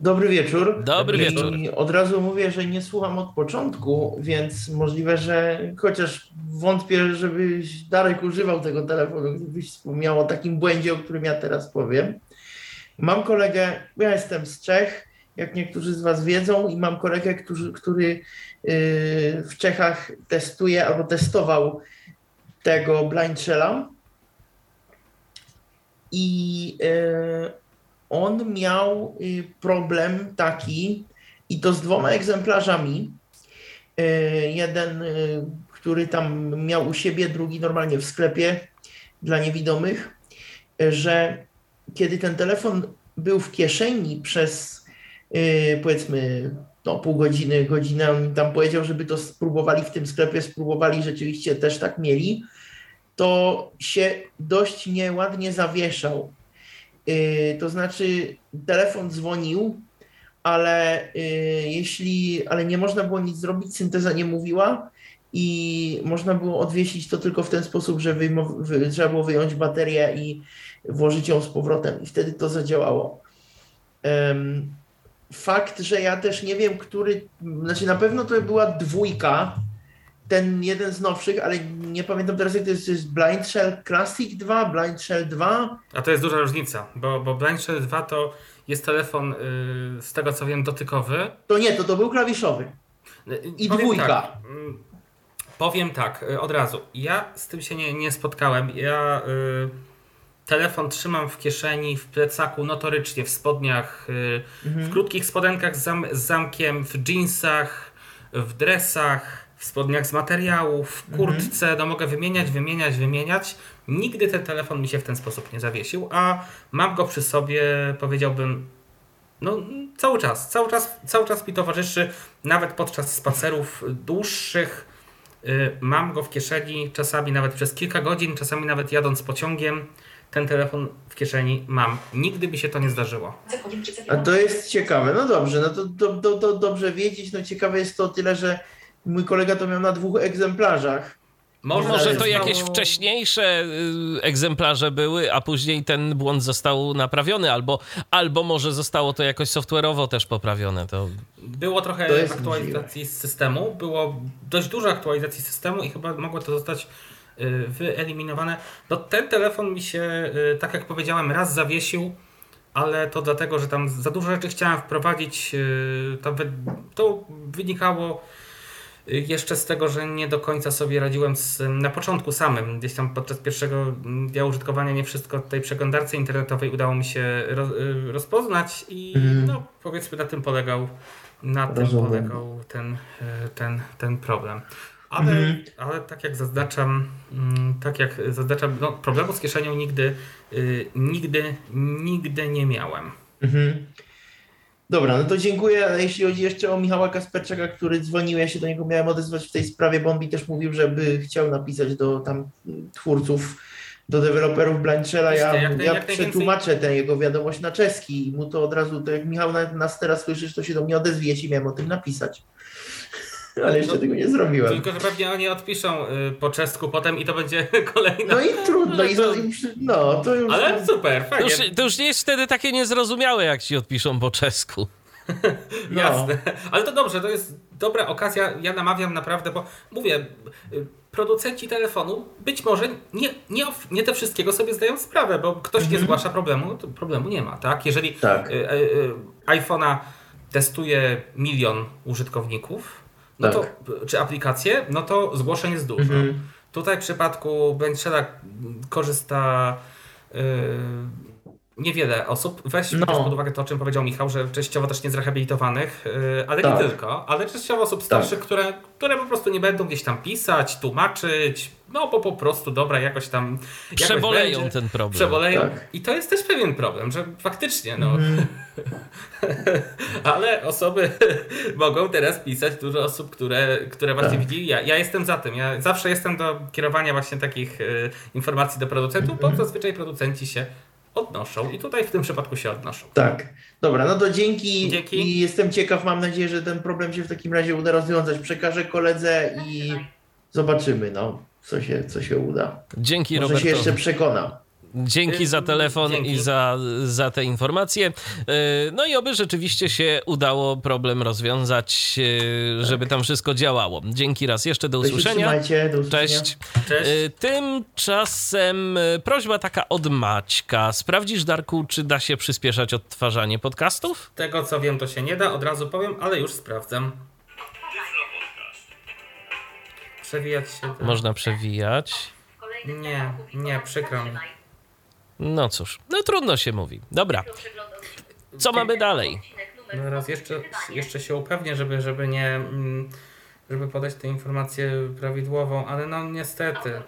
Dobry wieczór. Dobry I wieczór. Od razu mówię, że nie słucham od początku, więc możliwe, że chociaż wątpię, żebyś Darek używał tego telefonu, gdybyś wspomniał o takim błędzie, o którym ja teraz powiem. Mam kolegę, ja jestem z Czech, jak niektórzy z Was wiedzą, i mam kolegę, który, który w Czechach testuje albo testował tego blind shella. I yy, on miał y, problem taki, i to z dwoma egzemplarzami. Y, Jeden, y, który tam miał u siebie, drugi normalnie w sklepie. dla niewidomych, że kiedy ten telefon był w kieszeni przez powiedzmy no, pół godziny, godzinę, on tam powiedział, żeby to spróbowali w tym sklepie, spróbowali, rzeczywiście też tak mieli, to się dość nieładnie zawieszał. Yy, to znaczy telefon dzwonił, ale yy, jeśli, ale nie można było nic zrobić, synteza nie mówiła i można było odwiesić to tylko w ten sposób, że trzeba było wyjąć baterię i włożyć ją z powrotem i wtedy to zadziałało. Fakt, że ja też nie wiem, który, znaczy na pewno to była dwójka, ten jeden z nowszych, ale nie pamiętam teraz jak to jest, to jest Blind Shell Classic 2, Blind Shell 2, A to jest duża różnica, bo, bo Blind Shell 2 to jest telefon, yy, z tego co wiem, dotykowy. to nie, to to był klawiszowy. Yy, I powiem dwójka. Tak, mm, powiem tak, yy, od razu. Ja z tym się nie, nie spotkałem. Ja yy, telefon trzymam w kieszeni, w plecaku, notorycznie, w spodniach, yy, w krótkich spodenkach z, zam, z zamkiem, w jeansach, w dresach, spodniach z materiału, w kurtce. No mogę wymieniać, wymieniać, wymieniać. Nigdy ten telefon mi się w ten sposób nie zawiesił, a mam go przy sobie, powiedziałbym, no, cały czas, cały czas, cały czas mi towarzyszy, nawet podczas spacerów dłuższych. y, Mam go w kieszeni, czasami nawet przez kilka godzin, czasami nawet jadąc pociągiem. Ten telefon w kieszeni mam. Nigdy mi się to nie zdarzyło. A to jest ciekawe. No dobrze, no to, to, to, to dobrze wiedzieć. No ciekawe jest to o tyle, że mój kolega to miał na dwóch egzemplarzach. Może, Może to jakieś wcześniejsze y, egzemplarze były, a później ten błąd został naprawiony, albo, albo może zostało to jakoś software'owo też poprawione. To Było trochę To aktualizacji z systemu, było dość dużo aktualizacji systemu i chyba mogło to zostać y, wyeliminowane. No ten telefon mi się, y, tak jak powiedziałem, raz zawiesił, ale to dlatego, że tam za dużo rzeczy chciałem wprowadzić. To, wy, to wynikało jeszcze z tego, że nie do końca sobie radziłem z, na początku samym. Gdzieś tam podczas pierwszego mm, dnia użytkowania nie wszystko tej przeglądarce internetowej udało mi się roz, y, rozpoznać i Mhm. no, powiedzmy na tym polegał na tym polegał ten, y, ten, ten problem. Ale, Mhm. ale tak jak zaznaczam, mm, tak jak zaznaczam, no, problemu z kieszenią nigdy, y, nigdy, nigdy nie miałem. Mhm. Dobra, no to dziękuję. Jeśli chodzi jeszcze o Michała Kasperczaka, który dzwonił, ja się do niego miałem odezwać w tej sprawie, bo on mi też mówił, żeby chciał napisać do tam twórców, do deweloperów Blanchella. Ja, jak naj- ja jak przetłumaczę tę jego wiadomość na czeski i mu to od razu, to jak Michał na- nas teraz słyszysz, to się do mnie odezwie, jeśli miałem o tym napisać. Ale jeszcze No, tego nie zrobiłem. Tylko, że pewnie oni odpiszą y, po czesku potem i to będzie [LAUGHS] kolejna. No i trudno, i, [LAUGHS] to- no to już... Ale super, to fajnie. już, to już nie jest wtedy takie niezrozumiałe, jak ci odpiszą po czesku. no. [LAUGHS] Jasne. Ale to dobrze, to jest dobra okazja. Ja namawiam naprawdę, bo mówię, y, producenci telefonu być może nie, nie, nie te wszystkiego sobie zdają sprawę, bo ktoś nie zgłasza problemu, to problemu nie ma, tak? Jeżeli Tak. y, y, y, iPhone'a testuje milion użytkowników, no Tak. to, czy aplikacje, no to zgłoszeń jest dużo. Mhm. Tutaj w przypadku Benchella korzysta yy, niewiele osób. Weź No. pod uwagę to, o czym powiedział Michał, że częściowo też niezrehabilitowanych, yy, ale Tak. nie tylko, ale częściowo osób starszych, które, które po prostu nie będą gdzieś tam pisać, tłumaczyć, no bo po prostu dobra, jakoś tam jakoś Przeboleją będzie. ten problem. Przeboleją. Tak. I to jest też pewien problem, że faktycznie, no. Mhm. [LAUGHS] Ale osoby [LAUGHS] mogą teraz pisać, dużo osób, które, które właśnie Tak. widzieli. Ja, ja jestem za tym. Ja zawsze jestem do kierowania właśnie takich y, informacji do producentów, bo zazwyczaj producenci się odnoszą i tutaj w tym przypadku się odnoszą. Tak. Dobra, no to dzięki. Dzięki. I jestem ciekaw, mam nadzieję, że ten problem się w takim razie uda rozwiązać. Przekażę koledze i zobaczymy, no, co się, co się uda. Dzięki, Może się Roberto. jeszcze przekona. Dzięki za telefon Dzięki. i za, za te informacje. Yy, No i oby rzeczywiście się udało problem rozwiązać, yy, żeby tam wszystko działało. Dzięki raz jeszcze, do usłyszenia. Do usłyszenia. Cześć. Cześć. Tymczasem prośba taka od Maćka. Sprawdzisz, Darku, czy da się przyspieszać odtwarzanie podcastów? Tego co wiem, to się nie da, od razu powiem, ale już sprawdzam. Przewijać się. Można przewijać. Nie, nie, przykro mi. No cóż, no trudno się mówi. Dobra, co mamy dalej? No raz jeszcze, jeszcze się upewnię, żeby, żeby nie. mm, żeby podać tę informację prawidłową, ale no niestety.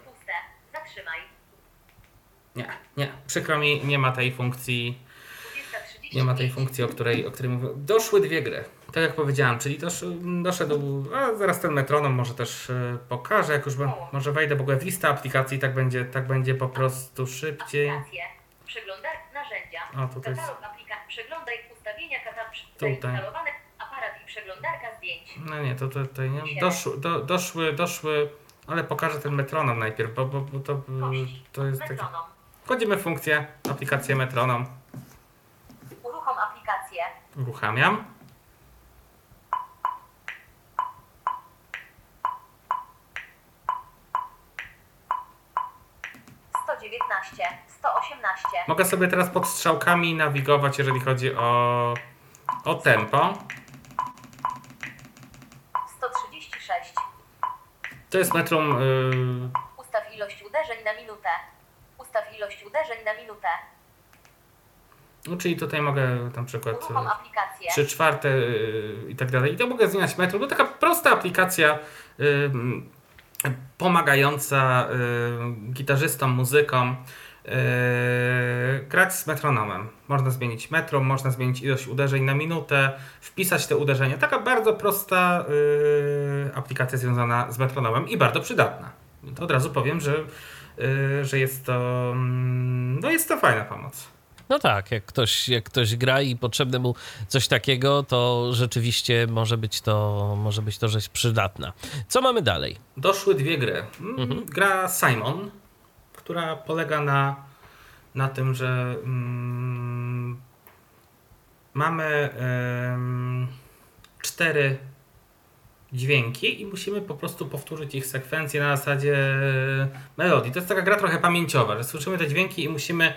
Nie, nie. Przykro mi, nie ma tej funkcji, 20.35. nie ma tej funkcji, o której, o której mówię. Doszły dwie gry. Tak jak powiedziałem, czyli dosz, doszedł, a zaraz ten metronom może też e, pokażę, jak już be, może wejdę w ogóle w listę aplikacji, tak będzie, tak będzie po prostu szybciej. Aplikacje. Przeglądaj narzędzia. O, tutaj jest- Katalog aplikacji. Przeglądaj ustawienia katalog. Tutaj. Aparat i przeglądarka zdjęć. No nie, to tutaj nie. Doszły, do, doszły, doszły, ale pokażę ten metronom najpierw, bo, bo, bo to, e, to jest takie... Wchodzimy w funkcję, aplikację metronom, Uruchom aplikację. uruchamiam. 119, 118, Mogę sobie teraz pod strzałkami nawigować, jeżeli chodzi o, o tempo. 136. To jest metrum. Yy, Ustaw ilość uderzeń na minutę. Ustaw ilość uderzeń na minutę. no, czyli tutaj mogę na przykład Uruchom aplikację. 3 czwarte yy, i tak dalej. I to mogę zmieniać metrum. To taka prosta aplikacja yy, pomagająca yy, gitarzystom, muzykom. yy, grać z metronomem. Można zmienić metrum, można zmienić ilość uderzeń na minutę, wpisać te uderzenia. Taka bardzo prosta yy, aplikacja związana z metronomem i bardzo przydatna. To od razu powiem, że, że jest to mm, no jest to fajna pomoc. No tak, jak ktoś, jak ktoś gra i potrzebne mu coś takiego, to rzeczywiście może być to, może być to rzecz przydatna. Co mamy dalej? Doszły dwie gry. Mm, Gra Simon, która polega na, na tym, że mm, mamy em, cztery dźwięki i musimy po prostu powtórzyć ich sekwencję na zasadzie melodii. To jest taka gra trochę pamięciowa, że słyszymy te dźwięki i musimy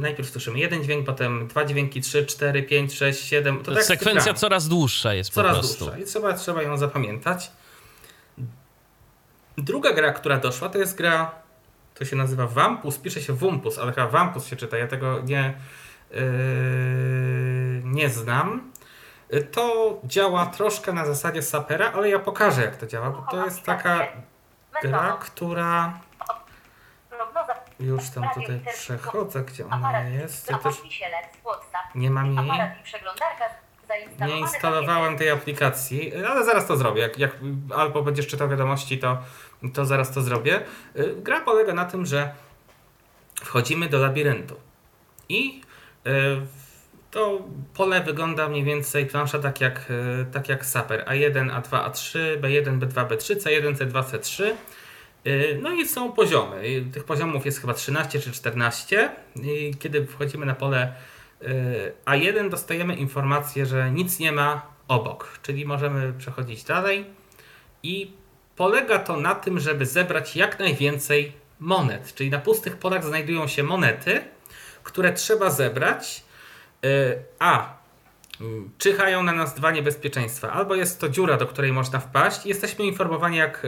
najpierw słyszymy jeden dźwięk, potem dwa dźwięki, trzy, cztery, pięć, sześć, siedem. To tak Sekwencja coraz dłuższa jest po Coraz prostu. dłuższa i trzeba, trzeba ją zapamiętać. Druga gra, która doszła, to jest gra, to się nazywa Wampus, pisze się Wumpus, ale chyba Wampus się czyta, ja tego nie, yy, nie znam. To działa troszkę na zasadzie sapera, ale ja pokażę jak to działa, bo to jest taka gra, która. Już tam tutaj przechodzę, gdzie ona jest. Ja też nie mam jej. Nie instalowałem tej aplikacji, ale zaraz to zrobię. Jak, jak albo będziesz czytał wiadomości, to, to zaraz to zrobię. Y, Gra polega na tym, że wchodzimy do labiryntu i y, to pole wygląda mniej więcej plansza tak jak, y, tak jak Saper A1, A2, A3, B1, B2, B3, C1, C2, C3. Y, No i są poziomy. Tych poziomów jest chyba 13 czy 14. I kiedy wchodzimy na pole y, A1, dostajemy informację, że nic nie ma obok, czyli możemy przechodzić dalej. I polega to na tym, żeby zebrać jak najwięcej monet. Czyli na pustych polach znajdują się monety, które trzeba zebrać. Y, A czyhają na nas dwa niebezpieczeństwa. Albo jest to dziura, do której można wpaść i jesteśmy informowani jak,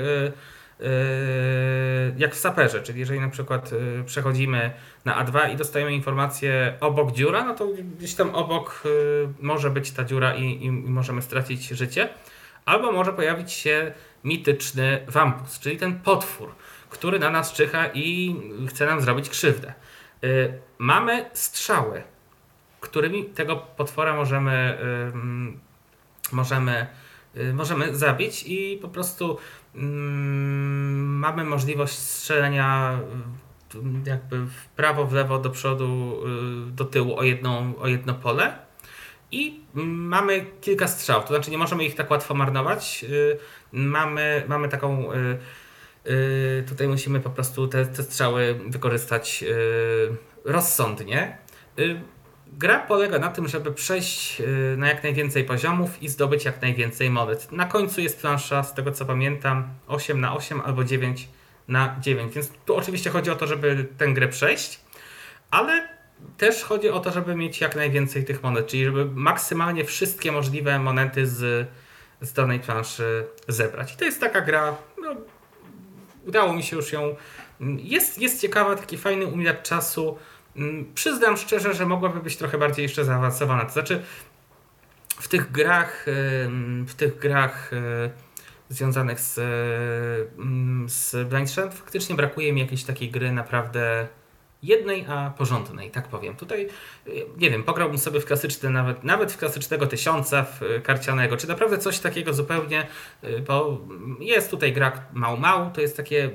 jak w saperze, czyli jeżeli na przykład y, przechodzimy na A2 i dostajemy informację obok dziura, no to gdzieś tam obok y, może być ta dziura i, i, możemy stracić życie. Albo może pojawić się mityczny wampus, czyli ten potwór, który na nas czyha i chce nam zrobić krzywdę. Mamy strzały, którymi tego potwora możemy, możemy, możemy zabić i po prostu ym, mamy możliwość strzelenia y, jakby w prawo, w lewo, do przodu, y, do tyłu o, jedną, o jedno pole. I mm, mamy kilka strzał, to znaczy nie możemy ich tak łatwo marnować. Y, Mamy, mamy taką. y, y, Tutaj musimy po prostu te, te strzały wykorzystać y, rozsądnie. Gra polega na tym, żeby przejść y, na jak najwięcej poziomów i zdobyć jak najwięcej monet. Na końcu jest plansza, z tego co pamiętam, 8 na 8 albo 9 na 9. Więc tu oczywiście chodzi o to, żeby tę grę przejść, ale też chodzi o to, żeby mieć jak najwięcej tych monet, czyli żeby maksymalnie wszystkie możliwe monety z, z danej planszy zebrać. I to jest taka gra, no, udało mi się już ją. Jest, jest ciekawa, taki fajny umiar czasu. Mm, Przyznam szczerze, że mogłaby być trochę bardziej jeszcze zaawansowana. To znaczy, w tych grach, w tych grach y, związanych z, z Blind. Faktycznie brakuje mi jakiejś takiej gry naprawdę jednej, a porządnej, tak powiem. Tutaj, y, nie wiem, pograłbym sobie w klasyczne, nawet, nawet w klasycznego tysiąca w y, karcianego, czy naprawdę coś takiego zupełnie, bo jest tutaj gra mał mał, to jest takie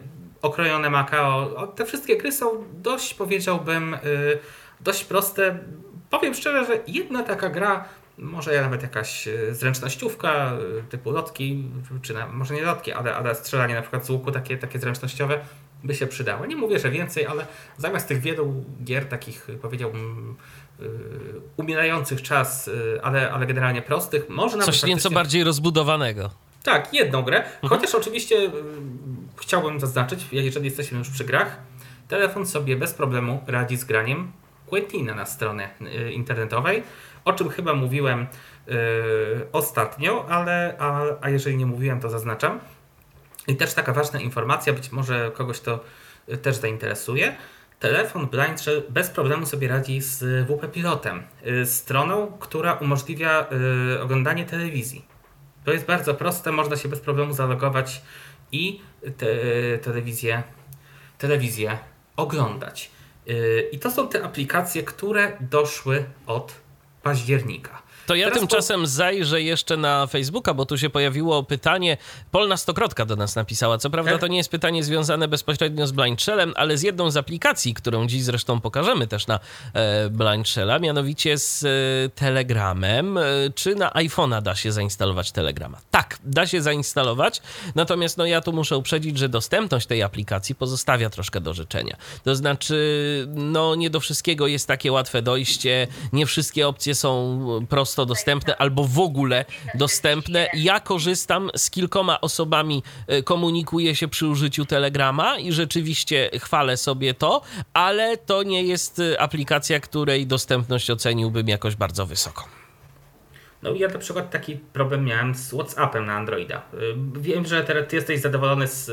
okrojone Macao. Te wszystkie gry są dość, powiedziałbym, y, dość proste. Powiem szczerze, że jedna taka gra, może nawet jakaś y, zręcznościówka y, typu lotki, czy na, może nie lotki, ale, ale strzelanie na przykład z łuku takie, takie zręcznościowe by się przydało. Nie mówię, że więcej, ale zamiast tych wielu gier takich, powiedziałbym, umierających czas, ale, ale generalnie prostych, można Coś nieco bardziej rozbudowanego. tak, jedną grę. Chociaż oczywiście y, chciałbym zaznaczyć, jeżeli jesteśmy już przy grach, telefon sobie bez problemu radzi z graniem Quentina na stronie y, internetowej, o czym chyba mówiłem y, ostatnio, ale a, a jeżeli nie mówiłem, to zaznaczam. I też taka ważna informacja, być może kogoś to y, też zainteresuje. Telefon Blind Shell bez problemu sobie radzi z WP Pilotem, y, stroną, która umożliwia oglądanie telewizji. To jest bardzo proste, można się bez problemu zalogować i te, telewizję, telewizję oglądać. Yy, I to są te aplikacje, które doszły od października. To ja Teraz tymczasem zajrzę jeszcze na Facebooka, bo tu się pojawiło pytanie. Polna Stokrotka do nas napisała. Co prawda Tak. to nie jest pytanie związane bezpośrednio z Blind Shellem, ale z jedną z aplikacji, którą dziś zresztą pokażemy też na e, Blind Shella, mianowicie z e, Telegramem. E, czy na iPhone'a da się zainstalować Telegrama? Tak, da się zainstalować, natomiast no ja tu muszę uprzedzić, że dostępność tej aplikacji pozostawia troszkę do życzenia. To znaczy, no nie do wszystkiego jest takie łatwe dojście, nie wszystkie opcje są prosto dostępne albo w ogóle dostępne. Ja korzystam z kilkoma osobami, e, komunikuję się przy użyciu Telegrama i rzeczywiście chwalę sobie to, ale to nie jest e, aplikacja, której dostępność oceniłbym jakoś bardzo wysoko. No i ja na przykład taki problem miałem z WhatsAppem na Androida. Yy, Wiem, że teraz ty jesteś zadowolony z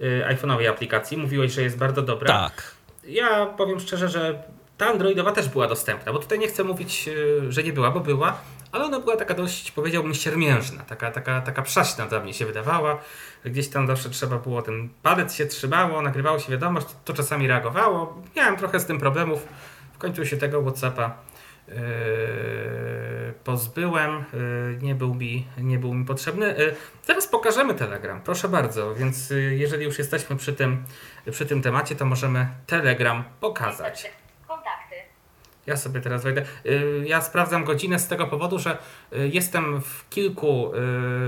iPhone'owej aplikacji. Mówiłeś, że jest bardzo dobra. Tak. Ja powiem szczerze, że ta Androidowa też była dostępna, bo tutaj nie chcę mówić, yy, że nie była, bo była, ale ona była taka dość, powiedziałbym, siermiężna, taka, taka, taka przaśna dla mnie się wydawała. Gdzieś tam zawsze trzeba było, ten palec się trzymało, nagrywało się wiadomość, to czasami reagowało. Miałem trochę z tym problemów. W końcu się tego Whatsappa yy, pozbyłem, yy, nie, był mi, nie był mi potrzebny. Yy, Teraz pokażemy Telegram, proszę bardzo, więc jeżeli już jesteśmy przy tym, przy tym temacie, to możemy Telegram pokazać. Ja sobie teraz wejdę. Yy, Ja sprawdzam godzinę z tego powodu, że yy, jestem w kilku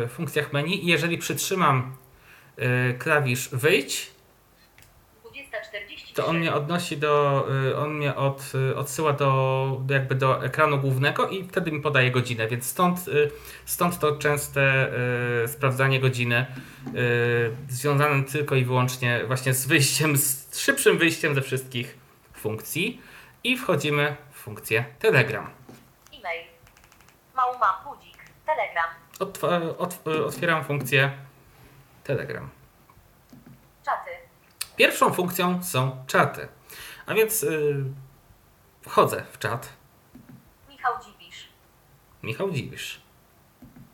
yy, funkcjach menu i jeżeli przytrzymam klawisz wyjdź, 20.43. to on mnie odnosi do, y, on mnie od, y, odsyła do, jakby do ekranu głównego i wtedy mi podaje godzinę, więc stąd, y, stąd to częste y, sprawdzanie godziny y, związane tylko i wyłącznie właśnie z wyjściem, z szybszym wyjściem ze wszystkich funkcji i wchodzimy funkcję Telegram. E-mail. Małma budzik. Telegram. Otw- otw- y, otwieram funkcję Telegram. Czaty. Pierwszą funkcją są czaty, a więc y, wchodzę w czat. Michał Dziwisz. Michał Dziwisz.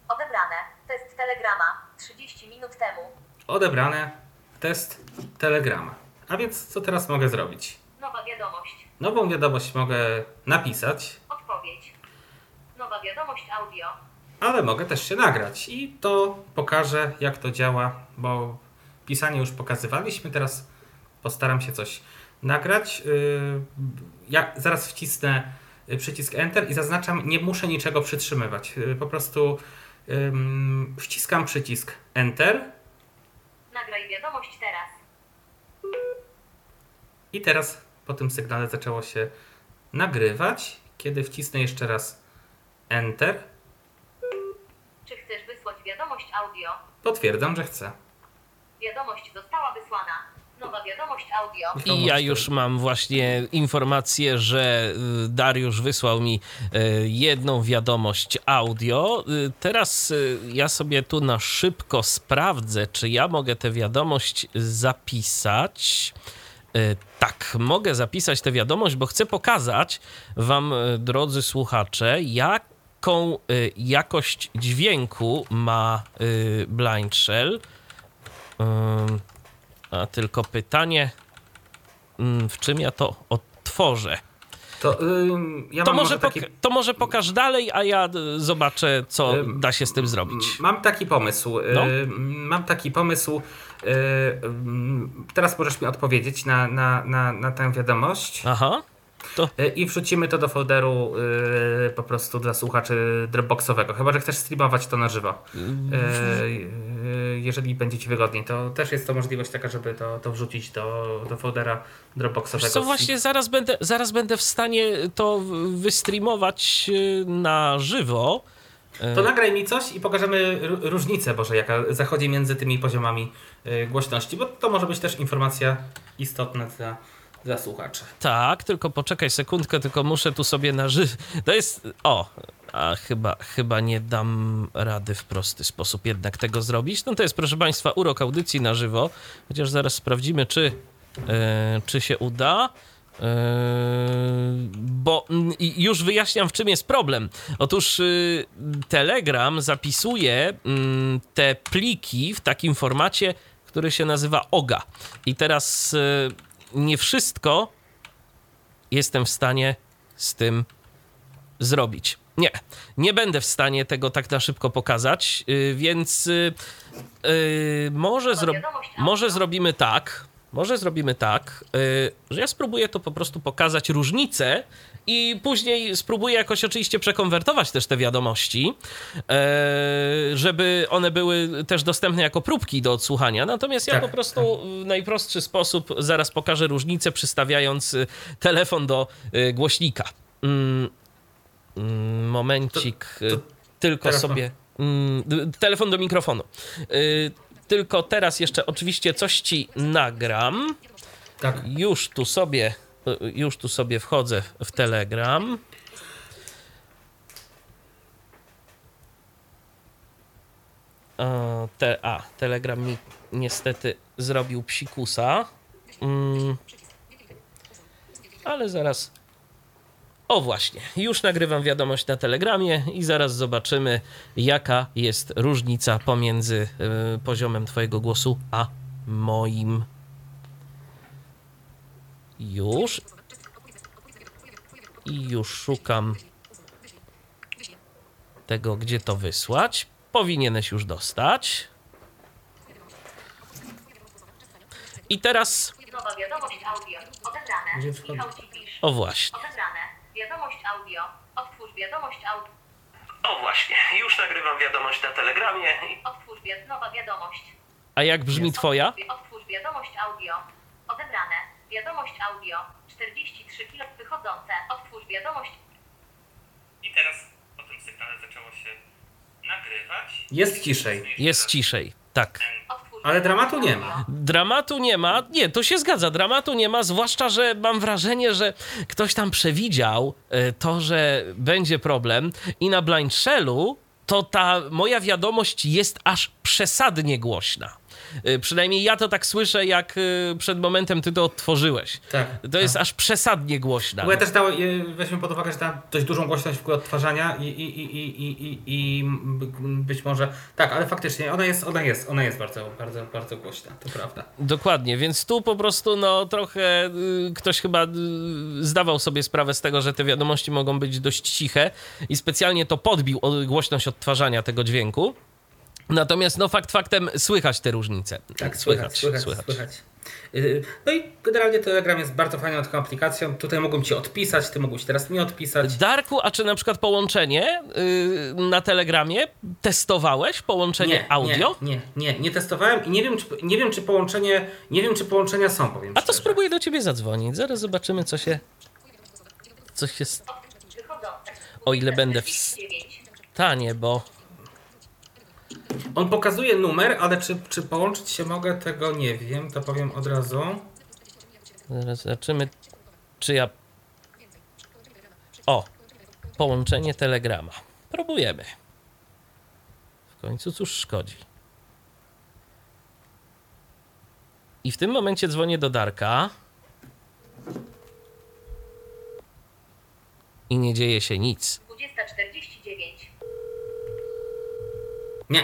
Odebrane. Test Telegrama. 30 minut temu. odebrane test Telegrama. A więc co teraz mogę zrobić? Nowa wiadomość. Nową wiadomość mogę napisać, Odpowiedź. Nowa wiadomość audio. ale mogę też się nagrać i to pokażę jak to działa, bo pisanie już pokazywaliśmy, teraz postaram się coś nagrać. Yy, Ja zaraz wcisnę y, przycisk Enter i zaznaczam, nie muszę niczego przytrzymywać. Yy, Po prostu wciskam przycisk Enter Nagraj wiadomość teraz. I teraz po tym sygnale zaczęło się nagrywać. Kiedy wcisnę jeszcze raz Enter, Czy chcesz wysłać wiadomość audio? potwierdzam, że chcę. Wiadomość została wysłana. Nowa wiadomość audio. I ja już mam właśnie informację, że y, Dariusz wysłał mi y, jedną wiadomość audio. Y, Teraz ja sobie tu na szybko sprawdzę, czy ja mogę tę wiadomość zapisać. Y, Tak, mogę zapisać tę wiadomość, bo chcę pokazać Wam, y, drodzy słuchacze, jak jaką y, jakość dźwięku ma Blind Shell. A tylko pytanie, mm, w czym ja to odtworzę? To, ym, ja To może, może taki, to może pokaż dalej, a ja y, zobaczę, co Ym, da się z tym zrobić. Mam taki pomysł. No. Ym, Mam taki pomysł. y, Teraz możesz mi odpowiedzieć na, na, na, na tę wiadomość. Aha, to Y, I wrzucimy to do folderu y, po prostu dla słuchaczy Dropboxowego. Chyba, że chcesz streamować to na żywo. Y, y, jeżeli będzie ci wygodniej, to też jest to możliwość taka, żeby to, to wrzucić do, do foldera Dropboxowego. Co, właśnie zaraz będę, zaraz będę w stanie to wystreamować na żywo. To nagraj mi coś i pokażemy różnicę, Boże, jaka zachodzi między tymi poziomami głośności, bo to może być też informacja istotna dla, dla słuchaczy. Tak, tylko poczekaj sekundkę, tylko muszę tu sobie na żywo. To jest. O, a chyba, chyba nie dam rady w prosty sposób jednak tego zrobić. No to jest, proszę Państwa, urok audycji na żywo. Chociaż zaraz sprawdzimy, czy, e, czy się uda. E, bo i już wyjaśniam, w czym jest problem. Otóż y, Telegram zapisuje mm, te pliki w takim formacie, który się nazywa OGA. I teraz y, nie wszystko jestem w stanie z tym zrobić. Nie, nie będę w stanie tego tak na szybko pokazać, y, więc y, y, może, zro- może zrobimy tak, może zrobimy tak, y, że ja spróbuję to po prostu pokazać różnicę i później spróbuję jakoś oczywiście przekonwertować też te wiadomości, e, żeby one były też dostępne jako próbki do odsłuchania. Natomiast ja Tak, po prostu w najprostszy sposób zaraz pokażę różnicę, przystawiając y, telefon do y, głośnika. Mm, mm, momencik, y, tylko teraz sobie. Mm, telefon do mikrofonu. Tylko teraz jeszcze oczywiście coś ci nagram. Tak. Już tu sobie, już tu sobie wchodzę w Telegram. Te, a, Telegram mi niestety zrobił psikusa. Mm, ale zaraz. O właśnie, już nagrywam wiadomość na Telegramie i zaraz zobaczymy, jaka jest różnica pomiędzy y, poziomem Twojego głosu a moim. Już. I już szukam tego, gdzie to wysłać. Powinieneś już dostać. I teraz. O właśnie. Odebrane. Wiadomość audio. Otwórz wiadomość audio. O właśnie, już nagrywam wiadomość na Telegramie. Otwórz nowa wiadomość. A jak brzmi Twoja? Otwórz wiadomość audio. Odebrane. Wiadomość audio. 43 kilo wychodzące. Otwórz wiadomość. I teraz po tym sygnale zaczęło się nagrywać. Jest ciszej. Jest ciszej. Tak. Ale dramatu nie ma. Dramatu nie ma. Nie, to się zgadza. Dramatu nie ma, zwłaszcza, że mam wrażenie, że ktoś tam przewidział e, to, że będzie problem i na Blind Shellu to ta moja wiadomość jest aż przesadnie głośna. E, Przynajmniej ja to tak słyszę, jak e, przed momentem ty to odtworzyłeś. Tak. To jest aż przesadnie głośna. Bo ja też dałem, y, weźmy pod uwagę, że tam dość dużą głośność w odtwarzania i, i, i, i, i, i, być może. Tak, ale faktycznie ona jest, ona jest, ona jest bardzo, bardzo, bardzo głośna, to prawda. Dokładnie, więc tu po prostu no trochę y, ktoś chyba y, zdawał sobie sprawę z tego, że te wiadomości mogą być dość ciche i specjalnie to podbił głośność odtwarzania tego dźwięku. Natomiast no fakt faktem słychać te różnice. Tak, słychać, słychać, słychać. Y, No i generalnie Telegram jest bardzo fajną taką aplikacją. Tutaj mogą ci odpisać, ty mógłbyś teraz mi odpisać. Darku, a czy na przykład połączenie y, na Telegramie testowałeś połączenie audio? Nie, nie, nie, nie testowałem i nie wiem, czy, nie wiem, czy połączenie, nie wiem, czy połączenia są, powiem A to szczerze. spróbuję do ciebie zadzwonić. Zaraz zobaczymy, co się. Co się. O ile będę w 49. stanie, bo. On pokazuje numer, ale czy, czy połączyć się mogę, tego nie wiem, to powiem od razu. Zaraz zobaczymy, czy ja. O! Połączenie telegrama. Próbujemy. W końcu cóż szkodzi. I w tym momencie dzwonię do Darka. I nie dzieje się nic. 20.49. 49. Nie,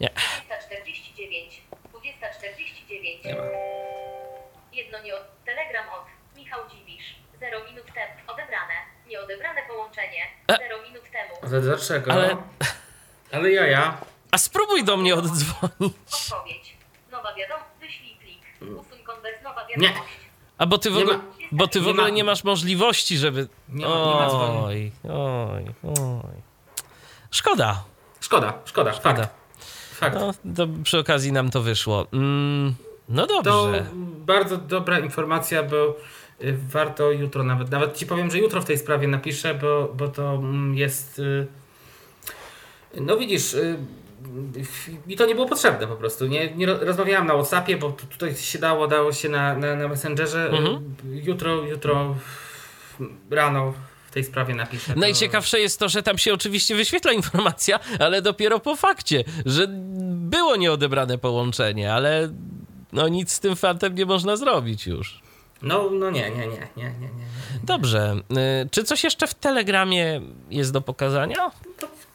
Nie. 2049. 2049. nie ma. Jedno nie od... Telegram od Michał Dziwisz. 0 minut temu. Odebrane. Nieodebrane połączenie. E. 0 minut temu. Ale dlaczego? Ale- Ale jaja. A spróbuj do mnie oddzwonić. Odpowiedź. Nowa wiadomość. Wyślij plik. Usuń konwers. Nowa Nie. wiadomość. A bo ty w Nie ogóle, ma- bo ty w nie ogóle ma- nie masz możliwości, żeby... Nie ma- nie ma. Oj, oj, oj. Szkoda. Szkoda, szkoda, Szkoda. fakt. Fakt. No, to przy okazji nam to wyszło. Mm, no To dobrze. bardzo dobra informacja, bo y, warto jutro nawet, nawet ci powiem, że jutro w tej sprawie napiszę, bo, bo to mm, jest, y, no widzisz, y, mi to nie było potrzebne po prostu. Nie, nie ro- rozmawiałam na Whatsappie, bo tu- tutaj się dało, dało się na, na, na Messengerze. Mhm. Jutro, jutro rano tej sprawie napiszę. To- Najciekawsze jest to, że tam się oczywiście wyświetla informacja, ale dopiero po fakcie, że było nieodebrane połączenie, ale no nic z tym fantem nie można zrobić już. No, no nie, nie, nie, nie, nie, nie. nie. Dobrze. Y, Czy coś jeszcze w Telegramie jest do pokazania?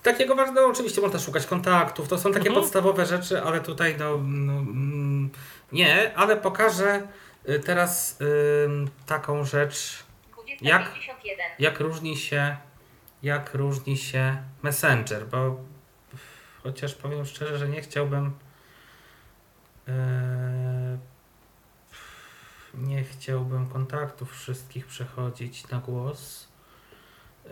Takiego ważnego oczywiście można szukać kontaktów, to są takie Mhm. podstawowe rzeczy, ale tutaj no, no mm, nie, ale pokażę y, teraz ym, taką rzecz, 2051. jak różni się jak różni się Messenger, bo chociaż powiem szczerze, że nie chciałbym yy, nie chciałbym kontaktów wszystkich przechodzić na głos. Yy,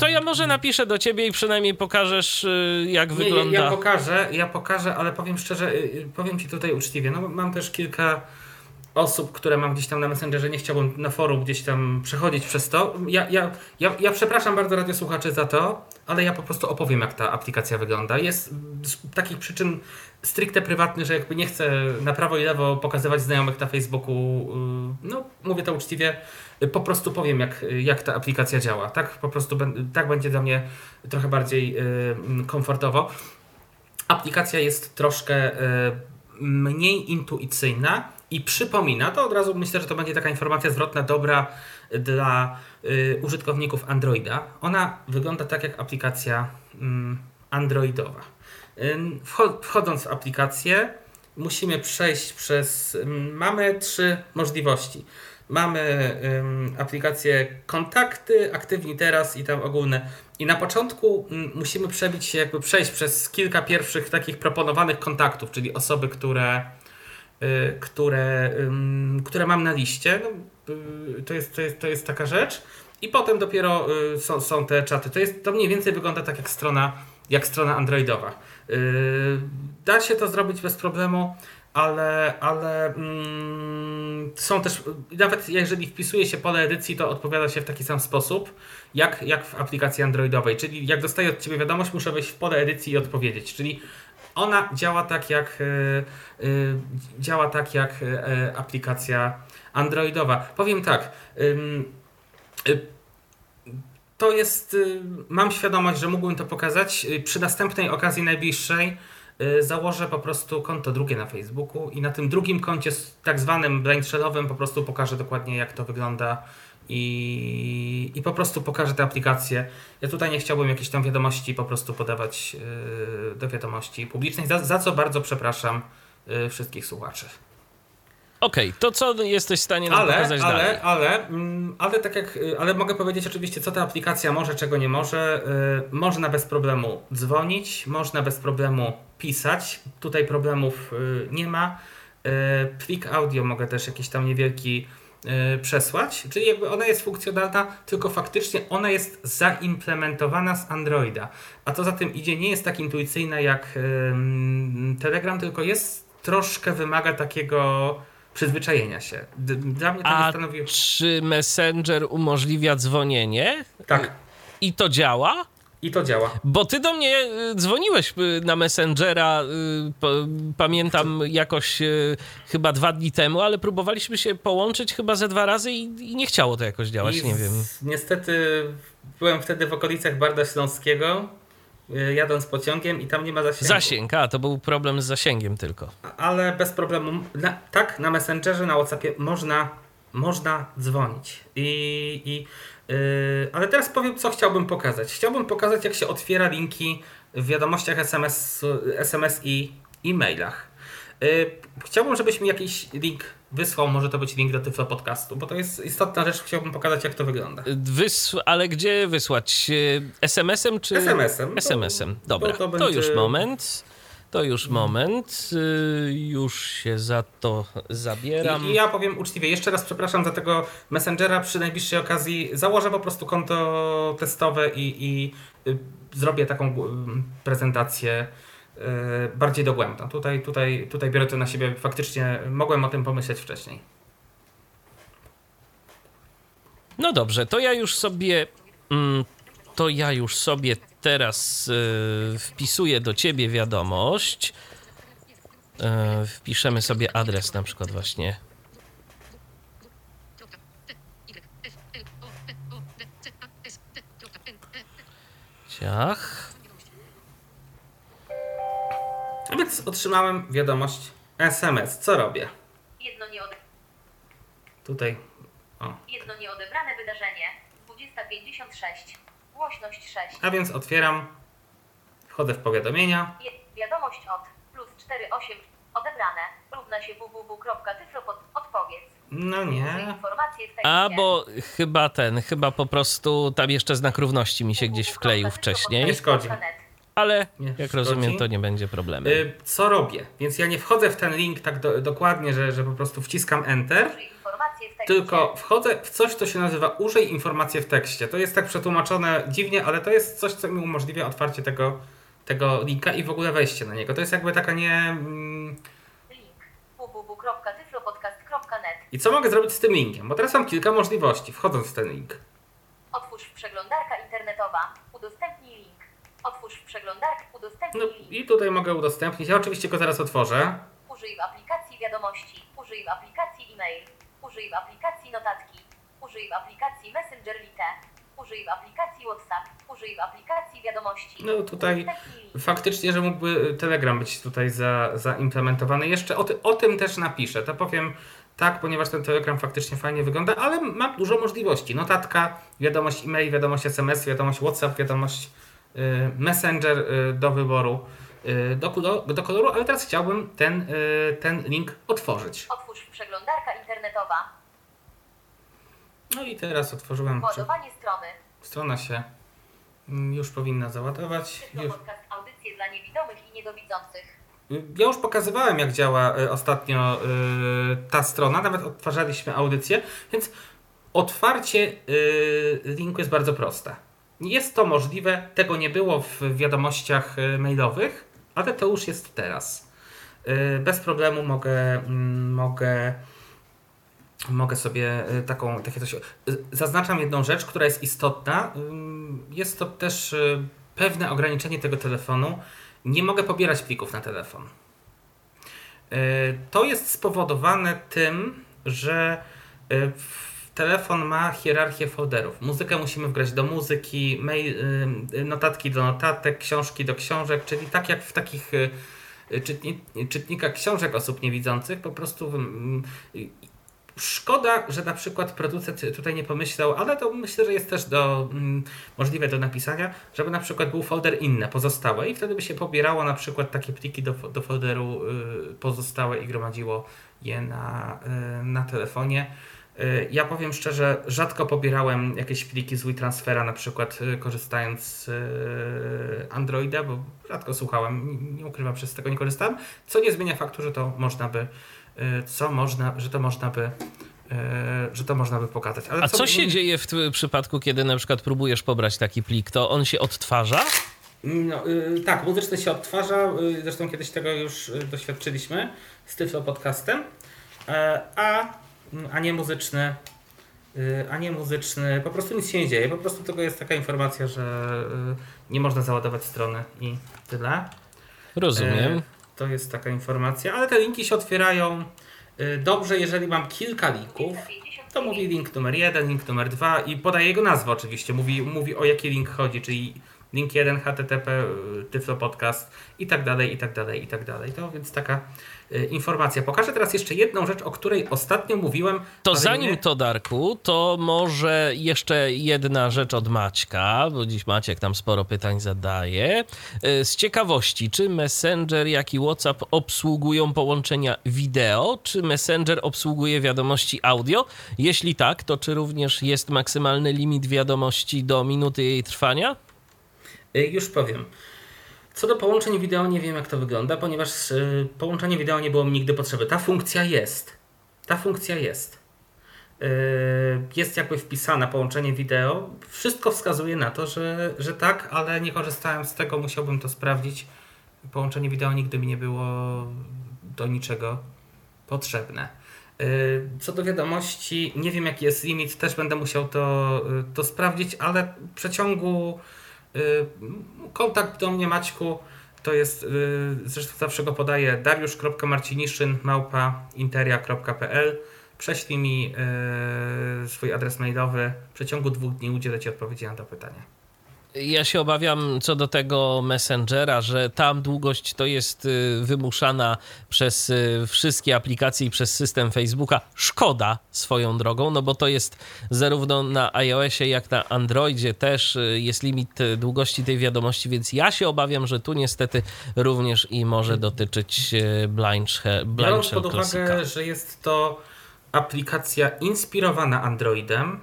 To ja może napiszę do ciebie i przynajmniej pokażesz, y, jak nie, wygląda. Ja, ja pokażę, ja pokażę, ale powiem szczerze, powiem Ci tutaj uczciwie, no mam też kilka osób, które mam gdzieś tam na Messengerze, nie chciałbym na forum gdzieś tam przechodzić przez to. Ja, ja, ja, ja przepraszam bardzo radiosłuchaczy za to, ale ja po prostu opowiem, jak ta aplikacja wygląda. Jest z takich przyczyn stricte prywatnych, że jakby nie chcę na prawo i lewo pokazywać znajomych na Facebooku, y, no mówię to uczciwie, y, po prostu powiem, jak, jak ta aplikacja działa. Tak po prostu tak będzie dla mnie trochę bardziej y, komfortowo. Aplikacja jest troszkę mniej intuicyjna i przypomina, to od razu myślę, że to będzie taka informacja zwrotna dobra dla y, użytkowników Androida. Ona wygląda tak jak aplikacja mm, Androidowa. Wcho- Wchodząc w aplikację, musimy przejść przez. Mamy trzy możliwości. Mamy aplikację kontakty, aktywni teraz i tam ogólne. I na początku musimy przebić się, jakby przejść przez kilka pierwszych takich proponowanych kontaktów, czyli osoby, które, y, które, ym, które mam na liście. No, y, to, jest, to, jest, to jest taka rzecz. I potem dopiero y, są, są te czaty. To, jest, to mniej więcej wygląda tak jak strona, jak strona androidowa. Y, da się to zrobić bez problemu, ale, ale mm, są też, nawet jeżeli wpisuje się pole edycji, to odpowiada się w taki sam sposób, jak, jak w aplikacji androidowej. Czyli jak dostaję od Ciebie wiadomość, muszę wejść w pole edycji i odpowiedzieć. Czyli ona działa tak jak, y, y, działa tak jak y, aplikacja androidowa. Powiem tak, y, to jest, y, mam świadomość, że mógłbym to pokazać. Y, Przy następnej okazji najbliższej założę po prostu konto drugie na Facebooku i na tym drugim koncie, tak zwanym blind shellowym, po prostu pokażę dokładnie jak to wygląda i, i po prostu pokażę tę aplikację. Ja tutaj nie chciałbym jakichś tam wiadomości po prostu podawać y, do wiadomości publicznej, za, za co bardzo przepraszam y, wszystkich słuchaczy. Okej, to co jesteś w stanie nam Ale, pokazać dalej? ale, ale, mm, ale tak jak, y, ale mogę powiedzieć oczywiście, co ta aplikacja może, czego nie może. Y, Można bez problemu dzwonić, można bez problemu pisać. Tutaj problemów y, nie ma. Y, Plik audio mogę też jakiś tam niewielki przesłać, czyli jakby ona jest funkcjonalna, tylko faktycznie ona jest zaimplementowana z Androida. A to za tym idzie, nie jest tak intuicyjna jak ym, Telegram, tylko jest troszkę wymaga takiego przyzwyczajenia się. Dla mnie to nie A stanowi... czy Messenger umożliwia dzwonienie Tak, i to działa? I to działa. Bo ty do mnie y, dzwoniłeś y, na Messengera, y, pamiętam jakoś chyba dwa dni temu, ale próbowaliśmy się połączyć chyba ze dwa razy i, i nie chciało to jakoś działać, I nie wiem. Niestety byłem wtedy w okolicach Barda Śląskiego, jadąc pociągiem i tam nie ma zasięgu. Zasięg, a to był problem z zasięgiem tylko. Ale bez problemu. Na, tak, na Messengerze, na Whatsappie można, można dzwonić. I, i ale teraz powiem, co chciałbym pokazać. Chciałbym pokazać, jak się otwiera linki w wiadomościach SMS, SMS i e-mailach. Yy, chciałbym, żebyś mi jakiś link wysłał, może to być link do Tyflo Podcastu, bo to jest istotna rzecz, chciałbym pokazać, jak to wygląda. Wys... Ale gdzie wysłać? E, SMS-em czy. SMS-em. SMS-em. To- Dobra, to to, będzie- już moment. To już moment. Y, Już się za to zabieram. I, I ja powiem uczciwie, jeszcze raz przepraszam za tego Messengera. Przy najbliższej okazji założę po prostu konto testowe i, i y, zrobię taką y, prezentację bardziej dogłębną. Tutaj, tutaj, tutaj biorę to na siebie. Faktycznie mogłem o tym pomyśleć wcześniej. No dobrze, to ja już sobie. mm, To ja już sobie teraz y, wpisuję do ciebie wiadomość. Y, wpiszemy sobie adres na przykład właśnie. Ciach. A więc otrzymałem wiadomość SMS. Co robię? Jedno, nieode... Tutaj. O. Jedno nieodebrane wydarzenie. 2056. Głośność 6. A więc otwieram. Wchodzę w powiadomienia. Je... Wiadomość od plus 48. Odebrane. Równa się www.tyflopod. Odpowiedz. No nie. A bo chyba ten, chyba po prostu tam jeszcze znak równości mi się gdzieś wkleił wcześniej. Nie szkodzi. Ale Nie jak szkodzi. rozumiem, to nie będzie problemu. Y, co robię? Więc ja nie wchodzę w ten link tak do, dokładnie, że, że po prostu wciskam Enter. Informacje. Tylko wchodzę w coś, co się nazywa użyj informacji w tekście. To jest tak przetłumaczone dziwnie, ale to jest coś, co mi umożliwia otwarcie tego, tego linka i w ogóle wejście na niego. To jest jakby taka nie... mm. I co mogę zrobić z tym linkiem? Bo teraz mam kilka możliwości, wchodząc w ten link. Otwórz przeglądarka internetowa. Otwórz przeglądarkę. No Udostępnij link. i tutaj mogę udostępnić. Ja oczywiście go zaraz otworzę. Użyj w aplikacji wiadomości. Użyj w aplikacji e-mail. Użyj w aplikacji notatki. Użyj w aplikacji Messenger Lite. Użyj w aplikacji WhatsApp. Użyj w aplikacji wiadomości. No tutaj faktycznie, że mógłby Telegram być tutaj za, zaimplementowany. Jeszcze o, ty, o tym też napiszę. To powiem tak, ponieważ ten Telegram faktycznie fajnie wygląda, ale ma dużo możliwości. Notatka, wiadomość e-mail, wiadomość SMS, wiadomość WhatsApp, wiadomość y, Messenger y, do wyboru, y, do, do, do koloru, ale teraz chciałbym ten, y, ten link otworzyć. Otwórz przeglądarka internetowa. No i teraz otworzyłem. Ładowanie strony. Strona się mm, już powinna załadować. Już. podcast audycje dla niewidomych i niedowidzących. Ja już pokazywałem, jak działa y, ostatnio y, ta strona, nawet odtwarzaliśmy audycję, więc otwarcie y, linku jest bardzo proste. Jest to możliwe, tego nie było w wiadomościach y, mailowych, ale to już jest teraz. Y, Bez problemu mogę, mm, mogę, mogę sobie y, taką, takie coś. Zaznaczam jedną rzecz, która jest istotna. Ym, Jest to też pewne ograniczenie tego telefonu. Nie mogę pobierać plików na telefon. To jest spowodowane tym, że w- telefon ma hierarchię folderów. Muzykę musimy wgrać do muzyki, mail, y, notatki do notatek, książki do książek, czyli tak jak w takich y, y, czytni, czytnikach książek osób niewidzących, po prostu y, Szkoda, że na przykład producent tutaj nie pomyślał, ale to myślę, że jest też do, mm, możliwe do napisania, żeby na przykład był folder inne, pozostałe i wtedy by się pobierało na przykład takie pliki do, do folderu y, pozostałe i gromadziło je na, y, na telefonie. Ja powiem szczerze, rzadko pobierałem jakieś pliki z WeTransfera, na przykład y, korzystając z y, Androida, bo rzadko słuchałem, nie, ukrywam, że z tego nie korzystałem, co nie zmienia faktu, że to można by, y, co można, że to można by, że to można by pokazać. Ale A co się mówię- dzieje w twoim przypadku, kiedy na przykład próbujesz pobrać taki plik? To on się odtwarza? No, y, tak, muzyczny się odtwarza. Y, zresztą kiedyś tego już doświadczyliśmy z Tyflo Podcastem. E, a, a nie muzyczny. y, A nie muzyczny, po prostu nic się nie dzieje. Po prostu tego jest taka informacja, że y, nie można załadować strony i tyle. Rozumiem. E, To jest taka informacja, ale te linki się otwierają y, dobrze, jeżeli mam kilka linków. To mówi link numer jeden, link numer dwa i podaje jego nazwę oczywiście. Mówi, mówi o jaki link chodzi, czyli link 1 http y, Tyflo Podcast i tak dalej, i tak dalej, i tak dalej. To więc taka y, informacja. Pokażę teraz jeszcze jedną rzecz, o której ostatnio mówiłem. To zanim nie- to, Darku, to może jeszcze jedna rzecz od Maćka, bo dziś Maciek tam sporo pytań zadaje. Y, Z ciekawości, czy Messenger, jak i WhatsApp obsługują połączenia wideo, czy Messenger obsługuje wiadomości audio? Jeśli tak, to czy również jest maksymalny limit wiadomości do minuty jej trwania? Y, Już powiem. Co do połączeń wideo, nie wiem jak to wygląda, ponieważ y, połączenie wideo nie było mi nigdy potrzeby. Ta funkcja jest. Ta funkcja jest. Y, jest jakby wpisane połączenie wideo. Wszystko wskazuje na to, że, że tak, ale nie korzystałem z tego, musiałbym to sprawdzić. Połączenie wideo nigdy mi nie było do niczego potrzebne. Co do wiadomości, nie wiem jaki jest limit, też będę musiał to, to sprawdzić, ale w przeciągu kontakt do mnie Maćku to jest, y, zresztą zawsze go podaję, dariusz.marciniszyn Prześlij mi y, swój adres mailowy. W przeciągu dwóch dni udzielę Ci odpowiedzi na to pytanie. Ja się obawiam co do tego Messengera, że tam długość to jest y, wymuszana przez y, wszystkie aplikacje i przez system Facebooka. Szkoda swoją drogą, no bo to jest zarówno na iOSie, jak na Androidzie też y, jest limit długości tej wiadomości, więc ja się obawiam, że tu niestety również i może dotyczyć Blind, She- Blind Biorąc Shell pod uwagę, że jest to aplikacja inspirowana Androidem,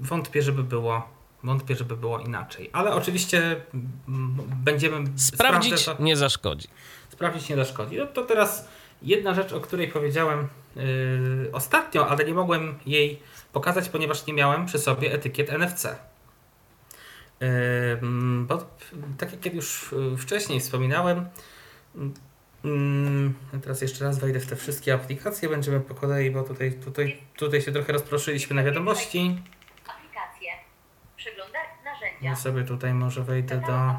wątpię, żeby było, wątpię, żeby było inaczej. Ale oczywiście mm, będziemy Sprawdzić to- nie zaszkodzi. sprawdzić nie zaszkodzi. No to teraz jedna rzecz, o której powiedziałem yy, ostatnio, ale nie mogłem jej pokazać, ponieważ nie miałem przy sobie etykiet NFC. Yy, mm, bo tak jak już yy, wcześniej wspominałem, ja teraz jeszcze raz wejdę w te wszystkie aplikacje, będziemy po kolei, bo tutaj, tutaj, tutaj się trochę rozproszyliśmy na wiadomości. Przeglądaj narzędzia. Ja sobie tutaj może wejdę do...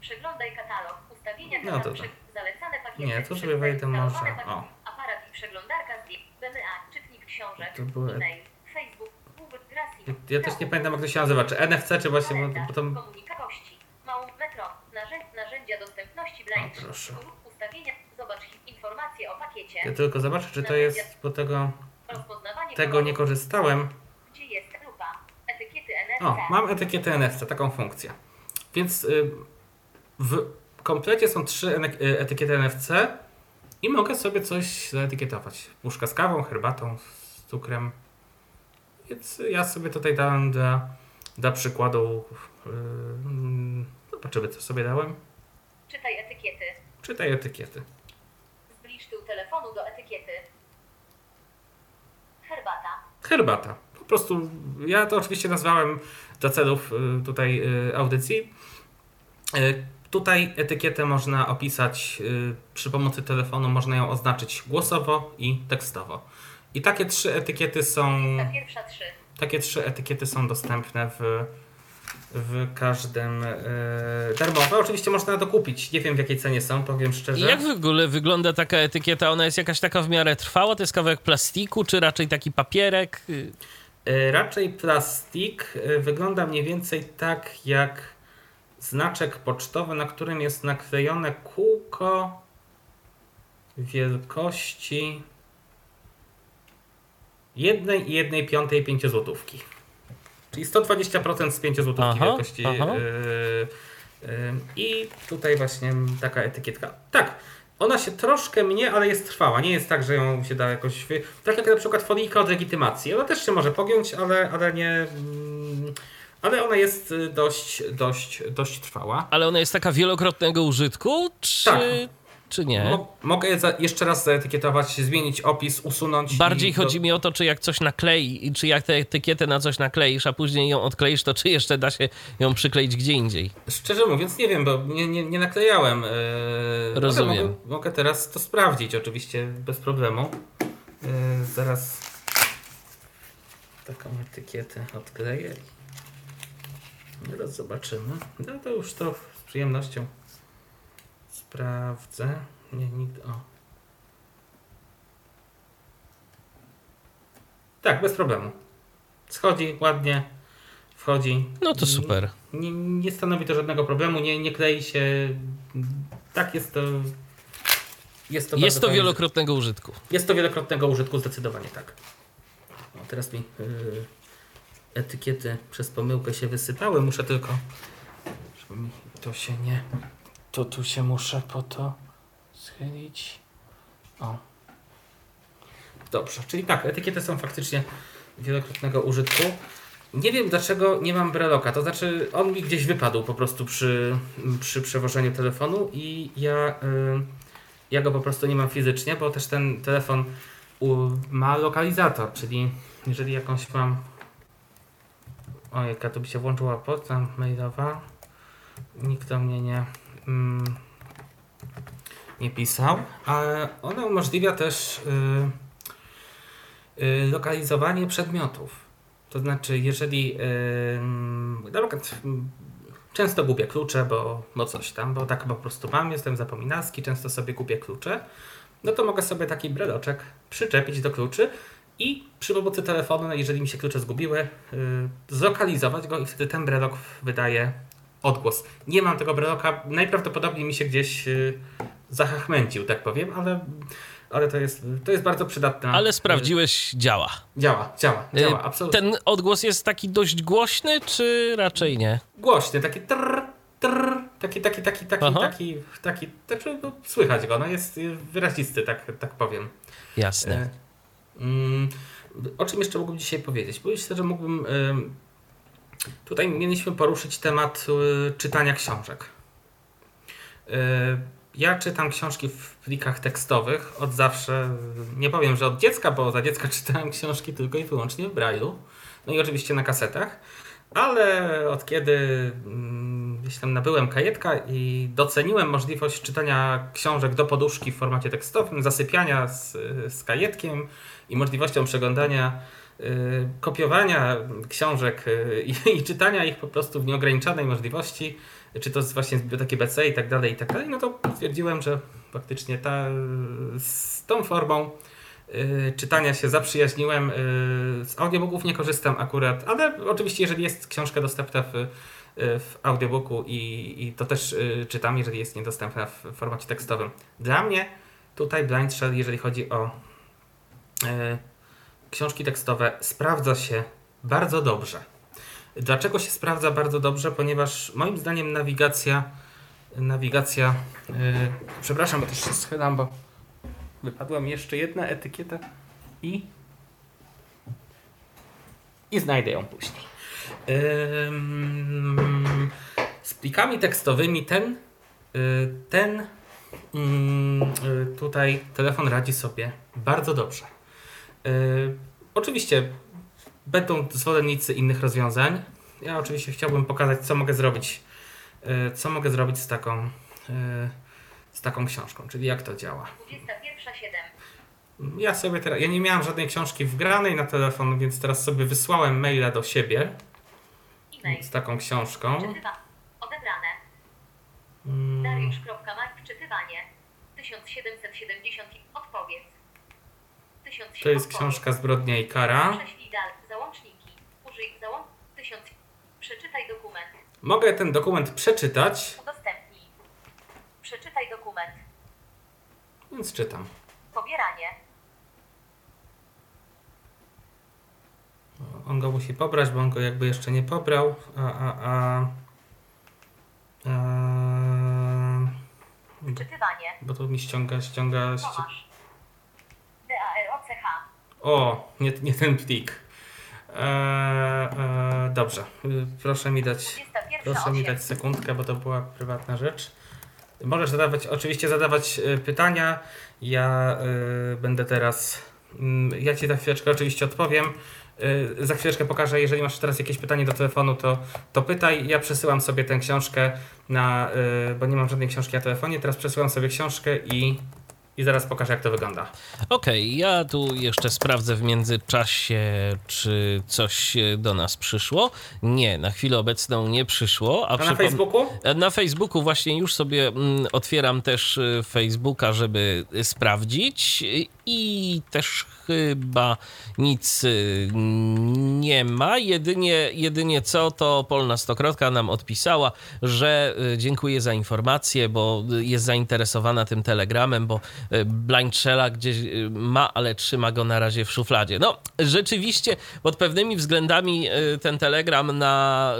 Przeglądaj katalog. Ustawienia No to tak. Zalecane pakiety. Nie, tu sobie wejdę może- o. Aparat i przeglądarka zdjęć. BMA. Czytnik książek. To były- E-mail. Facebook. Google. Grassi. Ja też nie pamiętam jak to się nazywa, czy NFC, czy właśnie, bo, bo to... Komunikakości. Małą metro. Narzędzia, dostępności. O, proszę. Ustawienia. Zobacz informacje o pakiecie. Ja tylko zobaczę, czy to jest, bo tego, tego nie korzystałem. Gdzie jest grupa? Etykiety NFC. O, mam etykietę NFC, taką funkcję. Więc y, w komplecie są trzy y, etykiety NFC i mogę sobie coś zaetykietować. Puszka z kawą, herbatą, z cukrem. Więc ja sobie tutaj dałem dla, dla przykładu. Yy, mm, zobaczymy, co sobie dałem. Czytaj etykiety. Czytaj etykiety. Zbliż tył telefonu do etykiety. Herbata. Herbata. Po prostu ja to oczywiście nazwałem dla celów y, tutaj y, audycji. Y, Tutaj etykietę można opisać przy pomocy telefonu, można ją oznaczyć głosowo i tekstowo. I takie trzy etykiety są, Ta pierwsza trzy. takie trzy etykiety są dostępne w, w każdym y, darmowe. Oczywiście można to kupić. Nie wiem w jakiej cenie są, powiem szczerze. Jak w ogóle wygląda taka etykieta? Ona jest jakaś taka w miarę trwała? To jest kawałek plastiku, czy raczej taki papierek? Y, Raczej plastik y, wygląda mniej więcej tak jak znaczek pocztowy, na którym jest naklejone kółko wielkości jednej i jednej piątej pięciozłotówki. Czyli 120% z pięciozłotówki Aha, wielkości. aha. y, I tutaj właśnie taka etykietka. Tak, ona się troszkę mnie, ale jest trwała. Nie jest tak, że ją się da jakoś. Tak jak na przykład folijka od legitymacji. Ona też się może pogiąć, ale, ale nie. mm, Ale ona jest y, dość, dość, dość trwała. Ale ona jest taka wielokrotnego użytku, czy, Tak. Czy nie? Mo- mogę za, jeszcze raz zaetykietować, zmienić opis, usunąć. Bardziej i do- chodzi mi o to, czy jak coś naklei, i czy jak tę etykietę na coś nakleisz, a później ją odkleisz, to czy jeszcze da się ją przykleić gdzie indziej. Szczerze mówiąc, nie wiem, bo nie, nie, nie naklejałem. Yy, Rozumiem. Mogę, mogę teraz to sprawdzić, oczywiście, bez problemu. Yy, zaraz taką etykietę odkleję. Teraz zobaczymy. No to już to z przyjemnością sprawdzę. Nie, nigdy. O. Tak, bez problemu. Schodzi ładnie. wchodzi. No to super. Nie, nie stanowi to żadnego problemu, nie, nie klei się. Tak jest to. Jest to, Jest to fajne. wielokrotnego użytku. Jest to wielokrotnego użytku, zdecydowanie tak. Teraz mi yy, etykiety przez pomyłkę się wysypały. Muszę tylko. Żeby mi to się nie. To tu się muszę po to schylić. O. Dobrze, czyli tak, etykiety są faktycznie wielokrotnego użytku. Nie wiem dlaczego nie mam breloka, to znaczy on mi gdzieś wypadł po prostu przy, przy przewożeniu telefonu i ja, y, ja go po prostu nie mam fizycznie, bo też ten telefon u, ma lokalizator, czyli jeżeli jakąś mam ojejka, tu by się włączyła poczta mailowa, nikt do mnie nie mm, nie pisał, ale ona umożliwia też y, y, lokalizowanie przedmiotów. To znaczy, jeżeli yy, na przykład mm, często gubię klucze, bo, bo coś tam, bo tak po prostu mam, jestem zapominalski, często sobie gubię klucze, no to mogę sobie taki breloczek przyczepić do kluczy i przy pomocy telefonu, jeżeli mi się klucze zgubiły, zlokalizować go i wtedy ten brelok wydaje odgłos. Nie mam tego breloka, najprawdopodobniej mi się gdzieś yy, zahachmęcił, tak powiem, ale, ale to, jest, to jest bardzo przydatne. Ale sprawdziłeś, działa. Działa, działa, Y, działa, absolutnie. Ten odgłos jest taki dość głośny, czy raczej nie? Głośny, taki trrr, trrr, taki, taki, taki, taki, Aha. taki, taki, znaczy, no, słychać go, no jest y, wyrazisty, tak, tak powiem. Jasne. E, mm, o czym jeszcze mógłbym dzisiaj powiedzieć? Bo myślę, że mógłbym. ym, tutaj mieliśmy poruszyć temat y, czytania książek. Y, ja czytam książki w plikach tekstowych od zawsze. Nie powiem, że od dziecka, bo za dziecka [LAUGHS] czytałem książki tylko i wyłącznie w Braille'u. No i oczywiście na kasetach. Ale od kiedy mm, gdzieś tam nabyłem kajetka i doceniłem możliwość czytania książek do poduszki w formacie tekstowym, zasypiania z, z kajetkiem i możliwością przeglądania, kopiowania książek y, i, czytania ich po prostu w nieograniczonej możliwości, czy to właśnie z biblioteki BC i tak dalej, i tak dalej, no to stwierdziłem, że faktycznie ta, z tą formą y, czytania się zaprzyjaźniłem. y, Z audiobooków nie korzystam akurat, ale oczywiście jeżeli jest książka dostępna w, y, w audiobooku i, i to też y, czytam, jeżeli jest niedostępna w formacie tekstowym. Dla mnie tutaj Blind Shell, jeżeli chodzi o y, książki tekstowe, sprawdza się bardzo dobrze. Dlaczego się sprawdza bardzo dobrze? Ponieważ moim zdaniem nawigacja, nawigacja, yy, przepraszam, bo też się schylam, bo wypadła mi jeszcze jedna etykieta i i znajdę ją później. Ym, z plikami tekstowymi ten, y, ten ym, y, tutaj telefon radzi sobie bardzo dobrze. Y, oczywiście będą zwolennicy innych rozwiązań. Ja oczywiście chciałbym pokazać, co mogę zrobić, y, co mogę zrobić z taką, y, z taką książką, czyli jak to działa. 21.07. Ja sobie teraz, ja nie miałem żadnej książki wgranej na telefon, więc teraz sobie wysłałem maila do siebie E-mail. z taką książką. Czytywa. Odebrane. Mm, Dariusz.mark. Czytywanie. 1770. Odpowiedz. 1000. To jest książka Zbrodnia i kara. Prześlij dal. Załączniki. Użyj załącz. 1000. Przeczytaj dokument. Mogę ten dokument przeczytać, Udostępnij. Przeczytaj dokument. więc czytam. Pobieranie. On go musi pobrać, bo on go jakby jeszcze nie pobrał. A, a, a, a, Wczytywanie. bo to mi ściąga, ściąga. ści- Tomasz. D-A-R-O-C-H. O, nie, nie ten plik. E, e, dobrze, Y, proszę mi dać. 21. Proszę mi dać sekundkę, bo to była prywatna rzecz. Możesz zadawać, oczywiście zadawać y, pytania. Ja y, będę teraz. mm, ja ci za chwileczkę oczywiście odpowiem. Y, za chwileczkę pokażę, jeżeli masz teraz jakieś pytanie do telefonu, to, to pytaj. Ja przesyłam sobie tę książkę na. Y, bo nie mam żadnej książki na telefonie. Teraz przesyłam sobie książkę i i zaraz pokażę, jak to wygląda. Okej, ja tu jeszcze sprawdzę w międzyczasie, czy coś do nas przyszło. Nie, na chwilę obecną nie przyszło. A na przypom- Facebooku? Na Facebooku właśnie już sobie mm, otwieram też y, Facebooka, żeby sprawdzić i też chyba nic y, nie ma. Jedynie, jedynie co, to Polna Stokrotka nam odpisała, że y, dziękuję za informację, bo jest zainteresowana tym telegramem, bo Blind Shella gdzieś y, ma, ale trzyma go na razie w szufladzie. No, rzeczywiście pod pewnymi względami y, ten telegram na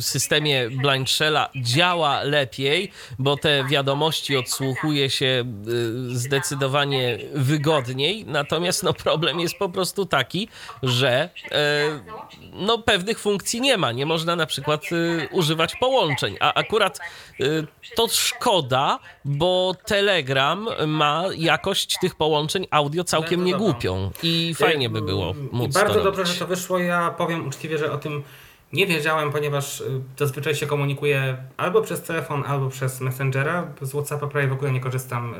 systemie Blind Shella działa lepiej, bo te wiadomości odsłuchuje się zdecydowanie wygodniej. Natomiast no, problem jest po prostu taki, że e, no, pewnych funkcji nie ma. Nie można na przykład używać połączeń, a akurat to szkoda, bo Telegram ma jakość tych połączeń audio całkiem niegłupią i fajnie by było I móc bardzo to dobrze, że to wyszło. Ja powiem uczciwie, że o tym nie wiedziałem, ponieważ y, zazwyczaj się komunikuję albo przez telefon, albo przez Messengera. Z WhatsAppa prawie w ogóle nie korzystam. y,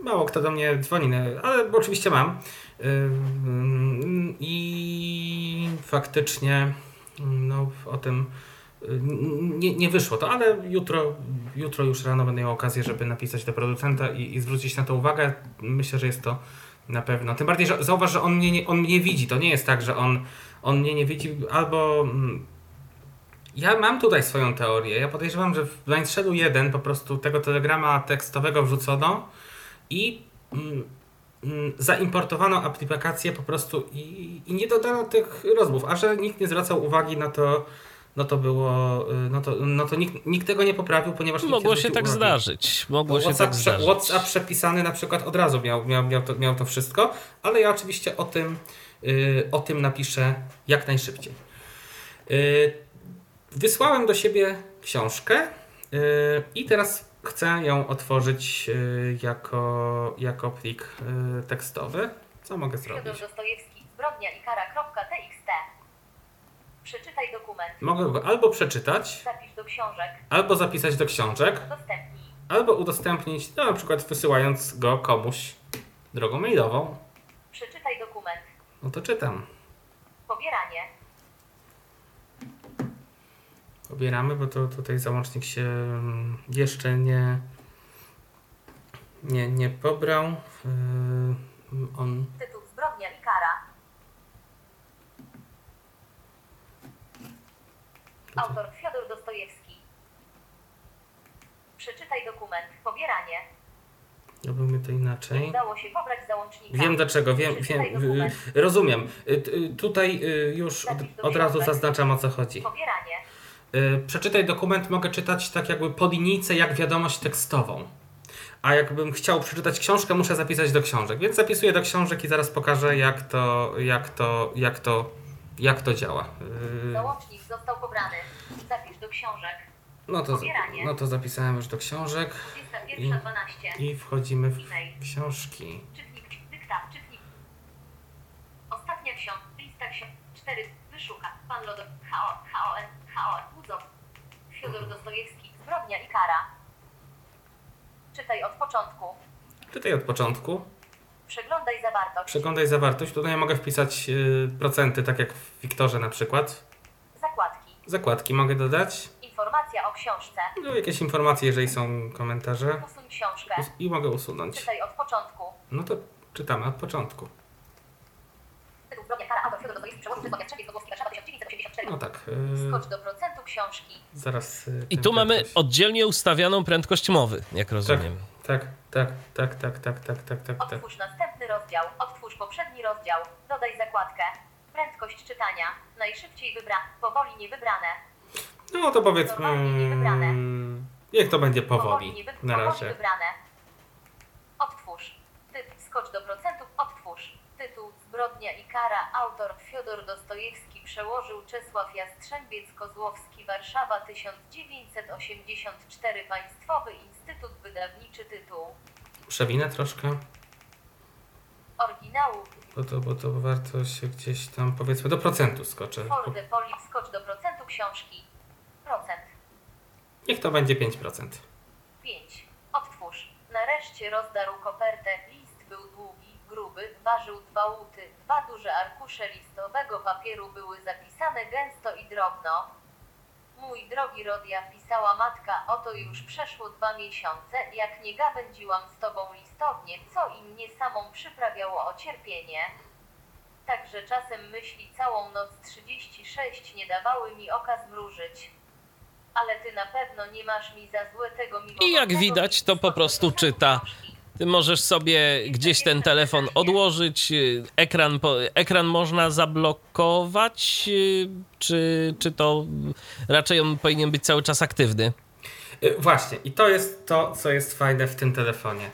Mało kto do mnie dzwoni, no, ale oczywiście mam. Y, mm, I faktycznie no, o tym nie, nie wyszło to, ale jutro, jutro już rano będę miał okazję, żeby napisać do producenta i, i zwrócić na to uwagę. Myślę, że jest to na pewno. Tym bardziej, że zauważ, że on mnie, nie, on mnie widzi. To nie jest tak, że on, on mnie nie widzi, albo. mm, Ja mam tutaj swoją teorię. Ja podejrzewam, że w Blind Shellu 1 po prostu tego telegrama tekstowego wrzucono i mm, mm, zaimportowano aplikację po prostu i, i nie dodano tych rozmów. A że nikt nie zwracał uwagi na to, no to było. y, No to, no to nikt, nikt tego nie poprawił, ponieważ Mogło się tak uwagi. zdarzyć. Mogło się WhatsApp, tak zdarzyć. WhatsApp przepisany na przykład od razu miał, miał, miał, to, miał to wszystko, ale ja oczywiście o tym, y, o tym napiszę jak najszybciej. Y, wysłałem do siebie książkę i teraz chcę ją otworzyć jako, jako plik tekstowy. Co mogę zrobić? Zbrodnia i kara.txt. Przeczytaj dokument. Mogę go albo przeczytać, Zapisz do książek. albo zapisać do książek, Udostępnij. albo udostępnić, no, na przykład wysyłając go komuś drogą mailową. Przeczytaj dokument. No to czytam. Pobieranie. Pobieramy, bo to tutaj załącznik się mm, jeszcze nie, nie, nie pobrał. Yy, on Tytuł Zbrodnia i kara. Autor Fiodor Dostojewski. Przeczytaj dokument. Pobieranie. robimy to Nie inaczej. udało się pobrać załącznika. Wiem dlaczego, wiem, wiem yy, rozumiem. Yy, yy, tutaj już od, od razu zaznaczam o co chodzi. Pobieranie. Przeczytaj dokument mogę czytać tak jakby po linijce jak wiadomość tekstową. A jakbym chciał przeczytać książkę, muszę zapisać do książek. Więc zapisuję do książek i zaraz pokażę jak to, jak to, jak to, jak to działa. Yy, Załącznik został pobrany. Zapisz do książek. No to, Pobieranie. no to zapisałem już do książek 21.12. i wchodzimy w E-mail. książki. Czytnik, dykta, czytnik. Ostatnia ksiąg, lista ksiąg, 4, wyszuka, pan Lodo, HO, HON, HO, Budzow, Fiodor Dostojewski, zbrodnia i kara. Czytaj od początku. Czytaj od początku. Przeglądaj zawartość. Przeglądaj zawartość. Tutaj mogę wpisać y, procenty, tak jak w Wiktorze na przykład. Zakładki. Zakładki mogę dodać. Informacja o książce. No, jakieś informacje, jeżeli są komentarze. Usuń książkę. Us- I mogę usunąć. Czytaj od początku. No to czytamy od początku. Tytuł zbrodnia kara, autor Fiodor Dostojewski, przełożył Czesław Jastrzębie, Kozłowski, Warszawa 1984. No tak. Y, Skocz do procentu książki. zaraz. Y, I tu mamy oddzielnie ustawioną prędkość mowy, jak Tak, rozumiem. tak, tak, tak, tak, tak, tak, tak, tak, tak. Otwórz następny rozdział. Otwórz poprzedni rozdział. Dodaj zakładkę. Prędkość czytania. Najszybciej wybra. Powoli niewybrane. No to powiedzmy. Mm, Niech to będzie powoli. Na powoli razie. wybrane. Odtwórz. Typ skocz do procentów. Odtwórz. Tytuł Zbrodnia i kara. Autor Fiodor Dostojewski przełożył Czesław Jastrzębiec Kozłowski Warszawa 1984 Państwowy Instytut Wydawniczy tytuł. Przewinę troszkę. Oryginału Bo to, bo to warto się gdzieś tam, powiedzmy, do procentu skoczę. For the Polip skocz do procentu książki. Procent. Niech to będzie 5%. 5. Odtwórz. Na nareszcie rozdarł kopertę. Gruby, ważył dwa łuty. Dwa duże arkusze listowego papieru były zapisane gęsto i drobno. Mój drogi Rodia, pisała matka, oto już przeszło dwa miesiące, jak nie gawędziłam z tobą listownie, co i mnie samą przyprawiało o cierpienie. Także czasem myśli całą noc 36 nie dawały mi oka zmrużyć. Ale ty na pewno nie masz mi za złe tego I jak widać, to po prostu czyta. Ty możesz sobie gdzieś ten telefon odłożyć, y, ekran, ekran można zablokować, y, czy, czy to raczej on powinien być cały czas aktywny? Y, Właśnie, i to jest to, co jest fajne w tym telefonie.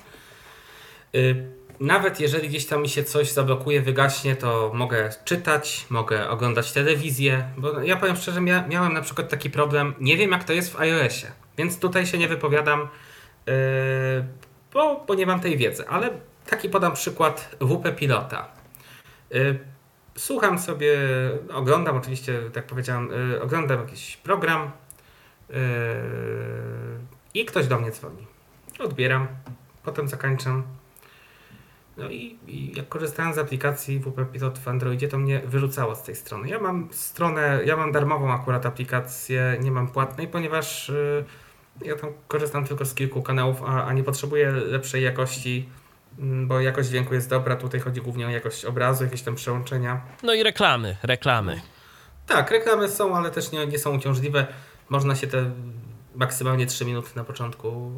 Nawet jeżeli gdzieś tam mi się coś zablokuje, wygaśnie, to mogę czytać, mogę oglądać telewizję, bo ja powiem szczerze, mia miałem na przykład taki problem, nie wiem jak to jest w iOSie, więc tutaj się nie wypowiadam, bo, bo nie mam tej wiedzy, ale taki podam przykład WP Pilota. Yy, Słucham sobie, oglądam oczywiście, tak powiedziałem, yy, oglądam jakiś program, Yy, I ktoś do mnie dzwoni. Odbieram, potem zakończam. No i, i jak korzystałem z aplikacji WP Pilot w Androidzie, to mnie wyrzucało z tej strony. Ja mam stronę, ja mam darmową akurat aplikację, nie mam płatnej, ponieważ ja tam korzystam tylko z kilku kanałów, a, a nie potrzebuję lepszej jakości, mm, bo jakość dźwięku jest dobra. Tutaj chodzi głównie o jakość obrazu, jakieś tam przełączenia. No i reklamy, reklamy. Tak, reklamy są, ale też nie, nie są uciążliwe. Można się te maksymalnie 3 minuty na początku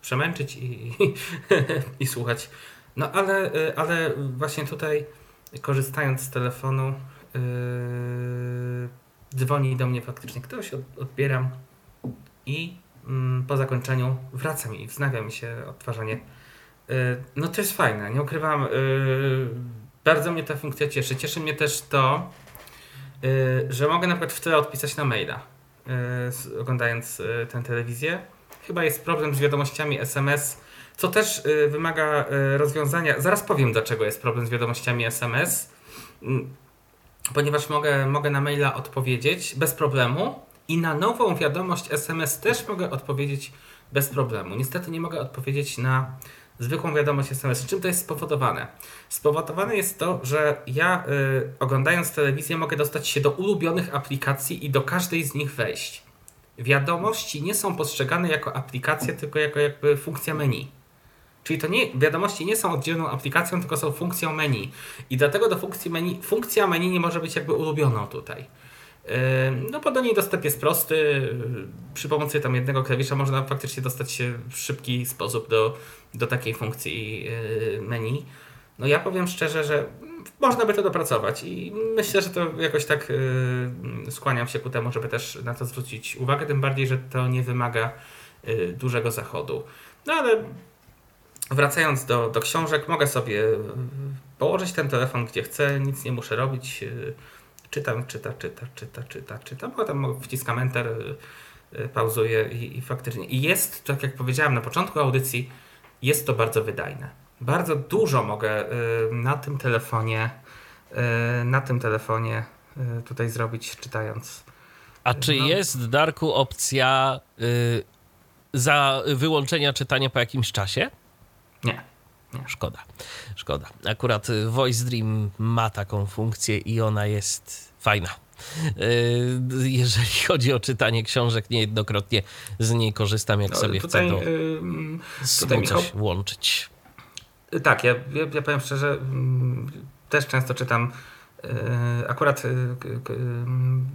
przemęczyć i, i, [LAUGHS] i słuchać. No ale, y, ale właśnie tutaj korzystając z telefonu yy, dzwoni do mnie faktycznie ktoś, od, odbieram i po zakończeniu wraca mi i wznawia mi się odtwarzanie. Yy, no to jest fajne, nie ukrywam. Yy, bardzo mnie ta funkcja cieszy. Cieszy mnie też to, yy, że mogę na przykład w tle odpisać na maila, oglądając tę telewizję. Chyba jest problem z wiadomościami SMS, co też wymaga rozwiązania. Zaraz powiem, dlaczego jest problem z wiadomościami SMS. Mm, Ponieważ mogę, mogę na maila odpowiedzieć bez problemu i na nową wiadomość SMS też mogę odpowiedzieć bez problemu. Niestety nie mogę odpowiedzieć na zwykłą wiadomość SMS. Czym to jest spowodowane? Spowodowane jest to, że ja y, oglądając telewizję mogę dostać się do ulubionych aplikacji i do każdej z nich wejść. Wiadomości nie są postrzegane jako aplikacje, tylko jako jakby funkcja menu. Czyli to nie, wiadomości nie są oddzielną aplikacją, tylko są funkcją menu. I dlatego do funkcji menu, funkcja menu nie może być jakby ulubioną tutaj. No bo do niej dostęp jest prosty. Przy pomocy tam jednego klawisza można faktycznie dostać się w szybki sposób do, do takiej funkcji yy, menu. No ja powiem szczerze, że można by to dopracować i myślę, że to jakoś tak yy, skłaniam się ku temu, żeby też na to zwrócić uwagę, tym bardziej, że to nie wymaga yy, dużego zachodu. No ale wracając do, do książek, mogę sobie położyć ten telefon gdzie chcę, nic nie muszę robić. Czytam, czyta, czyta, czyta, czyta, czytam, potem wciskam enter, yy, yy, pauzuję i, i faktycznie. I jest, tak jak powiedziałem na początku audycji, jest to bardzo wydajne. Bardzo dużo mogę yy, na tym telefonie, na tym telefonie tutaj zrobić, czytając. A czy No. jest, Darku, opcja y, za wyłączenia czytania po jakimś czasie? Nie. Szkoda, szkoda. Akurat y, Voice Dream ma taką funkcję i ona jest fajna. Y, Jeżeli [LAUGHS] chodzi o czytanie książek, niejednokrotnie z niej korzystam, jak No, sobie tutaj, chcę to tutaj tym coś Michał- łączyć. Tak, ja, ja, ja powiem szczerze, też często czytam. Akurat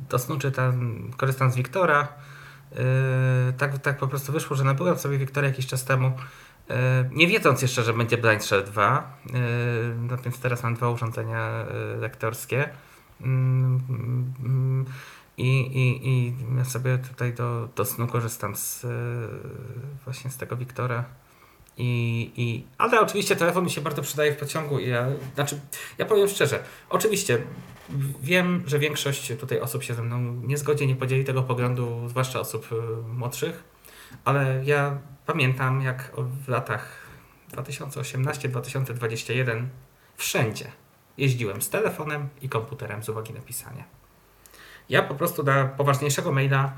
do snu czytam, korzystam z Wiktora. Tak, tak po prostu wyszło, że nabyłem sobie Wiktora jakiś czas temu. Yy, Nie wiedząc jeszcze, że będzie Blind Shell 2. yy, No więc teraz mam dwa urządzenia yy, lektorskie. Mm, mm, I, i, I ja sobie tutaj do, do snu korzystam z, właśnie z tego Wiktora. I, i, ale oczywiście telefon mi się bardzo przydaje w pociągu i ja, znaczy, ja powiem szczerze, oczywiście wiem, że większość tutaj osób się ze mną nie zgodzi, nie podzieli tego poglądu, zwłaszcza osób młodszych, ale ja pamiętam jak w latach 2018-2021 wszędzie jeździłem z telefonem i komputerem z uwagi na pisanie. Ja po prostu na poważniejszego maila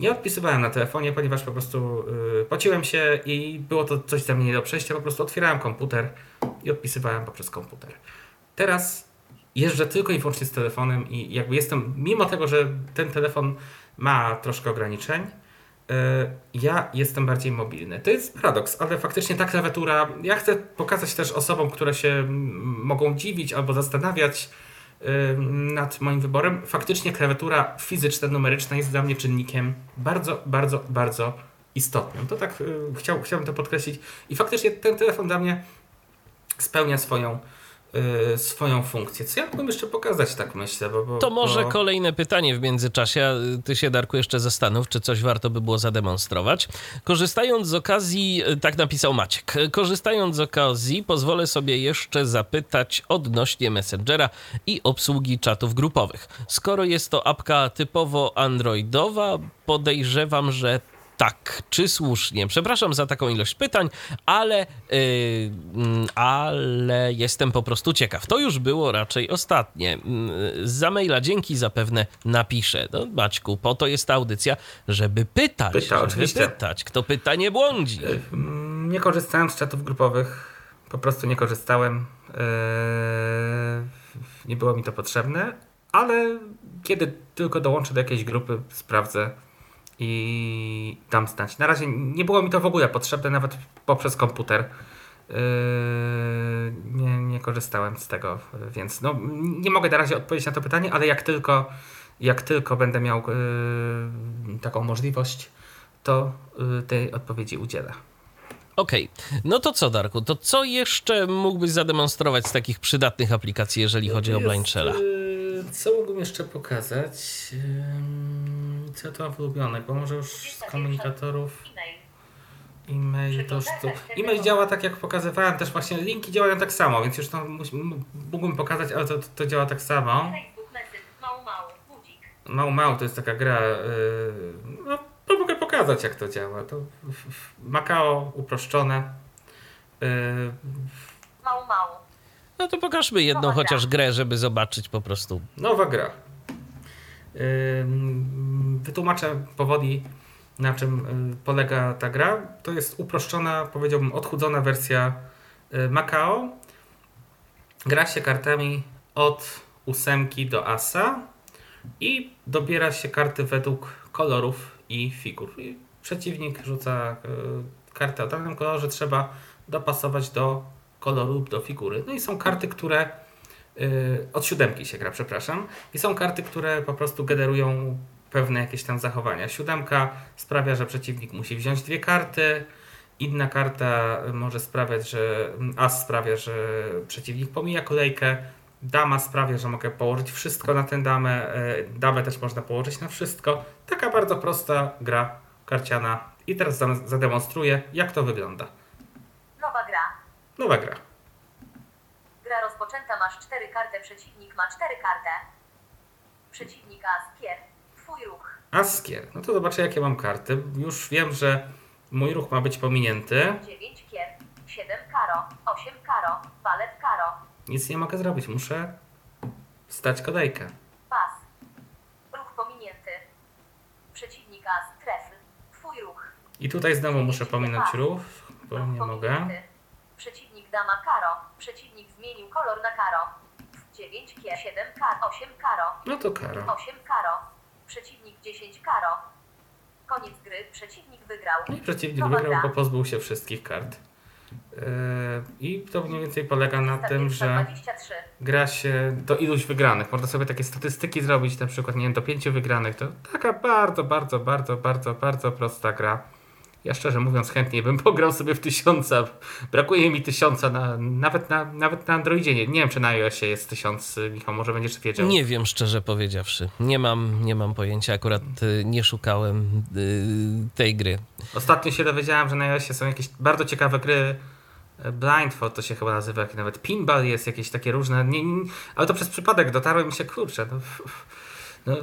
Nie odpisywałem na telefonie, ponieważ po prostu yy, pociłem się i było to coś dla mnie nie do przejścia. Po prostu otwierałem komputer i odpisywałem poprzez komputer. Teraz jeżdżę tylko i wyłącznie z telefonem i jakby jestem, mimo tego, że ten telefon ma troszkę ograniczeń, ja jestem bardziej mobilny. To jest paradoks, ale faktycznie ta klawiatura, ja chcę pokazać też osobom, które się mogą dziwić albo zastanawiać yy, nad moim wyborem. Faktycznie klawiatura fizyczna, numeryczna jest dla mnie czynnikiem bardzo, bardzo, bardzo istotnym. To tak yy, chciał, chciałbym to podkreślić. I faktycznie ten telefon dla mnie spełnia swoją y, swoją funkcję. Co ja mógłbym jeszcze pokazać, tak myślę? Bo, bo, To może bo... kolejne pytanie w międzyczasie. Ty się, Darku, jeszcze zastanów, czy coś warto by było zademonstrować. Korzystając z okazji, tak napisał Maciek, korzystając z okazji, pozwolę sobie jeszcze zapytać odnośnie Messengera i obsługi czatów grupowych. Skoro jest to apka typowo androidowa, podejrzewam, że tak, czy słusznie? Przepraszam za taką ilość pytań, ale, yy, ale jestem po prostu ciekaw. To już było raczej ostatnie. Yy, Za maila dzięki zapewne napiszę. No, Maćku, po to jest ta audycja, żeby pytać. Pyta, żeby oczywiście. pytać. Kto pyta, nie błądzi. Mm, Nie korzystałem z czatów grupowych. Po prostu nie korzystałem. Eee, Nie było mi to potrzebne, ale kiedy tylko dołączę do jakiejś grupy, sprawdzę i dam znać. Na razie nie było mi to w ogóle potrzebne, nawet poprzez komputer. Eee, Nie, nie korzystałem z tego, więc no, nie mogę na razie odpowiedzieć na to pytanie, ale jak tylko, jak tylko będę miał eee, taką możliwość, to eee, tej odpowiedzi udzielę. Okej, no to co, Darku? To co jeszcze mógłbyś zademonstrować z takich przydatnych aplikacji, jeżeli chodzi o Blind Shella? Co mógłbym jeszcze pokazać? Co to ulubione? Bo może już z komunikatorów E-mail. e-mail to, to e-mail działa tak jak pokazywałem, też właśnie linki działają tak samo, więc już to mógłbym pokazać, ale to, to działa tak samo. Mało mało to jest taka gra, yy, no to mogę pokazać jak to działa. To Macao uproszczone. Yy, Mału mału. No to pokażmy jedną Dobra. chociaż grę, żeby zobaczyć po prostu. Nowa gra. Wytłumaczę powoli, na czym y, polega ta gra. To jest uproszczona, powiedziałbym, odchudzona wersja y, Macao. Gra się kartami od ósemki do asa i dobiera się karty według kolorów i figur. I przeciwnik rzuca y, kartę o danym kolorze, trzeba dopasować do koloru lub do figury. No i są karty, które y, od siódemki się gra, przepraszam. I są karty, które po prostu generują pewne jakieś tam zachowania. Siódemka sprawia, że przeciwnik musi wziąć dwie karty. Inna karta może sprawiać, że as sprawia, że przeciwnik pomija kolejkę. Dama sprawia, że mogę położyć wszystko na tę damę. e, Damę też można położyć na wszystko. Taka bardzo prosta gra karciana. I teraz zademonstruję, jak to wygląda. Nowa gra. Gra. Rozpoczęta, masz cztery karty, przeciwnik ma cztery kartę. Przeciwnik as, kier. Twój ruch. Askier. No to zobaczę, jakie mam karty. Już wiem, że mój ruch ma być pominięty. 9 kier. 7 karo. 8 karo. Walet karo. Nic nie mogę zrobić. Muszę stać kolejkę. Pas. Ruch pominięty. Przeciwnik as, trefl. Twój ruch. I tutaj znowu muszę pominąć ruch, bo nie mogę. Dama karo. Przeciwnik zmienił kolor na karo. 9 kier. 7 karo. 8 karo. No to kara. 8 karo. Przeciwnik 10 karo. Koniec gry. Przeciwnik wygrał. No i przeciwnik Nowa wygrał, gra. bo pozbył się wszystkich kart. Yy, I to mniej więcej polega na tym, że 23. gra się do iluś wygranych. Można sobie takie statystyki zrobić, na przykład, nie wiem, do pięciu wygranych. To taka bardzo, bardzo, bardzo, bardzo, bardzo prosta gra. Ja szczerze mówiąc chętnie bym [LAUGHS] pograł sobie w tysiąca. Brakuje mi tysiąca, na, nawet, na, nawet na Androidzie. Nie, nie wiem, czy na iOSie jest tysiąc. Michał, może będziesz wiedział. Nie wiem, szczerze powiedziawszy. Nie mam, nie mam pojęcia, akurat y, nie szukałem y, tej gry. Ostatnio się dowiedziałem, że na iOSie są jakieś bardzo ciekawe gry. Blindfold to się chyba nazywa, jak nawet pinball jest, jakieś takie różne. Nie, nie, ale to przez przypadek dotarłem i się kurczę. No, no,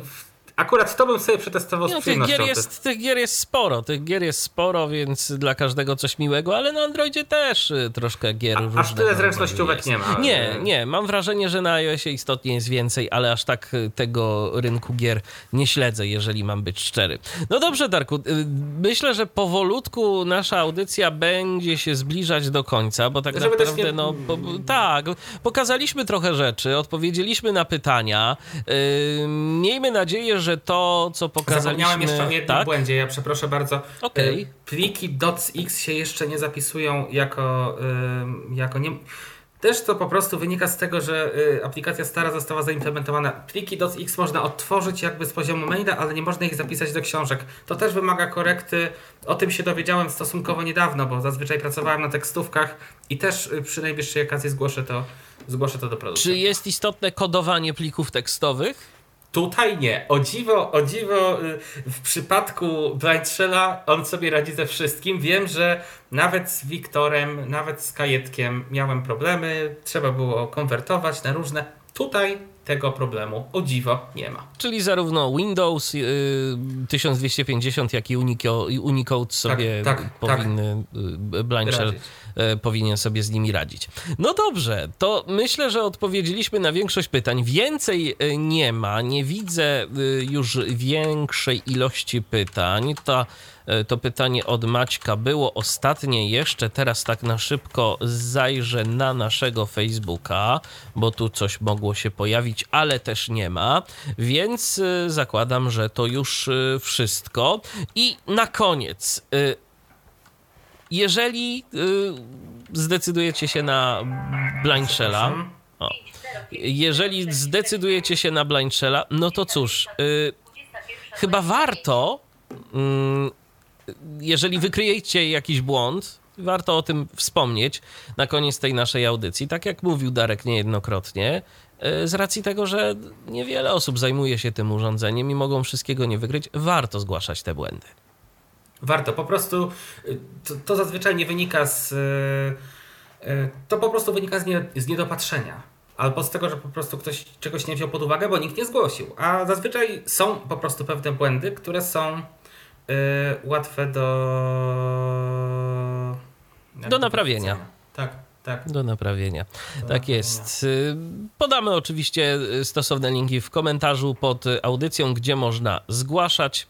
Akurat to bym sobie przetestował z No, tych, przyjemnością. gier jest, tych gier jest sporo, tych gier jest sporo, więc dla każdego coś miłego, ale na Androidzie też y, troszkę gier A- aż różnego tyle zręcznościówek nie ma. Nie, nie, mam wrażenie, że na iOSie istotnie jest więcej, ale aż tak y, tego rynku gier nie śledzę, jeżeli mam być szczery. No dobrze, Darku, y, myślę, że powolutku nasza audycja będzie się zbliżać do końca, bo tak Żeby naprawdę, nie- no po, tak, pokazaliśmy trochę rzeczy, odpowiedzieliśmy na pytania. Y, miejmy nadzieję, że to, co pokazaliśmy... Zapomniałem jeszcze o jednym tak? błędzie, ja przepraszam bardzo. Okej. E, Pliki .x się jeszcze nie zapisują jako, jako nie... Też to po prostu wynika z tego, że y, aplikacja stara została zaimplementowana. Pliki .x można odtworzyć jakby z poziomu maila, ale nie można ich zapisać do książek. To też wymaga korekty. O tym się dowiedziałem stosunkowo niedawno, bo zazwyczaj pracowałem na tekstówkach i też y, przy najbliższej okazji zgłoszę to, zgłoszę to do produkcji. Czy jest istotne kodowanie plików tekstowych? Tutaj nie. O dziwo, o dziwo y, w przypadku Blind Shella on sobie radzi ze wszystkim. Wiem, że nawet z Wiktorem, nawet z Kajetkiem miałem problemy. Trzeba było konwertować na różne. Tutaj tego problemu o dziwo nie ma. Czyli zarówno Windows y, 1250, jak i Unico, i Unicode sobie tak, tak. powinny, Radzić. y, powinien sobie z nimi radzić. No dobrze, to myślę, że odpowiedzieliśmy na większość pytań. Więcej y, nie ma, nie widzę y, już większej ilości pytań. To, pytanie od Maćka było ostatnie jeszcze, teraz tak na szybko zajrzę na naszego Facebooka, bo tu coś mogło się pojawić, ale też nie ma, więc zakładam, że to już wszystko. I na koniec, jeżeli y, zdecydujecie się na Blind Shella, o, jeżeli zdecydujecie się na Blind Shella, no to cóż, y, chyba warto, mm, jeżeli wykryjecie jakiś błąd, warto o tym wspomnieć na koniec tej naszej audycji. Tak jak mówił Darek niejednokrotnie, y, z racji tego, że niewiele osób zajmuje się tym urządzeniem i mogą wszystkiego nie wykryć, warto zgłaszać te błędy. Warto. Po prostu y, to, to zazwyczaj nie wynika z. y, y, To po prostu wynika z, nie, z niedopatrzenia. Albo z tego, że po prostu ktoś czegoś nie wziął pod uwagę, bo nikt nie zgłosił. A zazwyczaj są po prostu pewne błędy, które są łatwe do. Do naprawienia. Tak, tak. Do naprawienia. Do Tak naprawienia. jest. Podamy oczywiście stosowne linki w komentarzu pod audycją, gdzie można zgłaszać.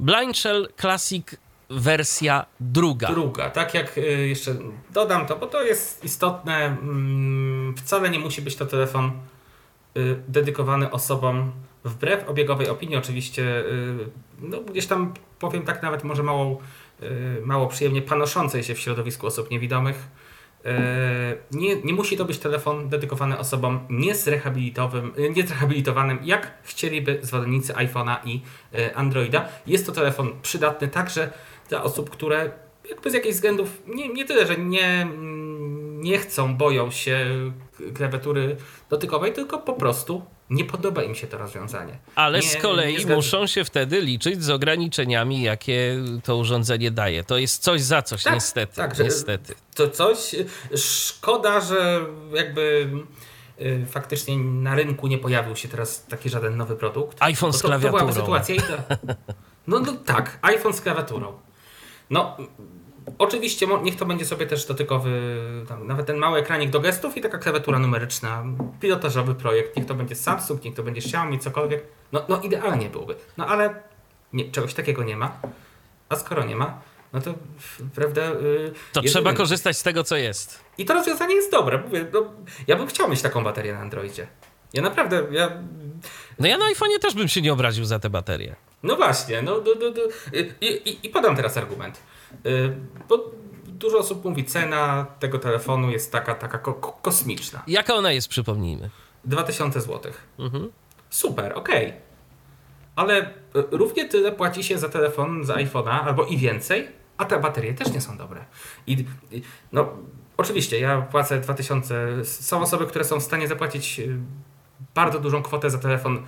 Blind Shell Classic wersja druga. Druga, tak jak y, jeszcze dodam to, bo to jest istotne. mm, Wcale nie musi być to telefon y, dedykowany osobom wbrew obiegowej opinii, oczywiście. y, No, gdzieś tam powiem tak nawet może mało, mało przyjemnie panoszącej się w środowisku osób niewidomych. Nie, nie musi to być telefon dedykowany osobom niezrehabilitowanym, jak chcieliby zwolennicy iPhone'a i Androida. Jest to telefon przydatny także dla osób, które jakby z jakichś względów nie, nie tyle, że nie, nie chcą, boją się klawiatury dotykowej, tylko po prostu nie podoba im się to rozwiązanie. Ale Nie- z kolei muszą się wtedy liczyć z ograniczeniami, jakie to urządzenie daje. To jest coś za coś, Tak, niestety. tak, niestety. To coś, szkoda, że jakby y, faktycznie na rynku nie pojawił się teraz taki żaden nowy produkt. iPhone Bo z to, to byłaby klawiaturą. sytuacja i to, [LAUGHS] no, no tak, iPhone z klawiaturą. No, oczywiście niech to będzie sobie też dotykowy, nawet ten mały ekranik do gestów i taka klawiatura numeryczna, pilotażowy projekt, niech to będzie Samsung, niech to będzie Xiaomi, cokolwiek. No, no idealnie byłoby. No ale nie, czegoś takiego nie ma. A skoro nie ma, no to prawda. Yy, To jedynym- trzeba korzystać z tego, co jest. I to rozwiązanie jest dobre. Mówię, no, ja bym chciał mieć taką baterię na Androidzie. Ja naprawdę, ja. No ja na iPhone'ie też bym się nie obraził za tę baterię. No właśnie, no, do, do, do. I, i, i podam teraz argument. Yy, Bo dużo osób mówi, cena tego telefonu jest taka, taka ko- ko- kosmiczna. Jaka ona jest, przypomnijmy. 2000 zł. Mhm. Super, okej. Ale y, równie tyle płaci się za telefon z iPhone'a, albo i więcej, a te baterie też nie są dobre. I, no, oczywiście, ja płacę 2000. Są osoby, które są w stanie zapłacić y, bardzo dużą kwotę za telefon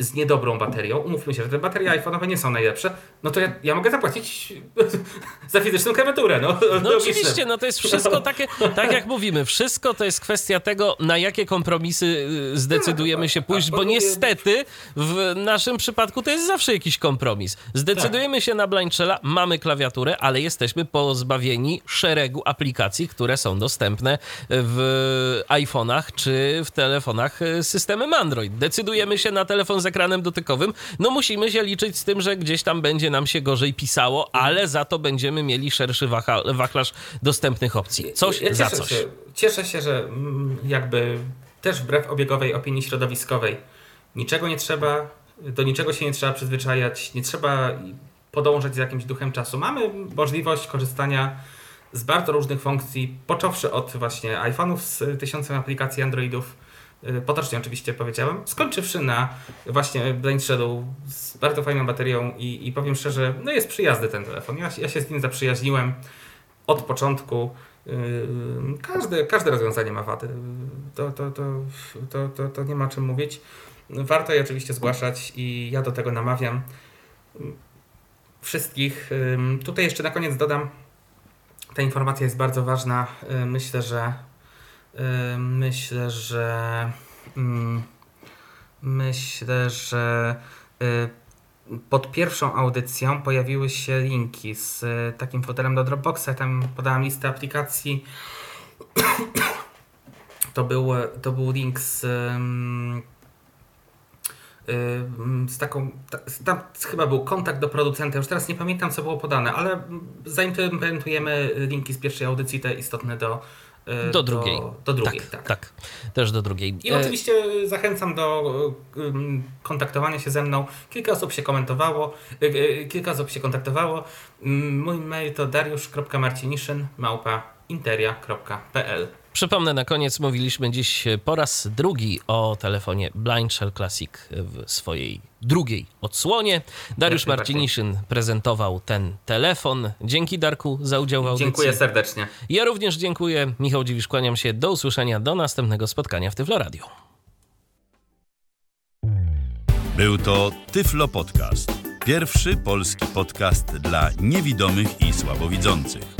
z niedobrą baterią, umówmy się, że te baterie iPhone'owe nie są najlepsze, no to ja, ja mogę zapłacić [LAUGHS] za fizyczną klawiaturę. No, No [LAUGHS] oczywiście, no to jest wszystko takie, tak jak mówimy, wszystko to jest kwestia tego, na jakie kompromisy y, zdecydujemy się pójść, bo niestety w naszym przypadku to jest zawsze jakiś kompromis. Zdecydujemy się na Shella, mamy klawiaturę, ale jesteśmy pozbawieni szeregu aplikacji, które są dostępne w iPhone'ach czy w telefonach y, systemem Android. Decydujemy się na telefon z ekranem dotykowym, no musimy się liczyć z tym, że gdzieś tam będzie nam się gorzej pisało, ale za to będziemy mieli szerszy waha- wachlarz dostępnych opcji. Coś ja za coś. Się, cieszę się, że mm, jakby też wbrew obiegowej opinii środowiskowej niczego nie trzeba, do niczego się nie trzeba przyzwyczajać, nie trzeba podążać za jakimś duchem czasu. Mamy możliwość korzystania z bardzo różnych funkcji, począwszy od właśnie iPhone'ów z tysiącem aplikacji Androidów, potocznie oczywiście powiedziałem, skończywszy na właśnie Blind Shadow z bardzo fajną baterią i, i powiem szczerze, no jest przyjazny ten telefon. Ja, ja się z nim zaprzyjaźniłem od początku. Yy, Każde, każde rozwiązanie ma wady. To, to, to, to, to, to nie ma czym mówić. Warto je oczywiście zgłaszać i ja do tego namawiam wszystkich. Ym, Tutaj jeszcze na koniec dodam, ta informacja jest bardzo ważna. Myślę, że myślę, że mm, myślę, że yy, pod pierwszą audycją pojawiły się linki z y, takim fotelem do Dropboxa. Tam podałem listę aplikacji. [CLEARS THROAT] To był, to był link z, ym, ym, z taką. ta- Tam chyba był kontakt do producenta. Już teraz nie pamiętam, co było podane, ale mm, zaimplementujemy linki z pierwszej audycji, te istotne do, y, Do drugiej. Do, drugiej, tak, tak. tak. Też do drugiej. I E, oczywiście zachęcam do kontaktowania się ze mną. Kilka osób się komentowało, y, y, kilka osób się kontaktowało. Mój mail to dariusz.marciniszyn małpa interia.pl Przypomnę na koniec, mówiliśmy dziś po raz drugi o telefonie Blind Shell Classic w swojej drugiej odsłonie. Dariusz. Marciniszyn prezentował ten telefon. Dzięki Darku za udział w audycji. Dziękuję serdecznie. Ja również dziękuję. Michał Dziwisz, kłaniam się. Do usłyszenia, do następnego spotkania w Tyflo Radio. Był to Tyflo Podcast. Pierwszy polski podcast dla niewidomych i słabowidzących.